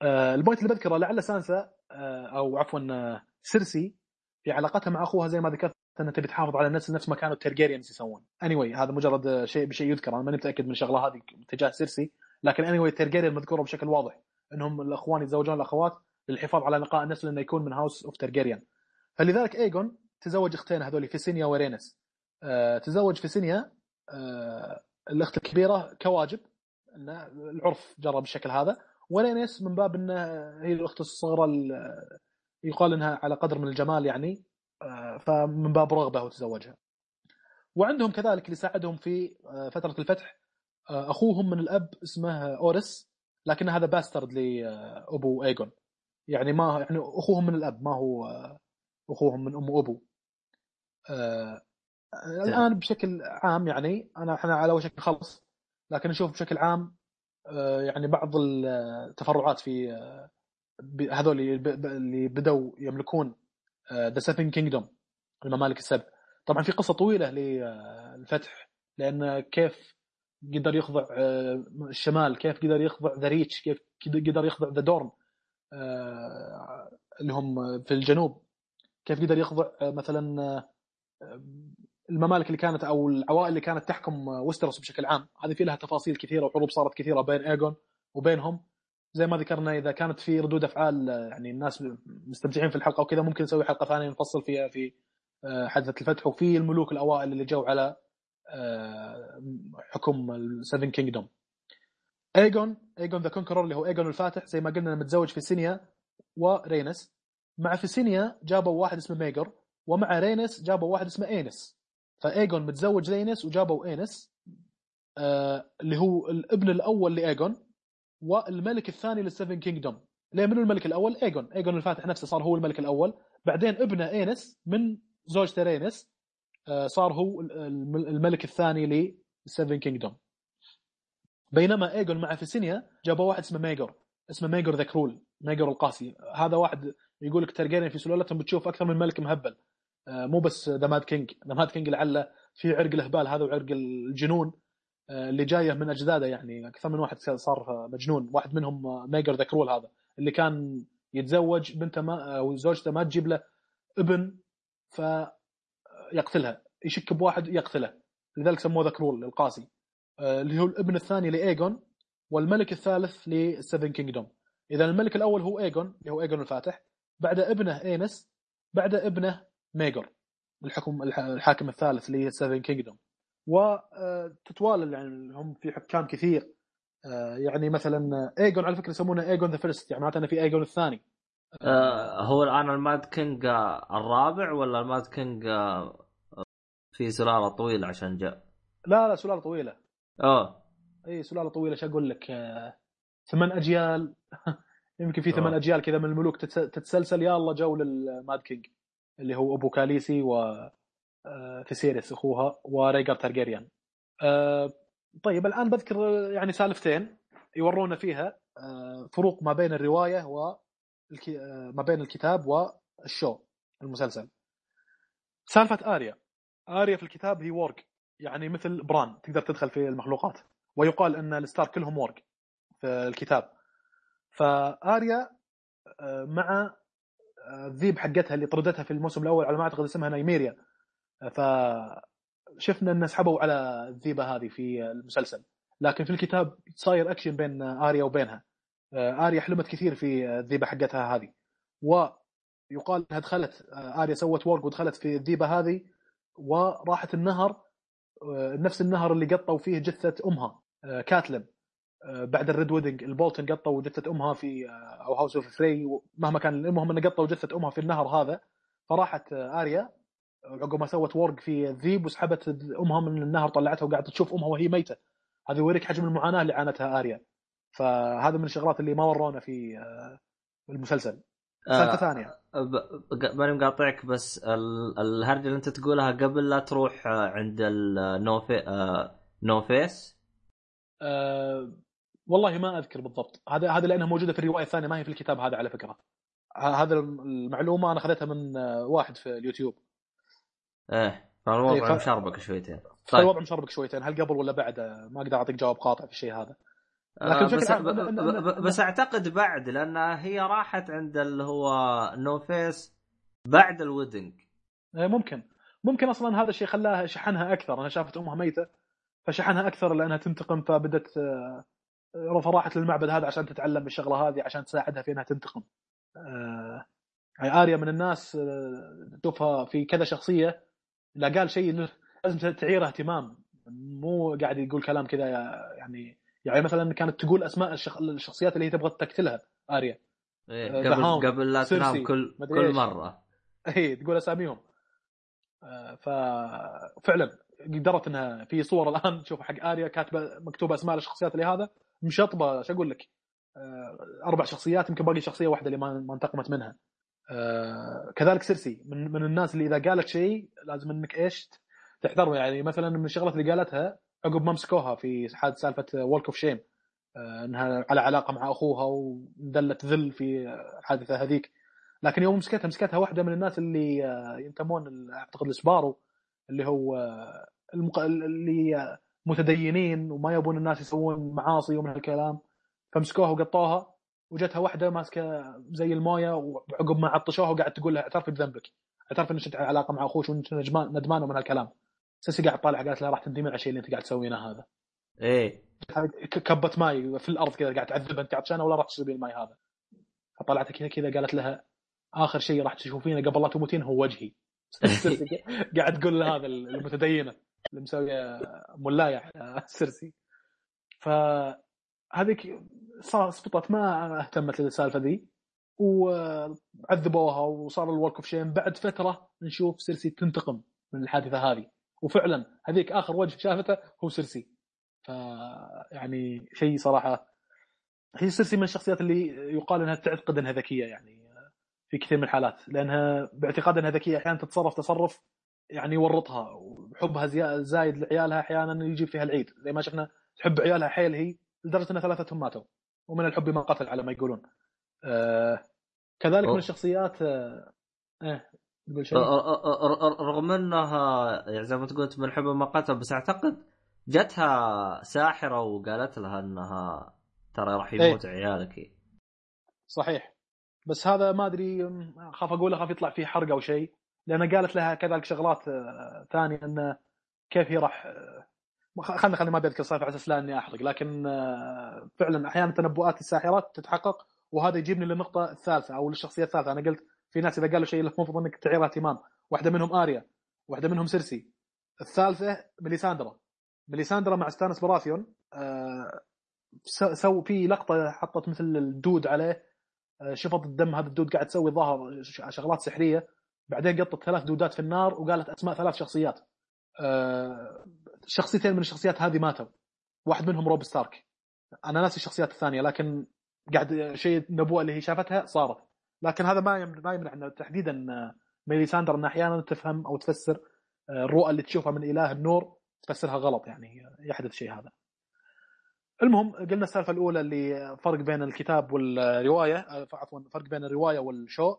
ال point اللي بذكره لعل سانسا آه، أو عفوا آه، سيرسي في علاقتها مع أخوها زي ما ذكرت أنها تبي تحافظ على النسل نفس ما كانوا الترجيريانز يسوون. anyway, هذا مجرد آه، شيء بشيء يذكر. أنا ماني متأكد من الشغلة هذه تجاه سيرسي لكن anyway, الترجيريان مذكورة بشكل واضح إنهم الأخوان يتزوجون الأخوات للحفاظ على نقاء النسل انه يكون من house of Targaryen فلذلك إيجون تزوج أختين هذول فيسينيا ورينيس آه، تزوج فيسينيا آه، الأخت الكبيرة كواجب العرف جرى بالشكل هذا. ورينيس من باب إنه هي الأخت الصغرى ال- يقال إنها على قدر من الجمال يعني آه، فمن باب رغبة وتزوجها. وعندهم كذلك اللي ساعدهم في آه، فترة الفتح آه، أخوهم من الأب اسمه أورس لكن هذا bastard لابو ايجون يعني ما يعني أخوهم من الأب ما هو أخوهم من أم وابو. آه، الآن بشكل عام يعني أنا إحنا على وشك نخلص لكن نشوف بشكل عام يعني بعض التفرعات في آه، هذول اللي بدوا يملكون the Seven Kingdom الممالك السبع. طبعا في قصة طويلة للفتح لأن كيف قدر يخضع آه، الشمال كيف قدر يخضع the Reach كيف قدر يخضع the Dorne اللي هم في الجنوب. كيف قدر يخضع آه، مثلا آه، الممالك اللي كانت أو العوائل اللي كانت تحكم وستروس بشكل عام. هذه في لها تفاصيل كثيرة وحروب صارت كثيرة بين ايجون وبينهم. زي ما ذكرنا إذا كانت في ردود أفعال يعني الناس مستمتعين في الحلقة وكذا ممكن نسوي حلقة ثانية نفصل فيها في آه، حادثه الفتح. وفي الملوك الأوائل اللي جو على آه، حكم ال Seven Kingdom. ايجون ايجون the Conqueror اللي هو ايجون الفاتح زي ما قلنا متزوج فيسينيا ورينس. مع فيسينيا جابوا واحد اسمه ميجر ومع رينس جابوا واحد اسمه إينس. فايجون متزوج رينس وجابوا اينس آه اللي هو الابن الأول لايجون والملك الثاني لل Seven Kingdom. ليه؟ منو الملك الأول؟ ايجون ايجون الفاتح نفسه صار هو الملك الأول. بعدين ابنه اينس من زوجته رينس آه صار هو الم- الملك الثاني لل Seven Kingdom. بينما ايجون مع فيسينيا جابوا واحد اسمه ميجر اسمه ميجر the Cruel ميجر القاسي. هذا واحد يقول لك ترجيريان في سلالتهم بتشوف أكثر من ملك مهبل. مو بس the Mad King. the Mad King لعله في عرق الاهبال هذا وعرق الجنون آه، اللي جاية من اجداده يعني. أكثر من واحد صار مجنون. واحد منهم آه، ميجر the Cruel هذا اللي كان يتزوج بنته ما أو زوجته ما تجيب له ابن فيقتلها. يشك بواحد يقتله. لذلك سموه the Cruel القاسي آه، اللي هو الابن الثاني لايجون والملك الثالث لل Seven Kingdom. إذا الملك الأول هو ايجون اللي هو ايجون الفاتح. بعد ابنه إينس. بعد ابنه ميجر الحكم الح- الحاكم الثالث لل Seven Kingdom وتتوالى يعني هم في حكام كثير. آه، يعني مثلا ايجون على فكرة يسمونه ايجون the First يعني معناته إنه في ايجون الثاني. آه هو الآن ال Mad King آه، الرابع ولا ال Mad King في سلالة طويلة عشان جاء؟ لا لا سلالة طويلة. آه. إي سلالة طويلة إيش أقول لك؟ ثمان أجيال. يمكن في ثمان. أجيال كذا من الملوك تتس- تتسلسل يا الله جو لل Mad King. اللي هو أبو كاليسي و آه، فيسيريس أخوها وريجر تارجيريان. آه، طيب الآن بذكر آه، يعني سالفتين يورونا فيها آه، فروق ما بين الرواية و آه، ما بين الكتاب وال show المسلسل. سالفة آريا. آريا في الكتاب هي warg يعني مثل بران تقدر تدخل في المخلوقات. ويقال إن الستار كلهم warg في الكتاب. فآريا آه، مع آه، الذيب حقتها اللي طردتها في الموسم الأول على ما أعتقد اسمها نايميريا فشفنا إن سحبوا على الذيبة هذه في المسلسل. لكن في الكتاب صاير أكشن بين آريا وبينها. آريا حلمت كثير في الذيبة حقتها هذه. ويقال إنها دخلت آريا سوت warg ودخلت في الذيبة هذه وراحت النهر نفس النهر اللي قطوا فيه جثة أمها آه، كاتلن آه، بعد ال Red Wedding البولتن قطوا جثه أمها في آه، أو house of Frey مهما كان المهم إنه قطوا جثة أمها في النهر هذا فراحت آه، آريا عقب ما سوت warg في الذيب وسحبت أمها من النهر طلعتها وقاعده تشوف أمها وهي ميتة. هذا يوريك حجم المعاناة اللي عانتها آريا. فهذا من الشغلات اللي ما ورونا في آه، المسلسل. سالفه آه، ثانية. ماني مقاطعك بس ال- الهرجه اللي أنت تقولها قبل لا تروح آه، عند النوفي آه، نوفيس؟ أه والله ما أذكر بالضبط. هذا هذا لأنها موجودة في الرواية الثانية ما هي في الكتاب هذا على فكرة. هذا المعلومة أنا أخذتها من آه، واحد في اليوتيوب. إيه إيه، فالوضع ف- مشربك شويتين. طيب. الوضع مشربك شويتين. هل قبل ولا بعد؟ آه، ما أقدر أعطيك جواب قاطع في الشيء هذا. لكن آه، بس, ب- ب- ب- بس أعتقد بعد لأن هي راحت عند اللي هو نوفيس بعد ال wedding إيه، ممكن. ممكن أصلا هذا الشيء خلاها شحنها أكثر. انها شافت أمها ميتة فشحنها أكثر لأنها تنتقم فبدت فراحت للمعبد هذا عشان تتعلم الشغله هذه عشان تساعدها في إنها تنتقم. آه، يعني آريا من الناس آه، تشوفها في كذا شخصية لا قال شيء إنه لازم تعيره اهتمام. مو قاعد يقول كلام كذا يعني يعني مثلا كانت تقول أسماء الشخ... الشخصيات اللي هي تبغى تقتلها آريا. إيه آه، قبل قبل لا تنام كل كل. مرة. اي تقول أساميهم. آه، ففعلا قدرت إنها في صور الآن. تشوف حق آريا كاتبة مكتوبة أسماء الشخصيات اللي هذا. مشطبه شو أقول لك؟ آه، أربع شخصيات يمكن باقي شخصية واحدة اللي ما انتقمت منها. آه، كذلك سيرسي من من الناس اللي إذا قالت شيء لازم إنك إيش تحذره. يعني مثلا من الشغلات اللي قالتها عقب ما مسكوها في حاد سالفة walk of shame إنها على علاقة مع أخوها ودلت ذل في الحادثه هذيك. لكن يوم مسكتها مسكتها واحدة من الناس اللي آه، ينتمون أعتقد السبارو اللي هو المق... اللي متدينين وما يبون الناس يسوون معاصي ومن هالكلام. فمسكوها وقطوها وجتها واحدة ماسكة زي الموية وعقب ما عطشوها وقاعد تقول لها اعترفي بذنبك. اعترفي إنك علاقة مع أخوك وانت ندمان ومن هالكلام. سيسي قاعد تطالع قالت لها راح تندمين على الشيء اللي أنت قاعد تسوينه هذا. إيه. كبه ماي في الأرض كذا قاعد تعذبها أنت عطشانة ولا راح تشربين الماي هذا. فطلعت كذا كذا قالت لها آخر شيء راح تشوفينه قبل لا تموتين هو وجهي. قاعد تقول لهذا المتدينة. اللي مسويه ملايه على سيرسي. فهذيك صار سقطت ما اهتمت للسالفة ذي وعذبوها وصار الورك اوف شيم بعد فترة نشوف سيرسي تنتقم من الحادثة هذه. وفعلا هذيك آخر وجه شافته هو سيرسي. ف يعني شيء صراحة هي سيرسي من الشخصيات اللي يقال إنها تعتقد إنها ذكية يعني في كثير من الحالات. لأنها باعتقاد إنها ذكية أحيانا تتصرف تصرف يعني يورطها وحبها زيا- زايد لعيالها أحيانا يجيب فيها العيد. زي ما شفنا تحب عيالها حيل هي لدرجة ان ثلاثتهم ماتوا ومن الحب ما قتل على ما يقولون. آه كذلك من أوه. الشخصيات آه إيه تقول شيء؟ ر- رغم إنها يعني زي ما تقول من حب ما قتل بس أعتقد جتها ساحرة وقالت لها إنها ترى راح يموت عيالك. صحيح. بس هذا ما أدري اخاف أقول اخاف يطلع فيه حرق أو شيء. لأن قالت لها كذلك شغلات آه، ثانية انه كيف هي راح آه، خ- خلنا خلنا ما بذكر السالفه على أساس لا إني أحرق لكن آه، فعلا أحيانا تنبؤات الساحرات تتحقق وهذا يجيبني للنقطة الثالثة أو للشخصية الثالثة. أنا قلت في ناس إذا قالوا شيء المفروض إنك تعير اهتمام. واحدة منهم آريا واحدة منهم سيرسي. الثالثة ميليساندرا. ميليساندرا مع ستانس براثيون آه، so في لقطة حطت مثل الدود عليه آه، شفط الدم هذا الدود قاعد تسوي ظاهر شغلات سحرية. بعدين قطت ثلاث دودات في النار وقالت أسماء ثلاث شخصيات. آه، شخصيتين من الشخصيات هذه ماتوا. واحد منهم روب ستارك. أنا ناسي الشخصيات الثانية لكن قاعد شيء النبوه اللي هي شافتها صارت. لكن هذا ما ما يمنع ان تحديدا آه، ميليساندر انها أحيانا تفهم أو تفسر آه، الرؤى اللي تشوفها من إله النور تفسرها غلط يعني يحدث شيء هذا. المهم قلنا السالفة الأولى اللي فرق بين الكتاب والرواية آه، عفوا فرق بين الرواية وال show.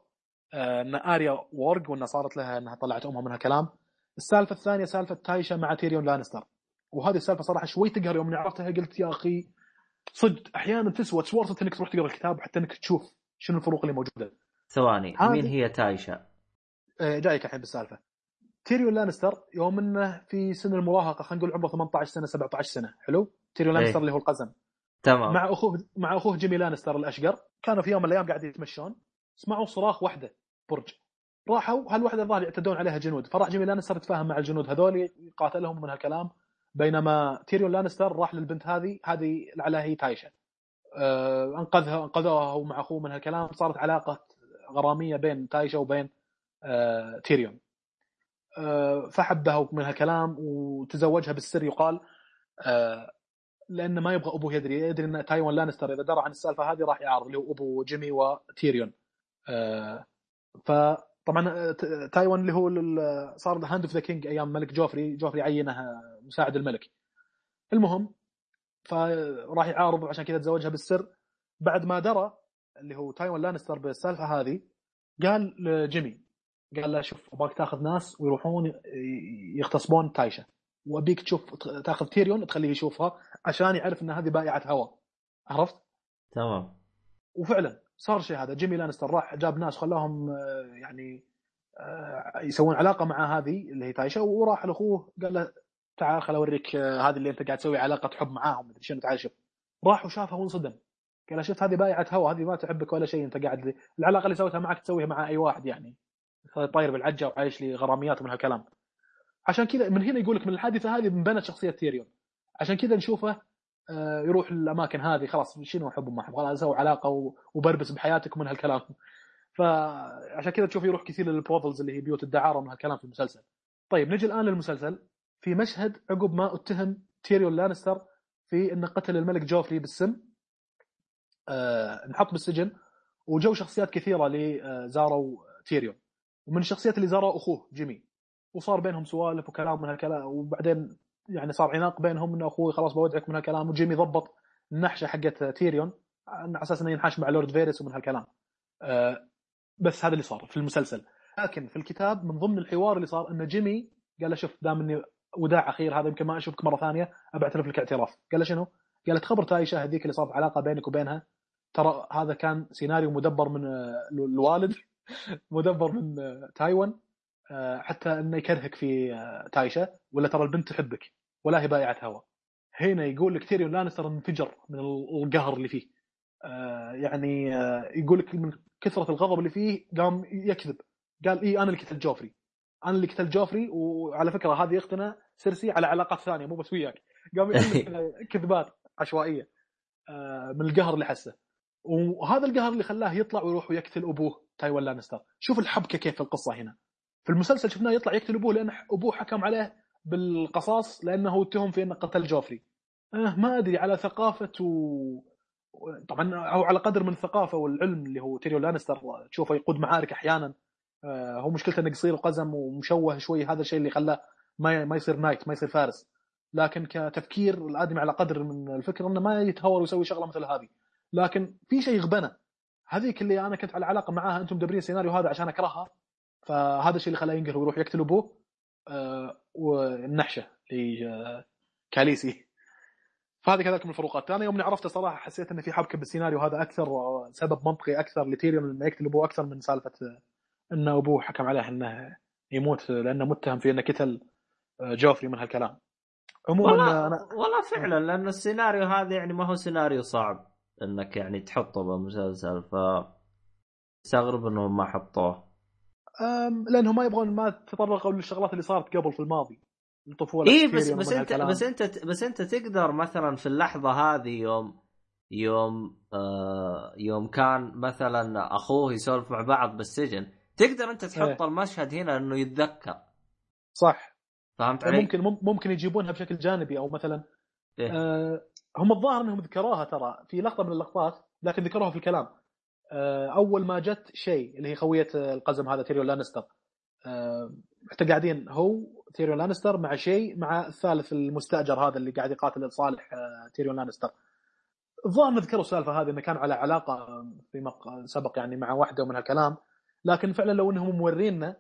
إن آريا warg وإنها صارت لها إنها طلعت أمها منها كلام. السالفة الثانية سالفة تايشا مع تيريون لانستر. وهذه السالفة صراحة شوي تقهر يوم عرفتها قلت يا أخي صدق أحيانا تسوى تسوى إنك تروح تقرأ الكتاب حتى إنك تشوف شنو الفروق اللي موجودة. ثواني مين هي تايشا؟ آه، جايك الحين بالسالفة. تيريون لانستر يوم إنه في سن المراهقة خلينا نقول عمره 18 سنة 17 سنة. حلو؟ تيريون إيه. لانستر اللي هو القزم. تمام. مع أخوه مع أخوه جيمي لانستر الأشقر. كانوا في يوم من الأيام قاعدين يتمشون. سمعوا صراخ وحده برج. راحوا هالوحده الظاهر يعتدون عليها جنود؟ فراح جيمي لانستر يتفاهم مع الجنود هذول يقاتلهم من هالكلام. بينما تيريون لانستر راح للبنت هذه هذه لعلها هي تايشا آه انقذها أنقذوها هو مع أخوه من هالكلام. صارت علاقة غرامية بين تايشا وبين آه تيريون. آه فحبها من هالكلام وتزوجها بالسر يقال آه لأنه ما يبغى أبوه يدري. يدري أن تايوان لانستر إذا درى عن السالفة هذه راح يعارض اللي هو أبو جيمي وتيريون. فطبعا آه، تايوان اللي هو صار hand of the king أيام ملك جوفري جوفري عينه مساعد الملك. المهم فراح يعارض عشان كذا تزوجها بالسر. بعد ما درى اللي هو تايوان لانستر بالسالفة هذه قال لجيمي قال له شوف أبغاك تاخذ ناس ويروحون يغتصبون تايشا وأبيك تشوف تاخذ تيريون تخليه يشوفها عشان يعرف إن هذه بائعة هوى. عرفت؟ تمام. وفعلا صار شيء هذا. جيمي لانستر راح جاب ناس خلاهم آه، يعني آه، يسوون علاقة مع هذه اللي هي تايشا وراح لأخوه قال له تعال خل أوريك آه، هذه اللي أنت قاعد تسوي علاقة حب معاهم مدري شنو تعال شوف راح وشافها وانصدم. قال شفت هذه بائعه هوى هذه ما تحبك ولا شيء أنت قاعد العلاقة اللي سويتها معك تسويها مع أي واحد يعني. طاير بالعجة وعايش لي غراميات من هالكلام. عشان كذا من هنا يقول لك من الحادثة هذه انبنت شخصية تيريون عشان كذا نشوفه يروح الأماكن هذه خلاص شنو احب ما احب خلاص أسوي علاقة وبربس بحياتك من هالكلام. فعشان كذا تشوف يروح كثير لل brothels اللي هي بيوت الدعارة من هالكلام في المسلسل. طيب نجي الآن للمسلسل. في مشهد عقب ما اتهم تيريون لانستر في انه قتل الملك جوفري بالسم آه انحط بالسجن. وجو شخصيات كثيرة اللي آه، زاروا تيريون. ومن الشخصيات اللي زاروا أخوه جيمي. وصار بينهم سوالف وكلام من هالكلام. وبعدين يعني صار عناق بينهم إنه أخوي خلاص بودعك من هالكلام وجيمي ضبط النحشة حقت تيريون على أساس إنه ينحاش مع لورد فاريس ومن هالكلام. آه، بس هذا اللي صار في المسلسل. لكن في الكتاب من ضمن الحوار اللي صار ان جيمي قال له شوف دام إني وداع أخير هذا يمكن ما أشوفك مرة ثانية ابى اعترف لك اعتراف. قال له شنو؟ قال له تخبر تايشا هذيك اللي صارت علاقة بينك وبينها. ترى هذا كان سيناريو مدبر من آه، الوالد مدبر من آه، تايوان. حتى إنه يكرهك في آه، تايشا ولا ترى البنت تحبك ولا هي بائعه هوى. هنا يقول لك تيريون لانستر انفجر من القهر اللي فيه. آه، يعني آه، يقول لك من كثرة الغضب اللي فيه قام يكذب. قال اي أنا اللي قتلت جوفري. أنا اللي قتلت جوفري وعلى فكرة هذه أختنا سيرسي على علاقات ثانية مو بس وياك. قام يألف كذبات عشوائية آه، من القهر اللي حسه. وهذا القهر اللي خلاه يطلع ويروح ويقتل أبوه تايوان لانستر. شوف الحبكة كيف في القصة هنا. في المسلسل شفناه يطلع يقتل أبوه لأن أبوه حكم عليه بالقصاص لأنه اتهم في إنه قتل جوفري. أه ما أدري على ثقافة و... طبعا أو على قدر من الثقافة والعلم اللي هو تيريون لانستر تشوفه يقود معارك أحيانا. آه، هو مشكلته إنه قصير وقزم ومشوه شوي هذا الشيء اللي خلاه ما ما يصير knight ما يصير فارس. لكن كتفكير الآدمي على قدر من الفكر إنه ما يتهور ويسوي شغلة مثل هذه. لكن في شيء غبنه هذيك اللي أنا كنت على علاقة معاها أنتم مدبرين السيناريو هذا عشان أكرهها. فهذا الشيء اللي خلاه ينقهر ويروح يقتل ابوه آه، والنحشة لكاليسي فهذه كذلك من الفروقات. أنا يوم عرفته صراحة حسيت ان في حبكة بالسيناريو هذا أكثر آه، سبب منطقي أكثر لتيريون انه يقتل ابوه أكثر من سالفة آه، ان أبوه حكم عليه إنه يموت لأنه متهم في إنه قتل آه، جوفري من هالكلام. عموما والله أنا والله فعلا لأن السيناريو هذا يعني ما هو سيناريو صعب إنك يعني تحطه بمسلسل ف استغرب إنهم ما حطوه. لأنهم ما يبغون ما تطرقوا للشغلات اللي صارت قبل في الماضي الطفوله اي بس بس انت هالكلام. بس أنت بس أنت تقدر مثلا في اللحظة هذه يوم يوم آه يوم كان مثلا أخوه يسولف مع بعض بالسجن تقدر أنت تحط إيه. المشهد هنا إنه يتذكر صح فهمت علي؟ ممكن مم- ممكن يجيبونها بشكل جانبي أو مثلا إيه. آه هم الظاهر إنهم ذكروها ترى في لقطة من اللقطات لكن ذكروها في الكلام أول ما جت شيء اللي هي خويه آه، القزم هذا تيريون لانستر آه حتى قاعدين هو تيريون لانستر مع شيء مع الثالث المستأجر هذا اللي قاعد يقاتل لصالح آه، تيريون لانستر الظاهر نذكروا السالفة هذه انه كان على علاقة في مق... سبق يعني مع واحدة ومن هالكلام لكن فعلا لو إنهم مورينا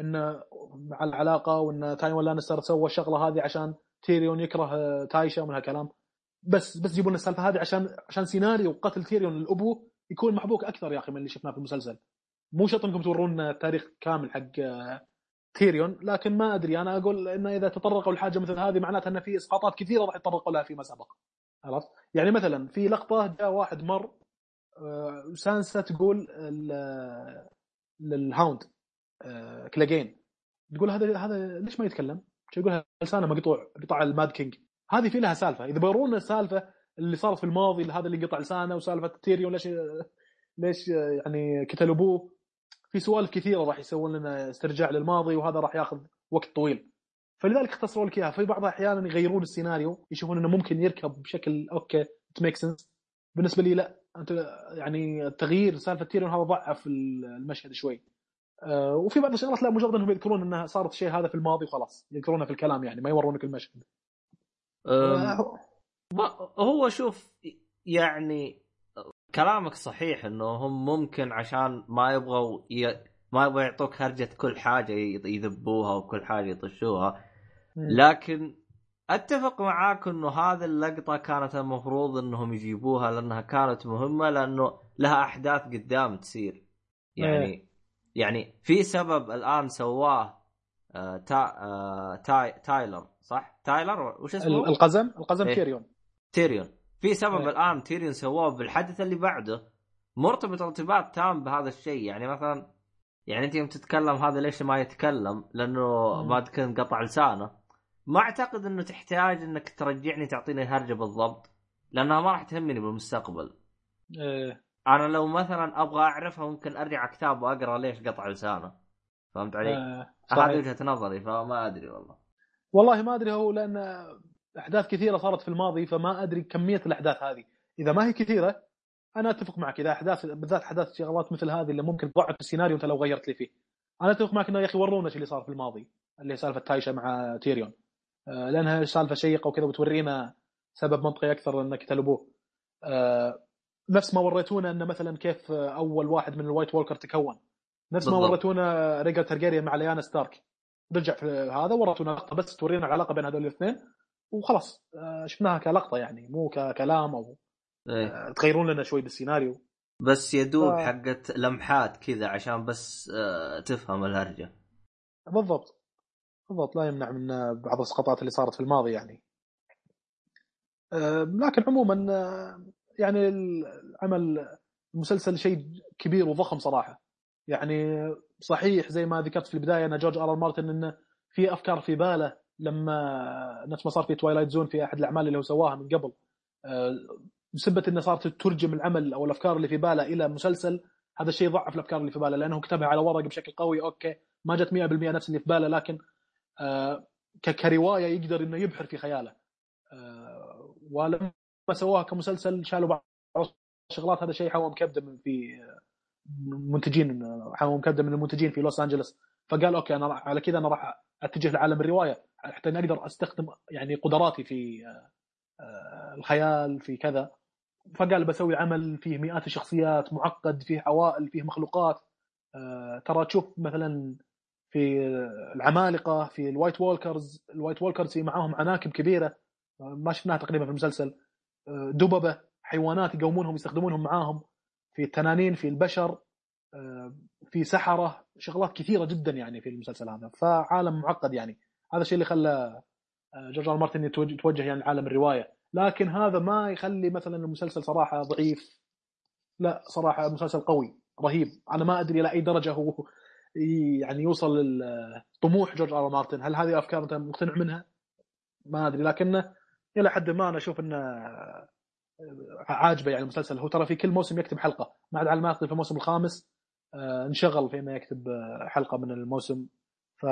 انه مع العلاقة وإن تايوان لانستر سوى الشغله هذه عشان تيريون يكره آه، تايشا ومن هالكلام بس بس جيبوا لنا السالفة هذه عشان عشان سيناريو قتل تيريون للابو يكون محبوك أكثر يا أخي من اللي شفناه في المسلسل. مو شرط إنكم تورونا التاريخ كامل حق آه، تيريون لكن ما أدري أنا أقول إنه إذا تطرقوا لحاجة مثل هذه معناتها ان في إسقاطات كثيرة راح يتطرقوا لها فيما سبق. عرفت؟ يعني مثلا في لقطة جاء واحد مر آه، سانسا تقول ال- للهاوند آه، كلاجين تقول هذا هذا ليش ما يتكلم؟ يقول؟ لسانه مقطوع قطعه ال Mad King؟ هذه في لها سالفة. إذا بيورونا السالفة اللي صارت في الماضي هذا اللي قطع لسانه وسالفة تيريون ليش ليش يعني قتل ابوه في سوالف كثيرة راح يسوون لنا استرجاع للماضي وهذا راح ياخذ وقت طويل. فلذلك اختصروا لك إياها. في بعض الاحيان يغيرون السيناريو يشوفون إنه ممكن يركب بشكل okay make sense بالنسبة لي لا أنت يعني تغيير سالفة تيريون هذا ضعف المشهد شوي. آه، وفي بعض الشغلات لا مجرد إنهم يذكرون إنها صارت شيء هذا في الماضي وخلاص يذكرونه في الكلام يعني ما يورونك المشهد. آه، ما- هو شوف يعني كلامك صحيح إنه هم ممكن عشان ما يبغوا ي... ما يبغوا يعطوك هرجة كل حاجة يذبوها وكل حاجة يطشوها لكن أتفق معاك إنه هذه اللقطة كانت المفروض إنهم يجيبوها لأنها كانت مهمة لأنه لها أحداث قدام تصير يعني. يعني في سبب الآن سواه آه تا آه تاي تايلر صح؟ تايلر وش اسمه؟ القزم القزم إيه. تيريون تيريون في سبب إيه. الآن تيريون سواه بالحدث اللي بعده مرتبط ارتباط تام بهذا الشيء يعني مثلا يعني أنت يوم تتكلم هذا ليش ما يتكلم لأنه. ما كان قطع لسانه ما أعتقد إنه تحتاج إنك ترجعني تعطيني هرجة بالضبط لأنها ما راح تهمني بالمستقبل إيه. أنا لو مثلا أبغى أعرفها ممكن أرجع كتاب وأقرأ ليش قطع لسانه فهمت علي؟ آه،. هذه وجهة نظري فما أدري والله والله ما أدري هو لأن أحداث كثيرة صارت في الماضي فما أدري كمية الأحداث هذه. إذا ما هي كثيرة أنا أتفق معك. إذا أحداث بالذات أحداث شغلات مثل هذه اللي ممكن تضعف السيناريو أنت لو غيرت لي فيه. أنا أتفق معك إنه يا أخي ورونا إيش اللي صار في الماضي؟ اللي سالفة تايشا مع تيريون. آه، لأنها سالفة شيقة وكذا وتورينا سبب منطقي أكثر إنه يقتل ابوه. آه، نفس ما وريتونا انه مثلا كيف أول واحد من ال White Walker تكون. نفس ما. وريتونا ريجار تارجيريان مع ليانا ستارك. رجع في هذا وريتونا لقطه بس تورينا العلاقة بين هذول الاثنين. وخلاص آه، شفناها كلقطة يعني مو ككلام أو إيه. آه، تغيرون لنا شوي بالسيناريو. بس يدوب ف- حقت لمحات كذا عشان بس آه، تفهم الهرجة. بالضبط. بالضبط لا يمنع من بعض الاسقاطات اللي صارت في الماضي يعني. لكن عموما يعني العمل المسلسل شيء كبير وضخم صراحة. يعني صحيح زي ما ذكرت في البداية إن جورج آر مارتن إنه في أفكار في باله. لما نفس ما صار في Twilight Zone في أحد الأعمال اللي هو سواها من قبل آه، بسبة إنه صارت تترجم العمل أو الأفكار اللي في باله إلى مسلسل هذا الشيء ضعف الأفكار اللي في باله لأنه كتبها على ورق بشكل قوي okay ما جت 100% نفس اللي في باله لكن آه، كرواية يقدر إنه يبحر في خياله. آه، ولما سواها كمسلسل شالوا بعض الشغلات هذا شيء حوم كبدة من في منتجين حوم كبدة من المنتجين في لوس انجلوس فقال أوكي أنا على كذا أنا راح أتجه لعالم الرواية حتى اني أقدر أستخدم يعني قدراتي في آه، آه، الخيال في كذا. فقال بسوي عمل فيه مئات الشخصيات معقد فيه عوائل فيه مخلوقات. آه، ترى تشوف مثلا في العمالقة في ال White Walkers ال White Walkers معاهم عناكب كبيرة. ما شفناها تقريبا في المسلسل. دببة حيوانات يقومونهم يستخدمونهم معاهم. في التنانين في البشر. في سحرة شغلات كثيرة جدا يعني في المسلسل هذا. فعالم معقد يعني. هذا الشيء اللي خلى آه، جورج آر مارتن يتوجه يعني لعالم الرواية. لكن هذا ما يخلي مثلا المسلسل صراحة ضعيف. لا صراحة مسلسل قوي رهيب. أنا ما أدري إلى أي درجة هو يعني يوصل لطموح جورج آر مارتن. هل هذه أفكار أنت مقتنع منها؟ ما أدري. لكنه إلى حد ما أنا أشوف إنه عاجبه يعني المسلسل. هو ترى في كل موسم يكتب حلقة. ما عدا على ما في الموسم الخامس. آه، انشغل في انه يكتب آه، حلقة من الموسم. ف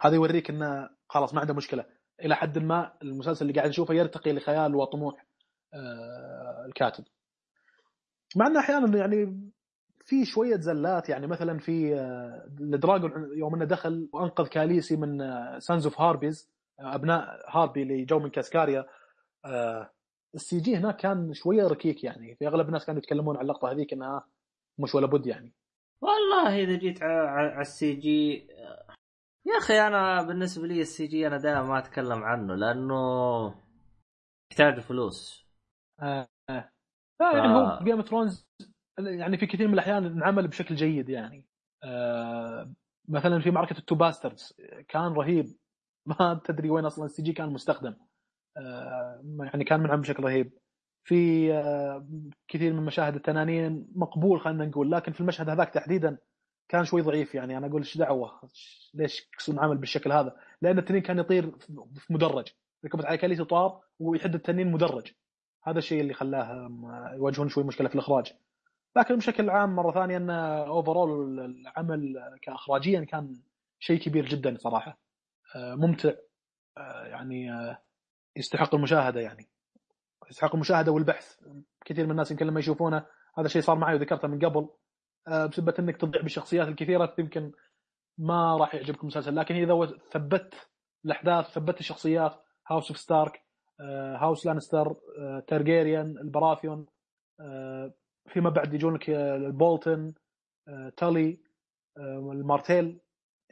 هذا يوريك إنه خلاص ما عنده مشكلة. إلى حد ما المسلسل اللي قاعد نشوفه يرتقي لخيال وطموح آه، الكاتب. مع إنه أحيانا يعني في شوية زلات يعني مثلا في آه، ال dragon يوم إنه دخل وأنقذ كاليسي من Sons of Harpies أبناء هاربي اللي جو من كاسكاريا. آه، ال CG هناك كان شوية ركيك يعني. في أغلب الناس كانوا يتكلمون عن اللقطة هذيك إنها مش ولا بد يعني. والله إذا جيت على ال CG يا أخي أنا بالنسبة لي ال CG أنا دائما ما أتكلم عنه لأنه يحتاج فلوس. آه، آه. لا يعني آه. هو Game of Thrones يعني في كثير من الأحيان انعمل بشكل جيد يعني. آه، مثلا في معركه ال two bastards كان رهيب. ما تدري وين أصلا ال CG كان مستخدم. آه، يعني كان منعم بشكل رهيب. في آه، كثير من مشاهد التنانين مقبول خلينا نقول. لكن في المشهد هذاك تحديدا كان شوي ضعيف يعني. أنا أقول إيش دعوة؟ ليش انعمل بالشكل هذا؟ لأن التنين كان يطير في مدرج. ركبت على كاليسي طار ويحد التنين مدرج. هذا الشيء اللي خلاه يواجهون شوي مشكلة في الإخراج. لكن بشكل عام مرة ثانية أن اوفرول العمل كاخراجيا كان شيء كبير جدا صراحة. آه، ممتع. آه، يعني يستحق المشاهدة يعني. يستحق المشاهدة والبحث. كثير من الناس يمكن لما يشوفونه هذا الشيء صار معي وذكرته من قبل آه، بسبب إنك تضيع بالشخصيات الكثيرة يمكن ما راح يعجبك المسلسل. لكن إذا ثبت الأحداث ثبت الشخصيات هاوس اوف ستارك هاوس لانستر تارجيريان البراثيون فيما بعد يجون لك البولتن تالي المارتيل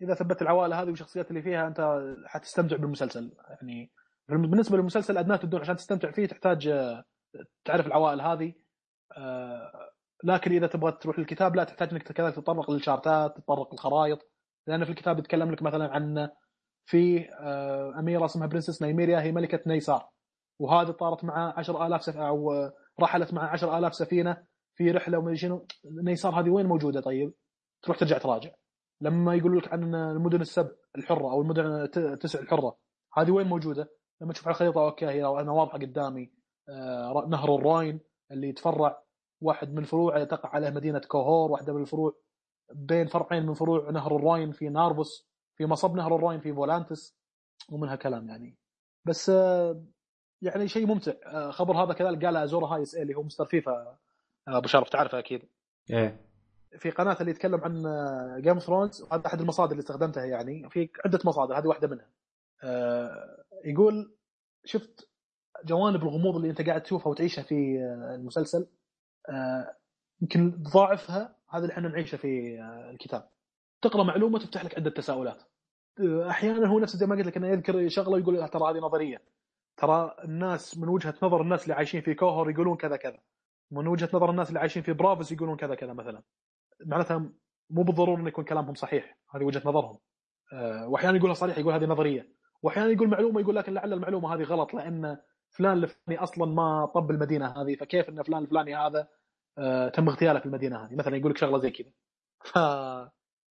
إذا ثبت العوائل هذه والشخصيات اللي فيها أنت حتستمتع بالمسلسل. يعني بالنسبة للمسلسل ادناه الدون عشان تستمتع فيه تحتاج آه، تعرف العوائل هذه آه، لكن إذا تبغى تروح للكتاب لا تحتاج إنك كذلك تتطرق للشارتات تتطرق للخرائط لأن في الكتاب يتكلم لك مثلا عن في آه، أميرة اسمها princess نيميريا هي ملكة نيسار وهذه طارت مع 10000 سف أو رحلت مع 10000 سفينة في رحلة وما شنو نيسار هذه وين موجودة طيب؟ تروح ترجع تراجع لما يقولوا لك عن المدن السبع الحرة أو المدن التسع الحرة هذه وين موجودة؟ لما تشوف على الخريطة okay هي أنا واضحة قدامي آه، نهر الراين اللي يتفرع واحد من فروعه تقع عليه مدينة كوهور واحدة من الفروع بين فرعين من فروع نهر الراين في نارفوس في مصب نهر الراين في فولانتس ومن هالكلام يعني. بس آه، يعني شيء ممتع آه، خبر هذا كذلك قاله ازور اهاي اللي هو مستر فيفا أبو شرف تعرفه أكيد. إيه. في قناة اللي يتكلم عن Game Thrones هذا أحد المصادر اللي استخدمتها يعني في عدة مصادر هذه واحدة منها. يقول شفت جوانب الغموض اللي انت قاعد تشوفها وتعيشها في آه، المسلسل؟ آه، يمكن ضاعفها هذا اللي إحنا نعيشه في آه، الكتاب. تقرأ معلومة تفتح لك عدة تساؤلات. أحيانا هو نفس زي ما قلت لك أنه يذكر شغلة ويقول ترى هذه نظرية. ترى الناس من وجهة نظر الناس اللي عايشين في كوهر يقولون كذا كذا. من وجهة نظر الناس اللي عايشين في برافوس يقولون كذا كذا مثلا. معناتها مو بالضرورة انه يكون كلامهم صحيح. هذه وجهة نظرهم. وأحيانا يقولها صريح يقول هذه نظرية. واحيانا يقول معلومة يقول لكن لعل المعلومة هذه غلط لأن فلان الفلاني أصلا ما طب المدينة هذه فكيف إن فلان الفلاني هذا آه، تم اغتياله في المدينة هذه؟ مثلا يقول لك شغلة زي كذا. ف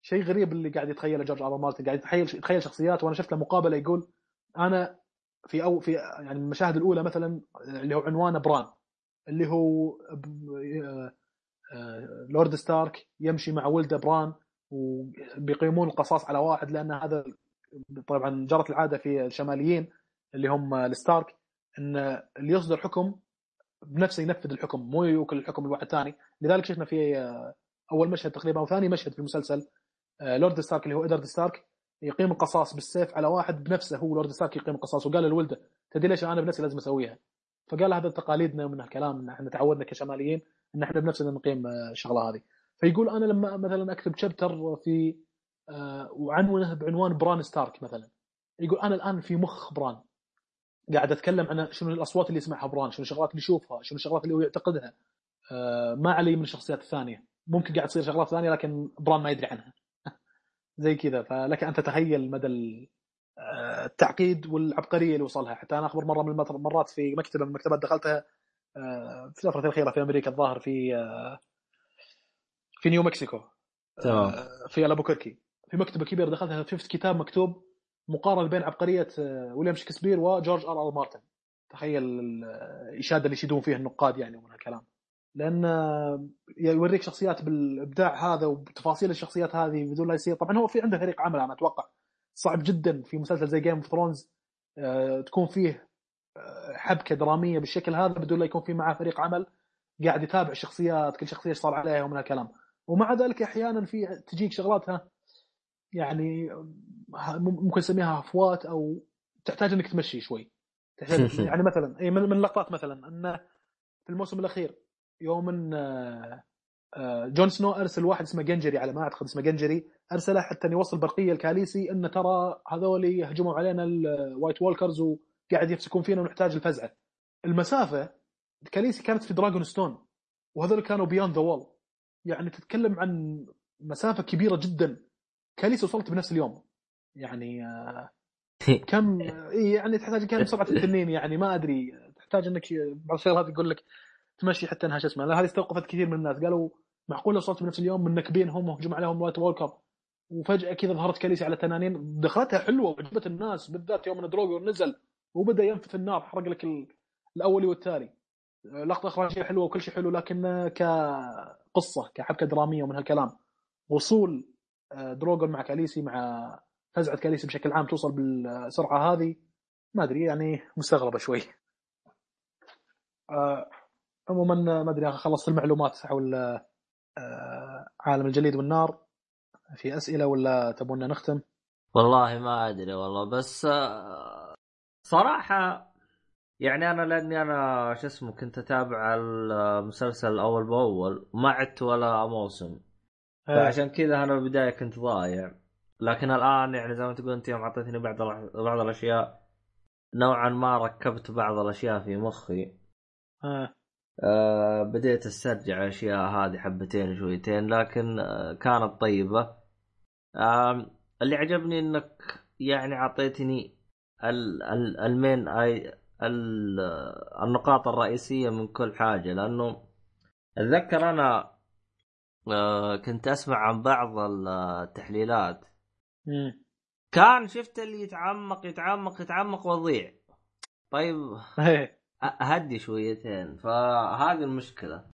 شيء غريب اللي قاعد يتخيله جورج آر مارتن. قاعد يتخيل يتخيل شخصيات وأنا شفت له مقابلة يقول أنا في أو في يعني المشاهد الأولى مثلا اللي هو عنوانه بران اللي هو آه، آه، لورد ستارك يمشي مع ولده بران وبيقيمون القصاص على واحد لأن هذا طبعا جرت العادة في الشماليين اللي هم الستارك إن اللي يصدر حكم بنفسه ينفذ الحكم مو يوكل الحكم لواحد ثاني. لذلك شفنا في أول مشهد تقريبا أو ثاني مشهد في المسلسل لورد ستارك اللي هو ادارد ستارك يقيم القصاص بالسيف على واحد بنفسه هو لورد ستارك يقيم القصاص وقال لولده تدري ليش أنا بنفسي لازم أسويها؟ فقال هذا تقاليدنا من الكلام إن إحنا تعودنا كشماليين إن إحنا بنفسنا نقيم الشغلة هذه. فيقول أنا لما مثلا أكتب شابتر في وعنونه بعنوان بران ستارك مثلا. يقول أنا الآن في مخ بران. قاعد أتكلم عن شنو الأصوات اللي يسمعها بران شنو الشغلات اللي يشوفها شنو الشغلات اللي هو يعتقدها. آه، ما علي من الشخصيات الثانية. ممكن قاعد تصير شغلات ثانية لكن بران ما يدري عنها. زي كذا. فلك أن تتخيل مدى آه، التعقيد والعبقرية اللي وصلها. حتى أنا أخبر مرة من المرات في مكتبة من المكتبات دخلتها آه، في الفترة الأخيرة في أمريكا الظاهر في آه، في نيو مكسيكو. تمام. آه، في الابوكركي في مكتبة كبيرة دخلتها شفت كتاب مكتوب مقارنة بين عبقرية آه، ويليام شكسبير وجورج آر آر مارتن. تخيل الاشاده اللي يشيدون فيها النقاد يعني ومن هالكلام. لأن آه، يوريك شخصيات بالإبداع هذا وبتفاصيل الشخصيات هذه بدون لا يصير. طبعا هو في عنده فريق عمل أنا أتوقع صعب جدا في مسلسل زي Game of Thrones تكون فيه آه، حبكة درامية بالشكل هذا بدون لا يكون في معاه فريق عمل قاعد يتابع الشخصيات كل شخصية إيش صار عليها ومن هالكلام. ومع ذلك أحيانا في تجيك شغلاتها يعني ممكن نسميها هفوات أو تحتاج إنك تمشي شوي. تحتاج يعني مثلا إي من من اللقطات مثلا انه في الموسم الأخير يوم أن آه، آه، جون سنو أرسل واحد اسمه جندري على ما أعتقد اسمه جندري أرسله حتى يوصل برقية الكاليسي أن ترى هذول يهجموا علينا ال White Walkers وقاعد يفسكون فينا ونحتاج الفزعة. المسافة الكاليسي كانت في دراجون ستون وهذول كانوا beyond the wall يعني تتكلم عن مسافة كبيرة جدا. كاليسي وصلت بنفس اليوم. يعني آه، كم يعني تحتاج كم سبعة التنين يعني ما أدري. تحتاج إنك بعض الشغلات يقول لك تمشي حتى إنها شو اسمه هذه استوقفت كثير من الناس. قالوا معقول لو وصلت بنفس اليوم منكبين هم وهجم عليهم White Walker وفجأة كذا ظهرت كاليسي على تنانين. دخلتها حلوة وعجبت الناس بالذات يوم إن دروجون نزل وبدأ ينفث النار حرق لك ال- الاولي والتالي لقطة اخراجيه حلوة وكل شيء حلو لكن كقصه كحبكة درامية ومن هالكلام. وصول آه، دروجون مع كاليسي مع فزعة كاليسي بشكل عام توصل بالسرعة هذه ما أدري يعني مستغربة شوي. آه، عموما ما أدري خلصت المعلومات حول آه، عالم الجليد والنار في أسئلة ولا تبون نختم؟ والله ما أدري والله بس صراحة يعني أنا لأني أنا شو اسمه كنت أتابع المسلسل اول بأول ما عدت ولا موسم فعشان كذا أنا بالبداية كنت ضايع. لكن الآن يعني زي ما تقول أنت يوم أعطيتني بعض بعض الأشياء نوعا ما ركبت بعض الأشياء في مخي. آه. آه بديت أسترجع الاشياء هذه حبتين شويتين لكن آه كانت طيبة. آه اللي عجبني إنك يعني أعطيتني ال ال المين اي ال النقاط الرئيسية من كل حاجة. لأنه أتذكر أنا آه كنت أسمع عن بعض التحليلات مم. كان شفت اللي يتعمق يتعمق يتعمق ويضيع طيب إيه. أهدي شويتين فهذه المشكلة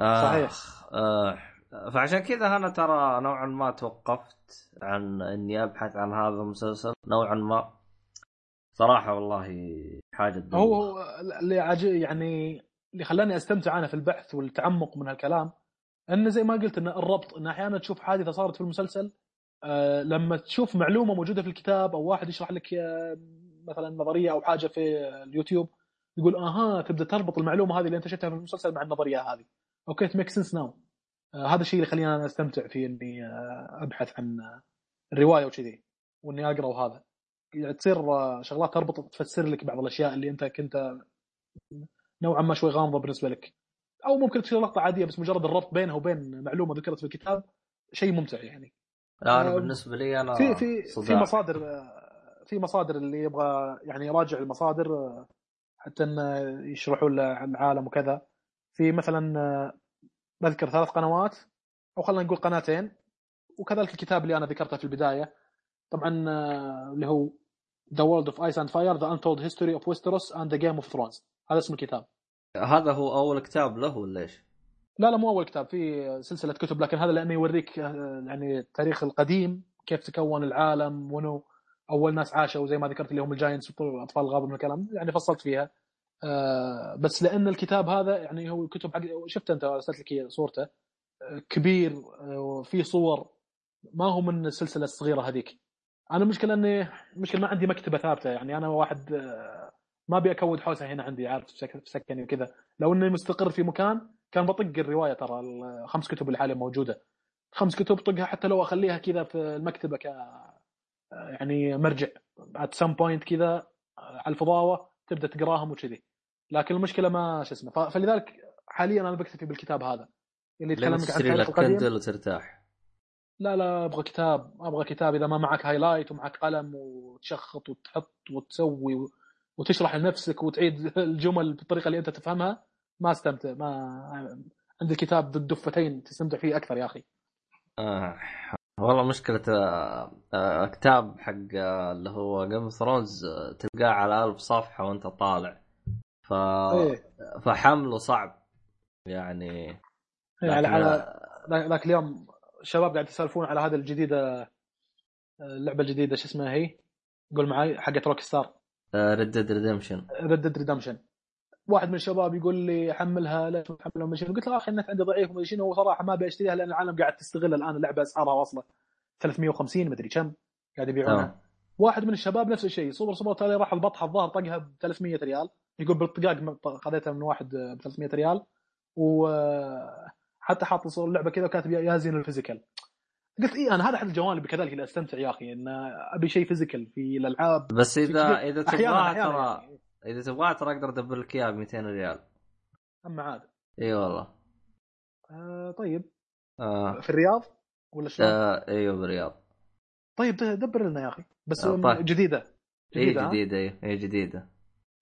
آه صحيح. آه فعشان كذا أنا ترى نوعا ما توقفت عن إني أبحث عن هذا المسلسل نوعا ما صراحة والله حاجة تدوخ. هو اللي يعني اللي خلاني أستمتع أنا في البحث والتعمق من هالكلام أنه زي ما قلت إن الربط إن أحيانا تشوف حادثة صارت في المسلسل آه لما تشوف معلومة موجودة في الكتاب أو واحد يشرح لك آه، مثلا نظرية أو حاجة في اليوتيوب يقول أها تبدأ تربط المعلومة هذه اللي أنت شفتها في المسلسل مع النظرية هذه. okay make sense now هذا الشيء اللي يخليني أنا أستمتع في إني آه، أبحث عن آه، الروايه وكذي وإني أقرأ وهذا يعني تصير آه، شغلات تربط تفسر لك بعض الأشياء اللي أنت كنت نوعا ما شوي غامضة بالنسبة لك. أو ممكن تصير لقطة عادية بس مجرد الربط بينها وبين معلومة ذكرت في الكتاب شيء ممتع يعني. لا أنا آه، بالنسبة لي أنا في في في صداع. مصادر آه، في مصادر اللي يبغى يعني يراجع المصادر آه، حتى انه يشرحوا له العالم وكذا. في مثلا آه، بذكر ثلاث قنوات أو خلينا نقول قناتين وكذلك الكتاب اللي أنا ذكرته في البداية. طبعا آه، اللي هو The World of Ice and Fire The Untold History of Westeros and the Game of Thrones. هذا اسم الكتاب. هذا هو أول كتاب له ولا إيش؟ لا لا مو أول كتاب في سلسلة كتب لكن هذا لأنه يوريك آه، يعني التاريخ القديم كيف تكون العالم وانه أول ناس عاشوا زي ما ذكرت اللي هم الجاينتس واطفال الغابه من الكلام يعني فصلت فيها. آه، بس لأن الكتاب هذا يعني هو كتب حق شفت أنت؟ أرسلت لك صورته. آه، كبير آه، وفيه صور. ما هو من السلسلة الصغيرة هذيك. أنا المشكلة إني مشكله ما عندي مكتبة ثابتة يعني أنا واحد ما أبي أكود حوسة هنا عندي عارف في سك- في سكني وكذا. لو إني مستقر في مكان كان بطق الرواية ترى الخمس كتب اللي حاليا موجودة. خمس كتب طقها حتى لو أخليها كذا في المكتبة ك يعني مرجع. at some point كذا على الفضاوة تبدأ تقراهم وكذي. لكن المشكلة ما شو اسمه فلذلك حاليا أنا بكتفي بالكتاب هذا. اللي يتكلم لما لك Kindle وترتاح. لا لا أبغى كتاب أبغى كتاب إذا ما معك highlight ومعك قلم وتشخط وتحط وتسوي وتشرح لنفسك وتعيد الجمل بالطريقة اللي أنت تفهمها ما استمتع ما عندي كتاب ذو الدفتين تستمتع فيه أكثر يا أخي آه. والله مشكلة آه، آه، كتاب حق آه، اللي هو Game Thrones تلقاه على ألف صفحة وأنت طالع ف... إيه فحمله صعب يعني إيه، على لكن- على ذاك ذاك اليوم الشباب قاعد يسولفون على هذا الجديدة اللعبة الجديدة شو اسمها هي؟ قول معي حقت Rockstar Red Dead Redemption Red Dead Redemption واحد من الشباب يقول لي حملها ليش ما تحملها ومشي قلت له أخي النت عندي ضعيف وما شنو؟ وصراحه ما ابي اشتريها لأن العالم قاعد تستغل الآن اللعبة أسعارها واصلة 350 مدري كم قاعد يبيعونها. آه. واحد من الشباب نفس الشيء صبر صبر تالي راح البطحه الظاهر طقها ب 300 ريال يقول بالطقاق خذيتها من واحد ب 300 ريال وحتى حاط صور اللعبة كذا وكاتب يا زين ال physical. قلت اي أنا هذا احد الجوانب كذلك اللي أستمتع يا أخي إن أبي شيء physical في الألعاب بس اذا إذا أحياناً ترى يعني. إذا تبغاها ترى أقدر أدبر لك اياها ب 200 ريال أما عاد إي والله آه طيب آه. في الرياض ولا شلون؟ آه أيوه بالرياض طيب دبر لنا يا أخي بس آه، طيب. جديدة إي جديدة ها؟ جديدة إي إي جديدة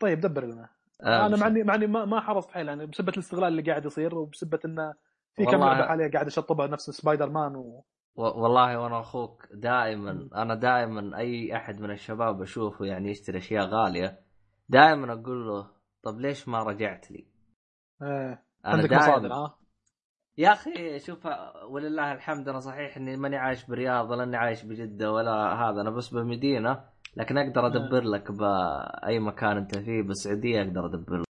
طيب دبر لنا آه أنا مع اني مع إني ما, ما حرصت حيل يعني بسبه الاستغلال اللي قاعد يصير وبسبه انه في كم لعبة حاليا قاعد أشطبها نفس سبايدر مان و... والله وأنا أخوك دائما أنا دائما اي احد من الشباب اشوفه يعني يشتري اشياء غالية دائما أقول له طب ليش ما رجعت لي؟ آه. أنا عندك دائما مصادر ها؟ يا أخي شوف ولله الحمد أنا صحيح إني ماني عايش برياض ولا إني عايش بجدة ولا هذا أنا بس بمدينة لكن أقدر أدبر لك بأي مكان أنت فيه بالسعوديه أقدر أدبر لك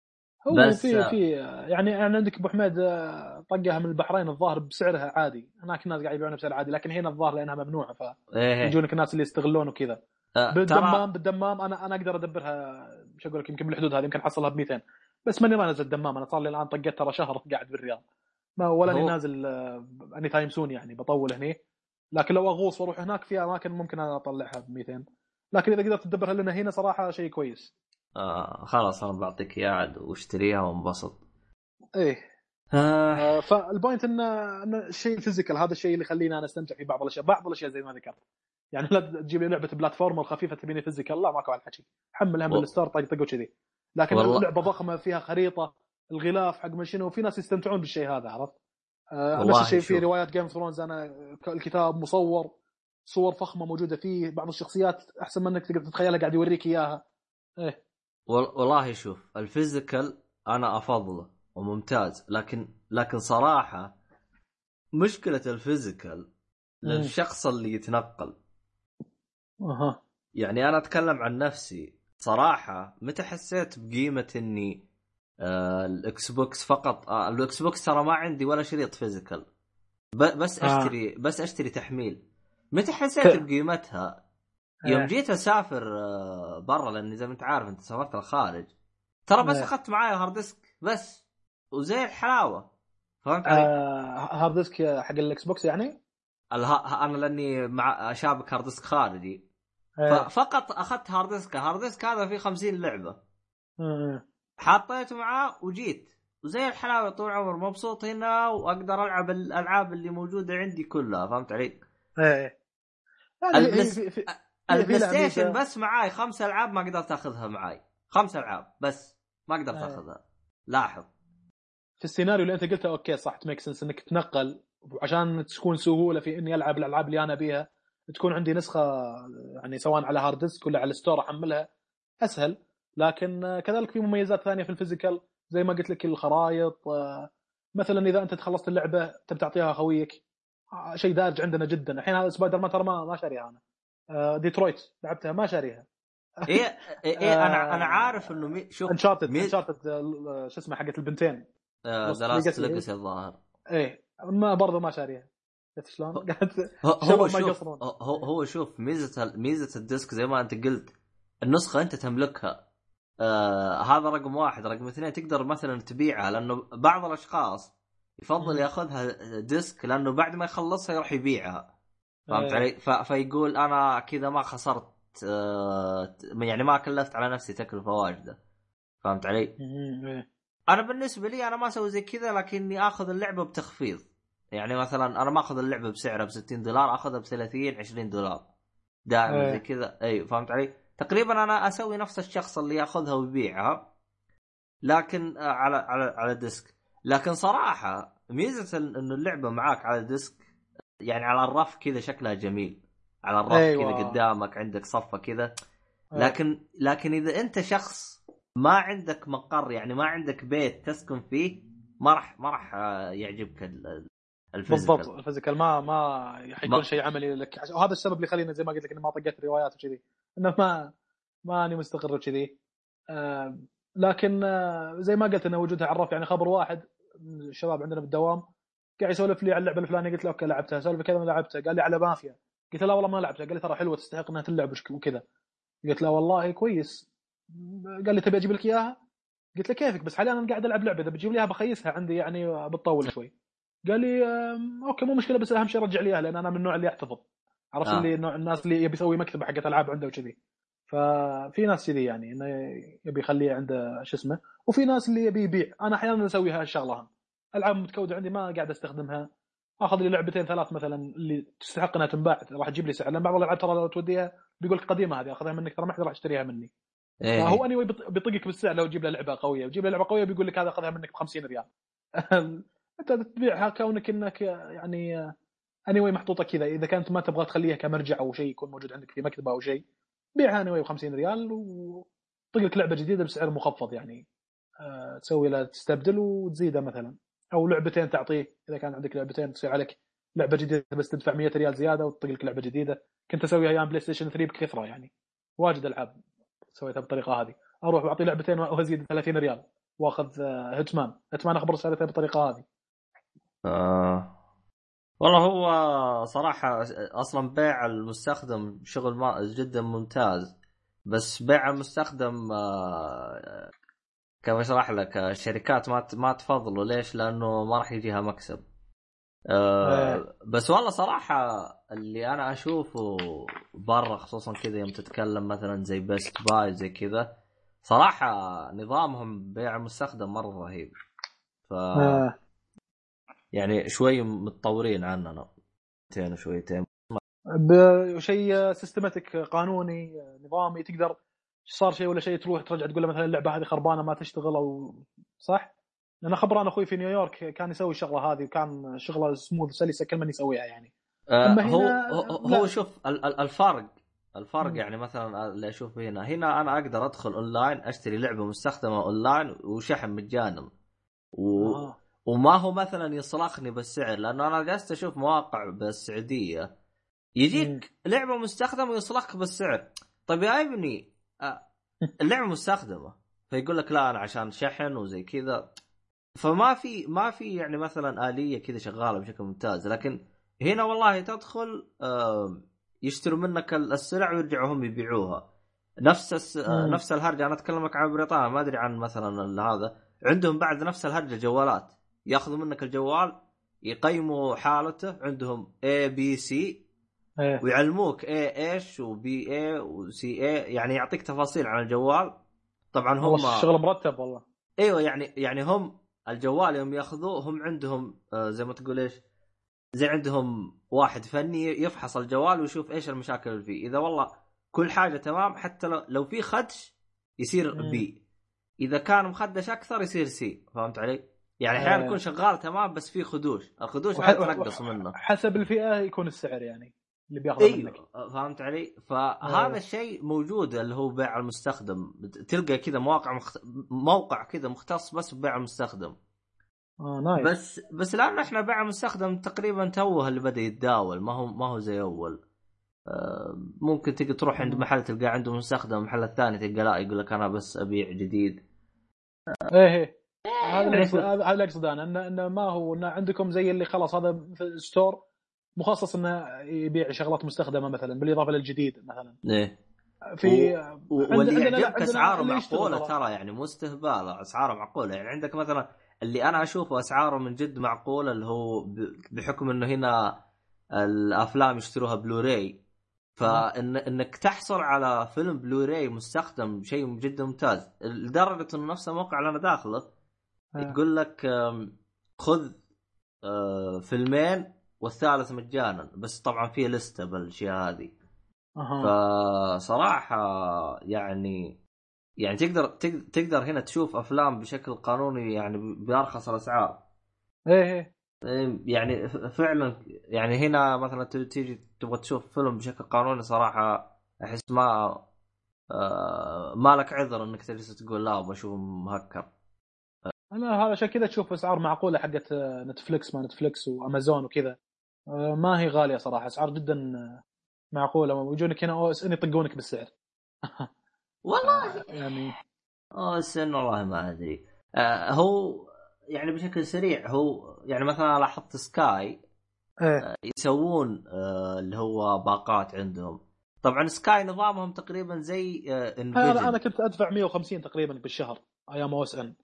هو بس- في في يعني يعني عندك أبو حميد آه، طقها من البحرين الظاهر بسعرها عادي. هناك الناس قاعد يبيعونها بسعر عادي لكن هنا الظاهر لأنها ممنوعة إيه فيجونك الناس اللي يستغلون وكذا. آه، بالدمام بالدمام أنا أنا أقدر أدبرها مش أقول لك يمكن بالحدود هذه يمكن احصلها ب 200 بس ماني نازل الدمام أنا صار لي الآن طقيت ترى شهر قاعد بالرياض. ما ولا اني نازل any time soon يعني بطول هني. لكن لو أغوص وأروح هناك في أماكن ممكن أنا أطلعها ب 200 لكن إذا قدرت تدبرها لنا هنا صراحة شيء كويس. آه خلاص أنا بعطيك اياه عاد واشتريها وانبسط. إيه. آه. آه، فال point ان ان الشيء ال physical هذا الشيء اللي يخليني أنا أستمتع في بعض الأشياء بعض الأشياء زي ما ذكرت. يعني لا تجيب لي لعبة platformer خفيفه تبيني physical لا ماكو الحكي. حملها من ال store طق طق وكذي لكن والله- لعبه ضخمة فيها خريطة الغلاف حق ما شنو في ناس يستمتعون بالشيء هذا عرفت؟ آه نفس الشيء في. روايات Game of Thrones أنا الكتاب مصور صور فخمة موجودة فيه بعض الشخصيات أحسن منك تقدر تتخيلها قاعد يوريك إياها. إيه. وال- والله شوف ال physical أنا أفضله. وممتاز. لكن لكن صراحة مشكلة ال physical للشخص اللي يتنقل. أها. يعني أنا أتكلم عن نفسي. صراحة متى حسيت بقيمة إني آه ال Xbox فقط؟ آه ال Xbox ترى ما عندي ولا شريط physical. بس آه. أشتري بس أشتري تحميل. متى حسيت بقيمتها؟ يوم آه. جيت أسافر آه، برا لأني زي ما أنت عارف أنت سافرت الخارج. ترى بس آه. أخذت معايا hard disk بس. وزي الحلاوة فهمت علي؟ آه hard disk حق ال Xbox يعني؟ الها... أنا لأني مع شابك hard disk خارجي آه. ففقط أخذت hard disk ال hard disk هذا فيه 50 لعبة آه. حطيته معاه وجيت وزي الحلاوة طول عمر مبسوط هنا وأقدر ألعب الألعاب اللي موجودة عندي كلها فهمت علي؟ إيه في- ال PlayStation بس معاي خمس ألعاب ما قدرت أخذها معاي خمس ألعاب بس ما قدرت آه. أخذها لاحظ في السيناريو اللي انت قلته أوكي صح ت make sense إنك تتنقل وعشان تكون سهولة في إني ألعب الألعاب اللي أنا ابيها تكون عندي نسخة يعني سواء على hard disk ولا على ال store أحملها أسهل. لكن آه، كذلك في مميزات ثانية في ال physical زي ما قلت لك الخرائط آه، مثلا إذا أنت تخلصت اللعبة تبي تعطيها خويك آه، شيء دارج عندنا جدا. الحين هذا سبايدر مان ترى ما ما شاريها أنا. ديترويت لعبتها ما شاريها. إيه إيه, إيه أنا. أنا عارف إنه مي... شوف Uncharted مي- Uncharted شو اسمه حقت البنتين. The Lost. Legacy الظاهر إيه ما برضه ما شاريها شفت شلون؟ قاعد هو شوف. هو هو شوف ميزة ميزة ال disk زي ما انت قلت النسخة انت تملكها آه هذا رقم واحد رقم اثنين تقدر مثلا تبيعها لأنه بعض الأشخاص يفضل. ياخذها disk لأنه بعد ما يخلصها يروح يبيعها فهمت إيه. علي؟ فيقول أنا كذا ما خسرت آه يعني ما كلفت على نفسي تكلفة واجدة فهمت علي؟ أنا بالنسبة لي أنا ما أسوي زي كذا لكني آخذ اللعبة بتخفيض يعني مثلا أنا ما أخذ اللعبة بسعرها ب 60 دولار آخذها ب 30 20 دولار دائما إيه. زي كذا إي فهمت علي؟ تقريبا أنا أسوي نفس الشخص اللي يأخذها ويبيعها لكن آه، على على على disk لكن صراحة ميزة إنه اللعبة معاك على disk يعني على الرف كذا شكلها جميل على الرف أيوة. كذا قدامك عندك صفة كذا إيه. لكن لكن إذا أنت شخص ما عندك مقر يعني ما عندك بيت تسكن فيه ما راح ما راح آه، يعجبك ال- ال- ال physical. بالضبط ال physical ما ما حيكون شيء عملي لك. وهذا السبب اللي خليني زي ما قلت لك إني ما طقيت روايات وكذي. إنه ما ماني مستقر وكذي. آه لكن آه، زي ما قلت ان وجودها عرف يعني خبر واحد من الشباب عندنا بالدوام قاعد يسولف لي على اللعبة الفلانية قلت له أوكي لعبتها. سولف كذا ما لعبتها. قال لي على مافيا. قلت له لا والله ما لعبتها. قال لي ترى حلوة تستحق إنها تلعب وكذا. قلت له والله كويس. قال لي تبي أجيب لك إياها؟ قلت له كيفك؟ بس حاليا أنا قاعد ألعب لعبة إذا بتجيب لي إياها بخيسها عندي يعني بتطول شوي. قال لي أوكي مو مشكلة بس أهم شيء رجع لي إياها لأن أنا من النوع اللي أحتفظ. عرفت آه. اللي نوع الناس اللي يبي يسوي مكتبة حقت ألعاب عنده وكذي. ففي ناس كذي يعني إنه يبي يخليه عنده شو اسمه وفي ناس اللي يبي يبيع. أنا أحيانا أسوي هالشغلة هم. ألعاب متكودة عندي ما قاعد أستخدمها. آخذ لي لعبتين ثلاث مثلا اللي تستحق إنها تنباع. راح تجيب لي سعر لأن بعض الألعاب ترى لو توديها بيقول لك قديمة هذه أخذها منك ترى ما حد راح يشتريها مني. إيه. فهو اني بيطقك بالسعر لو تجيب له لعبة قوية. وتجيب له لعبة قوية بيقول لك هذا اخذها منك ب 50 ريال. أنت تبيعها كونك إنك يعني اني anyway محطوطة كذا. إذا كانت ما تبغى تخليها كمرجع أو شيء يكون موجود عندك في مكتبة أو شيء بيعها اني anyway ب 50 ريال وطق لك لعبة جديدة بسعر مخفض يعني. آه، تسوي له تستبدل وتزيده مثلا. أو لعبتين تعطيه. إذا كان عندك لعبتين تصير عليك لعبة جديدة بس تدفع 100 ريال زيادة وتطق لك لعبة جديدة. كنت اسويها أيام PlayStation 3 بكثرة يعني. واجد ألعاب. سويتها بالطريقة هذه أروح وأعطي لعبتين وأزيد 30 ريال وأخذ آه، Hitman Hitman أخبر سعرتها بالطريقة هذه آه. والله هو صراحة أصلا بيع المستخدم شغل ما جدا ممتاز بس بيع المستخدم آه، كيف أشرح لك آه، الشركات ما ت- ما تفضله ليش؟ لأنه ما راح يجيها مكسب. آه، إيه. بس والله صراحة اللي أنا أشوفه برا خصوصا كذا يوم تتكلم مثلا زي Best Buy زي كذا صراحة نظامهم بيع المستخدم مرة رهيب. ف آه. يعني شوي متطورين عننا شويتين وشويتين بشيء systematic قانوني نظامي تقدر صار شيء ولا شيء تروح ترجع تقول له مثلا اللعبة هذه خربانة ما تشتغل أو صح؟ لأن خبران أخوي في نيويورك كان يسوي الشغلة هذه وكان شغلة سموث سلسة كل من يسويها يعني. آه هو هنا هو, شوف ال- ال- الفرق الفرق مم. يعني مثلا اللي اشوفه هنا هنا أنا أقدر أدخل أونلاين أشتري لعبة مستخدمة أونلاين وشحن مجانا و... آه. وما هو مثلا يصرخني بالسعر لأنه أنا جالس أشوف مواقع بالسعودية. يجيك لعبة مستخدمة ويصرخك بالسعر. طيب يا ابني آه، اللعبة مستخدمة فيقول لك لا أنا عشان شحن وزي كذا. فما في ما في يعني مثلا آلية كذا شغالة بشكل ممتاز لكن هنا والله تدخل يشتروا منك السلع ويرجعوا هم يبيعوها. نفس الس... آه،. نفس الهرجة أنا اتكلم لك عن بريطانيا ما أدري عن مثلا هذا. عندهم بعد نفس الهرجة جوالات. ياخذوا منك الجوال يقيموا حالته عندهم A B C. ويعلموك A إيش و B اي و C اي يعني يعطيك تفاصيل عن الجوال. طبعا هم والله الشغل مرتب والله. إيوه يعني يعني هم الجوال يوم ياخذوه هم عندهم آه زي ما تقول إيش زي عندهم واحد فني يفحص الجوال ويشوف إيش المشاكل اللي فيه إذا والله كل حاجة تمام حتى لو, لو في خدش يصير. B إذا كان مخدش أكثر يصير C فهمت علي؟ يعني أحيانا آه. يكون شغال تمام بس في خدوش الخدوش وح- تنقص منه حسب الفئة يكون السعر يعني اللي بياخذه منك. أيوه فهمت علي؟ فهذا آه. الشيء موجود اللي هو بيع المستخدم. تلقى كذا مواقع مخت... موقع كذا مختص بس ببيع المستخدم. آه nice. بس بس لأن إحنا بيع المستخدم تقريبا توه اللي بدأ يتداول. ما هو ما هو زي أول. آه، ممكن تقدر تروح عند. محل تلقى عنده مستخدم المحل الثاني تلقى لا يقول لك أنا بس أبيع جديد. إيه إيه. هذا اللي أقصد- هذا اللي اقصد أنا انه ما هو انه عندكم زي اللي خلاص هذا في الستور مخصص إنه يبيع شغلات مستخدمة مثلا بالإضافة للجديد مثلا إيه في و... عند- واللي يعجبك أسعاره معقولة ترى. يعني مو استهبال أسعاره معقولة يعني عندك مثلا اللي أنا أشوفه أسعاره من جد معقولة اللي هو. بحكم إنه هنا الأفلام يشتروها بلوراي فان إنك تحصل على فيلم بلوراي مستخدم شيء جدا ممتاز لدرجة إنه نفس الموقع اللي أنا داخله آه. يقول لك آم، خذ آه، فيلمين والثالث مجانا بس طبعا في لسته بالأشياء هذه. أها. فصراحة يعني يعني تقدر تق- تقدر هنا تشوف أفلام بشكل قانوني يعني بأرخص الأسعار. إيه إيه. إيه، يعني فعلا يعني هنا مثلا تيجي تبغى تشوف فيلم بشكل قانوني صراحة أحس ما آه ما لك عذر إنك تجلس تقول لا أبغى أشوف مهكر. أنا هذا عشان كذا تشوف أسعار معقولة حقت Netflix ما Netflix و Amazon وكذا. ما هي غالية صراحة أسعار جدا آه، معقولة. ويجونك هنا OSN يطقونك بالسعر. والله يعني آه، OSN والله ما أدري. آه هو يعني بشكل سريع هو يعني مثلا لاحظت Sky إيه. يسوون آه اللي هو باقات عندهم. طبعا Sky نظامهم تقريبا زي آه أنا انفيجن أنا كنت أدفع 150 تقريبا بالشهر أيام OSN.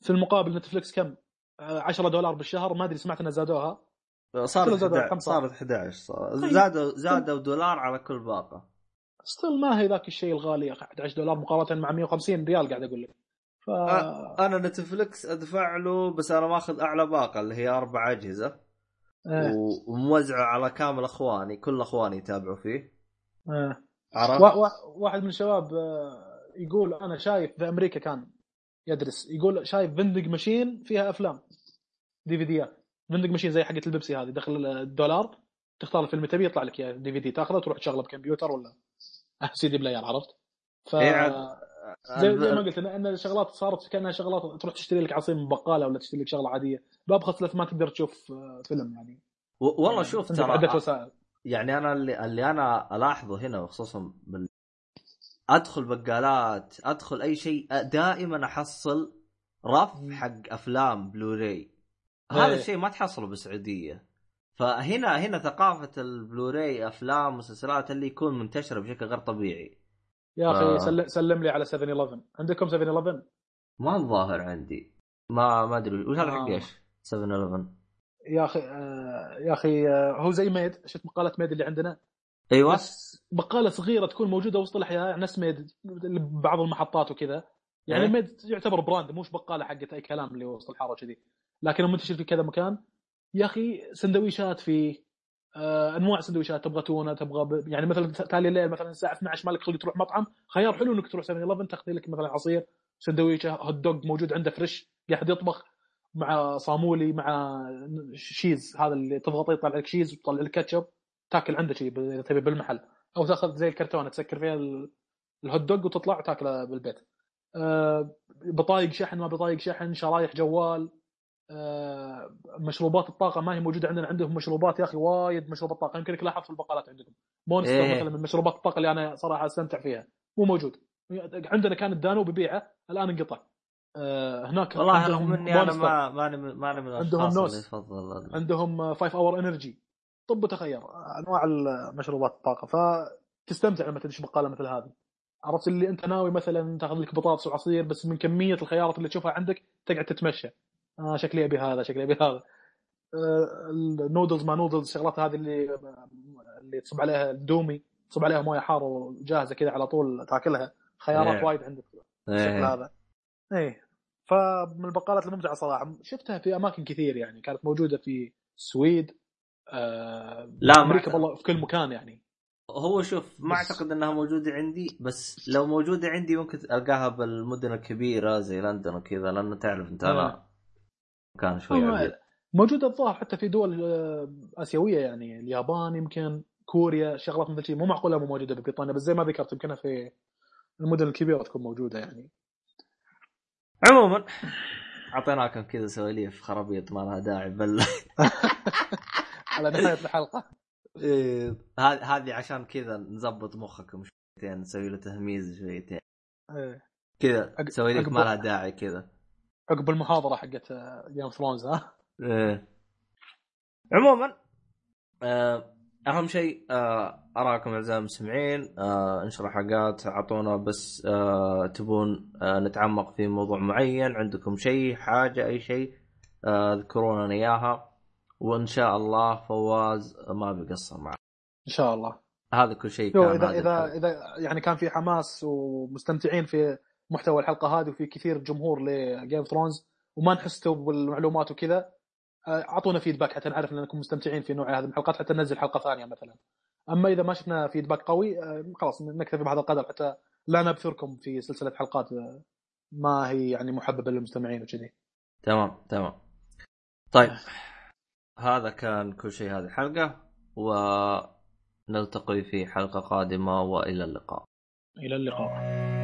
في المقابل Netflix كم؟ آه، 10 دولار بالشهر ما أدري سمعت انها زادوها. صارت كله زاد 11 كم صار؟ صارت 11 صار. طيب. زادوا زادوا دولار على كل باقة Still ما هي ذاك الشيء الغالي يا أخي 11 دولار مقارنة مع 150 ريال قاعد أقول لك ف أنا Netflix أدفع له بس أنا ماخذ أعلى باقة اللي هي أربع أجهزة. و- وموزعة على كامل أخواني كل أخواني يتابعوا فيه إيه. عرفت؟ وا- وا- واحد من الشباب آه، يقول أنا شايف في أمريكا كان يدرس يقول شايف vending machine فيها أفلام DVD ات vending machine زي حقت البيبسي هذه دخل الدولار تختار الفيلم تبيه يطلع لك إياه DVD تاخذه تروح تشغله بكمبيوتر ولا CD player عرفت؟ ف إيه زي, زي ما قلت ان إن الشغلات صارت كأنها شغلات تروح تشتري لك عصير من بقالة ولا تشتري لك شغلة عادية. بأبخص لك ما تقدر تشوف آه، فيلم يعني. والله شوف عندك عدة ترى وسائل. يعني أنا اللي, اللي أنا ألاحظه هنا وخصوصا بال... أدخل بقالات أدخل أي شيء دائما أحصل رف حق أفلام بلوراي هذا إيه. الشيء ما تحصله بالسعودية. فهنا هنا ثقافة البلوراي أفلام مسلسلات اللي يكون منتشرة بشكل غير طبيعي. يا أخي آه. سلم, سلم لي على 7 11 عندكم 7 11 ما الظاهر عندي. ما ما أدري. وش هذا حق آه. إيش؟ 7 11 يا أخي آه، يا أخي آه، هو زي ميد. شفت مقالة ميد اللي عندنا؟ أيوه. بس بقاله صغيرة تكون موجودة وسط الأحياء نفس ميد ببعض المحطات وكذا. يعني إيه. ميد يعتبر brand مش بقاله حقت أي كلام اللي وسط الحاره وكذي لكن منتشر في كذا مكان يا أخي سندويشات فيه آه أنواع سندويشات تبغى تونة تبغى ب... يعني مثلا تالي الليل مثلا الساعة 12 مالك خلق تروح مطعم خيار حلو إنك تروح 7 11 تاخذ لك مثلا عصير سندويشة hot dog موجود عنده fresh قاعد يطبخ مع صامولي مع cheese هذا اللي تضغطه يطلع لك cheese وتطلع لك كاتشب تاكل عنده شيء اذا تبي بالمحل أو تاخذ زي الكرتونة تسكر فيها ال- ال hot dog وتطلع وتاكله بالبيت. آه، بطايق شحن ما بطايق شحن شرايح جوال آه، مشروبات الطاقة ما هي موجودة عندنا عندهم مشروبات يا أخي وايد مشروبات طاقة. يمكن لك لاحظت في البقالات عندكم. Monster إيه. مثلا من مشروبات الطاقة اللي أنا صراحة أستمتع فيها. مو موجود. عندنا كان الدانوب يبيعه الآن انقطع. آه، هناك والله عندهم رغم إني أنا. ما ماني من- ماني من عندهم NOS. عندهم 5 Hour Energy طب وتخير أنواع المشروبات الطاقة. فتستمتع لما تدش بقالة مثل هذه. عرفت اللي انت ناوي مثلا تاخذ لك بطاطس وعصير بس من كمية الخيارات اللي تشوفها عندك تقعد تتمشى. آه شكلي أبي هذا شكلي أبي هذا. آه النودلز ما نودلز الشغلات هذه اللي اللي تصب عليها اندومي تصب عليها موية حار وجاهزة كذا على طول تاكلها. خيارات إيه. وايد عندك الشكل إيه. هذا. إيه. فمن البقالات الممتعه صراحة. شفتها في أماكن كثير يعني كانت موجودة في السويد آه لا، أمريكا. والله في كل مكان يعني. هو شوف ما أعتقد إنها موجودة عندي بس لو موجودة عندي ممكن ألقاها بالمدن الكبيرة زي لندن وكذا لأنه تعرف أنت أنا كان شوي عبيد موجوده الظاهر حتى في دول آه، آسيوية يعني اليابان يمكن كوريا شغلات مثل شيء مو معقولة مو موجودة ببريطانيا بس زي ما ذكرت يمكنها في المدن الكبيرة تكون موجودة يعني. عموما أعطيناكم كذا سواليف خرابيط ما لها داعي بل على نهاية الحلقة. إيه، هذه عشان كذا نظبط مخكم شويتين نسوي له تهميز شويتين إيه. كذا سواليف عقب- ما لها داعي كذا عقب المحاضرة حقت Game of Thrones ها إيه. عموما آه، أهم شيء آه، أراكم أعزائي المستمعين آه، انشروا حلقات أعطونا بس آه، تبون آه، نتعمق في موضوع معين عندكم شيء حاجة أي شيء آه، اذكرونا لنا إياها وإن شاء الله فواز ما بيقصر معنا إن شاء الله. هذا كل شيء كان اذا اذا. إذا يعني كان في حماس ومستمتعين في محتوى الحلقة هذه وفي كثير جمهور لجيم ثرونز وما نحس بالمعلومات وكذا آه، أعطونا فيدباك حتى نعرف انكم مستمتعين في نوع هذه الحلقات حتى ننزل حلقة ثانية مثلا. أما إذا ما شفنا فيدباك قوي آه، خلاص نكتفي بهذا القدر حتى لا نبثركم في سلسلة حلقات آه، ما هي يعني محببة للمستمعين وكذي. تمام تمام. طيب. هذا كان كل شيء هذه الحلقة ونلتقي في حلقة قادمة وإلى اللقاء. إلى اللقاء.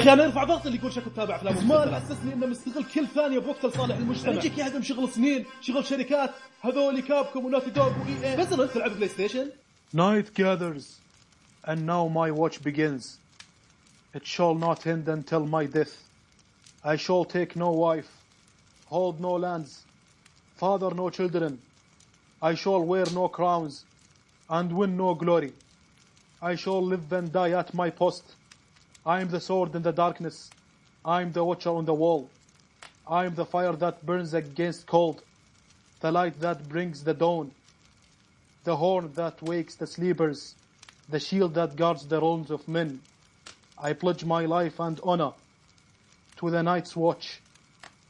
أخي أنا ارفع ضغط اللي يقول شكل تابع افلام زمان حسسني انه مستغل كل ثانية بوقت لصالح المجتمع يجيك يهدم شغل سنين شغل شركات هذول Capcom و Naughty Dog و EA بس انت تلعب PlayStation Night gathers, and now my watch begins. It shall not end until my death. I shall take no wife, hold no lands, father no children. I shall wear no crowns, and win no glory. I shall live and die at my post. I am the sword in the darkness. I am the watcher on the wall. I am the fire that burns against cold, the light that brings the dawn, the horn that wakes the sleepers, the shield that guards the wrongs of men. I pledge my life and honor to the night's watch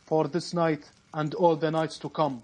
for this night and all the nights to come.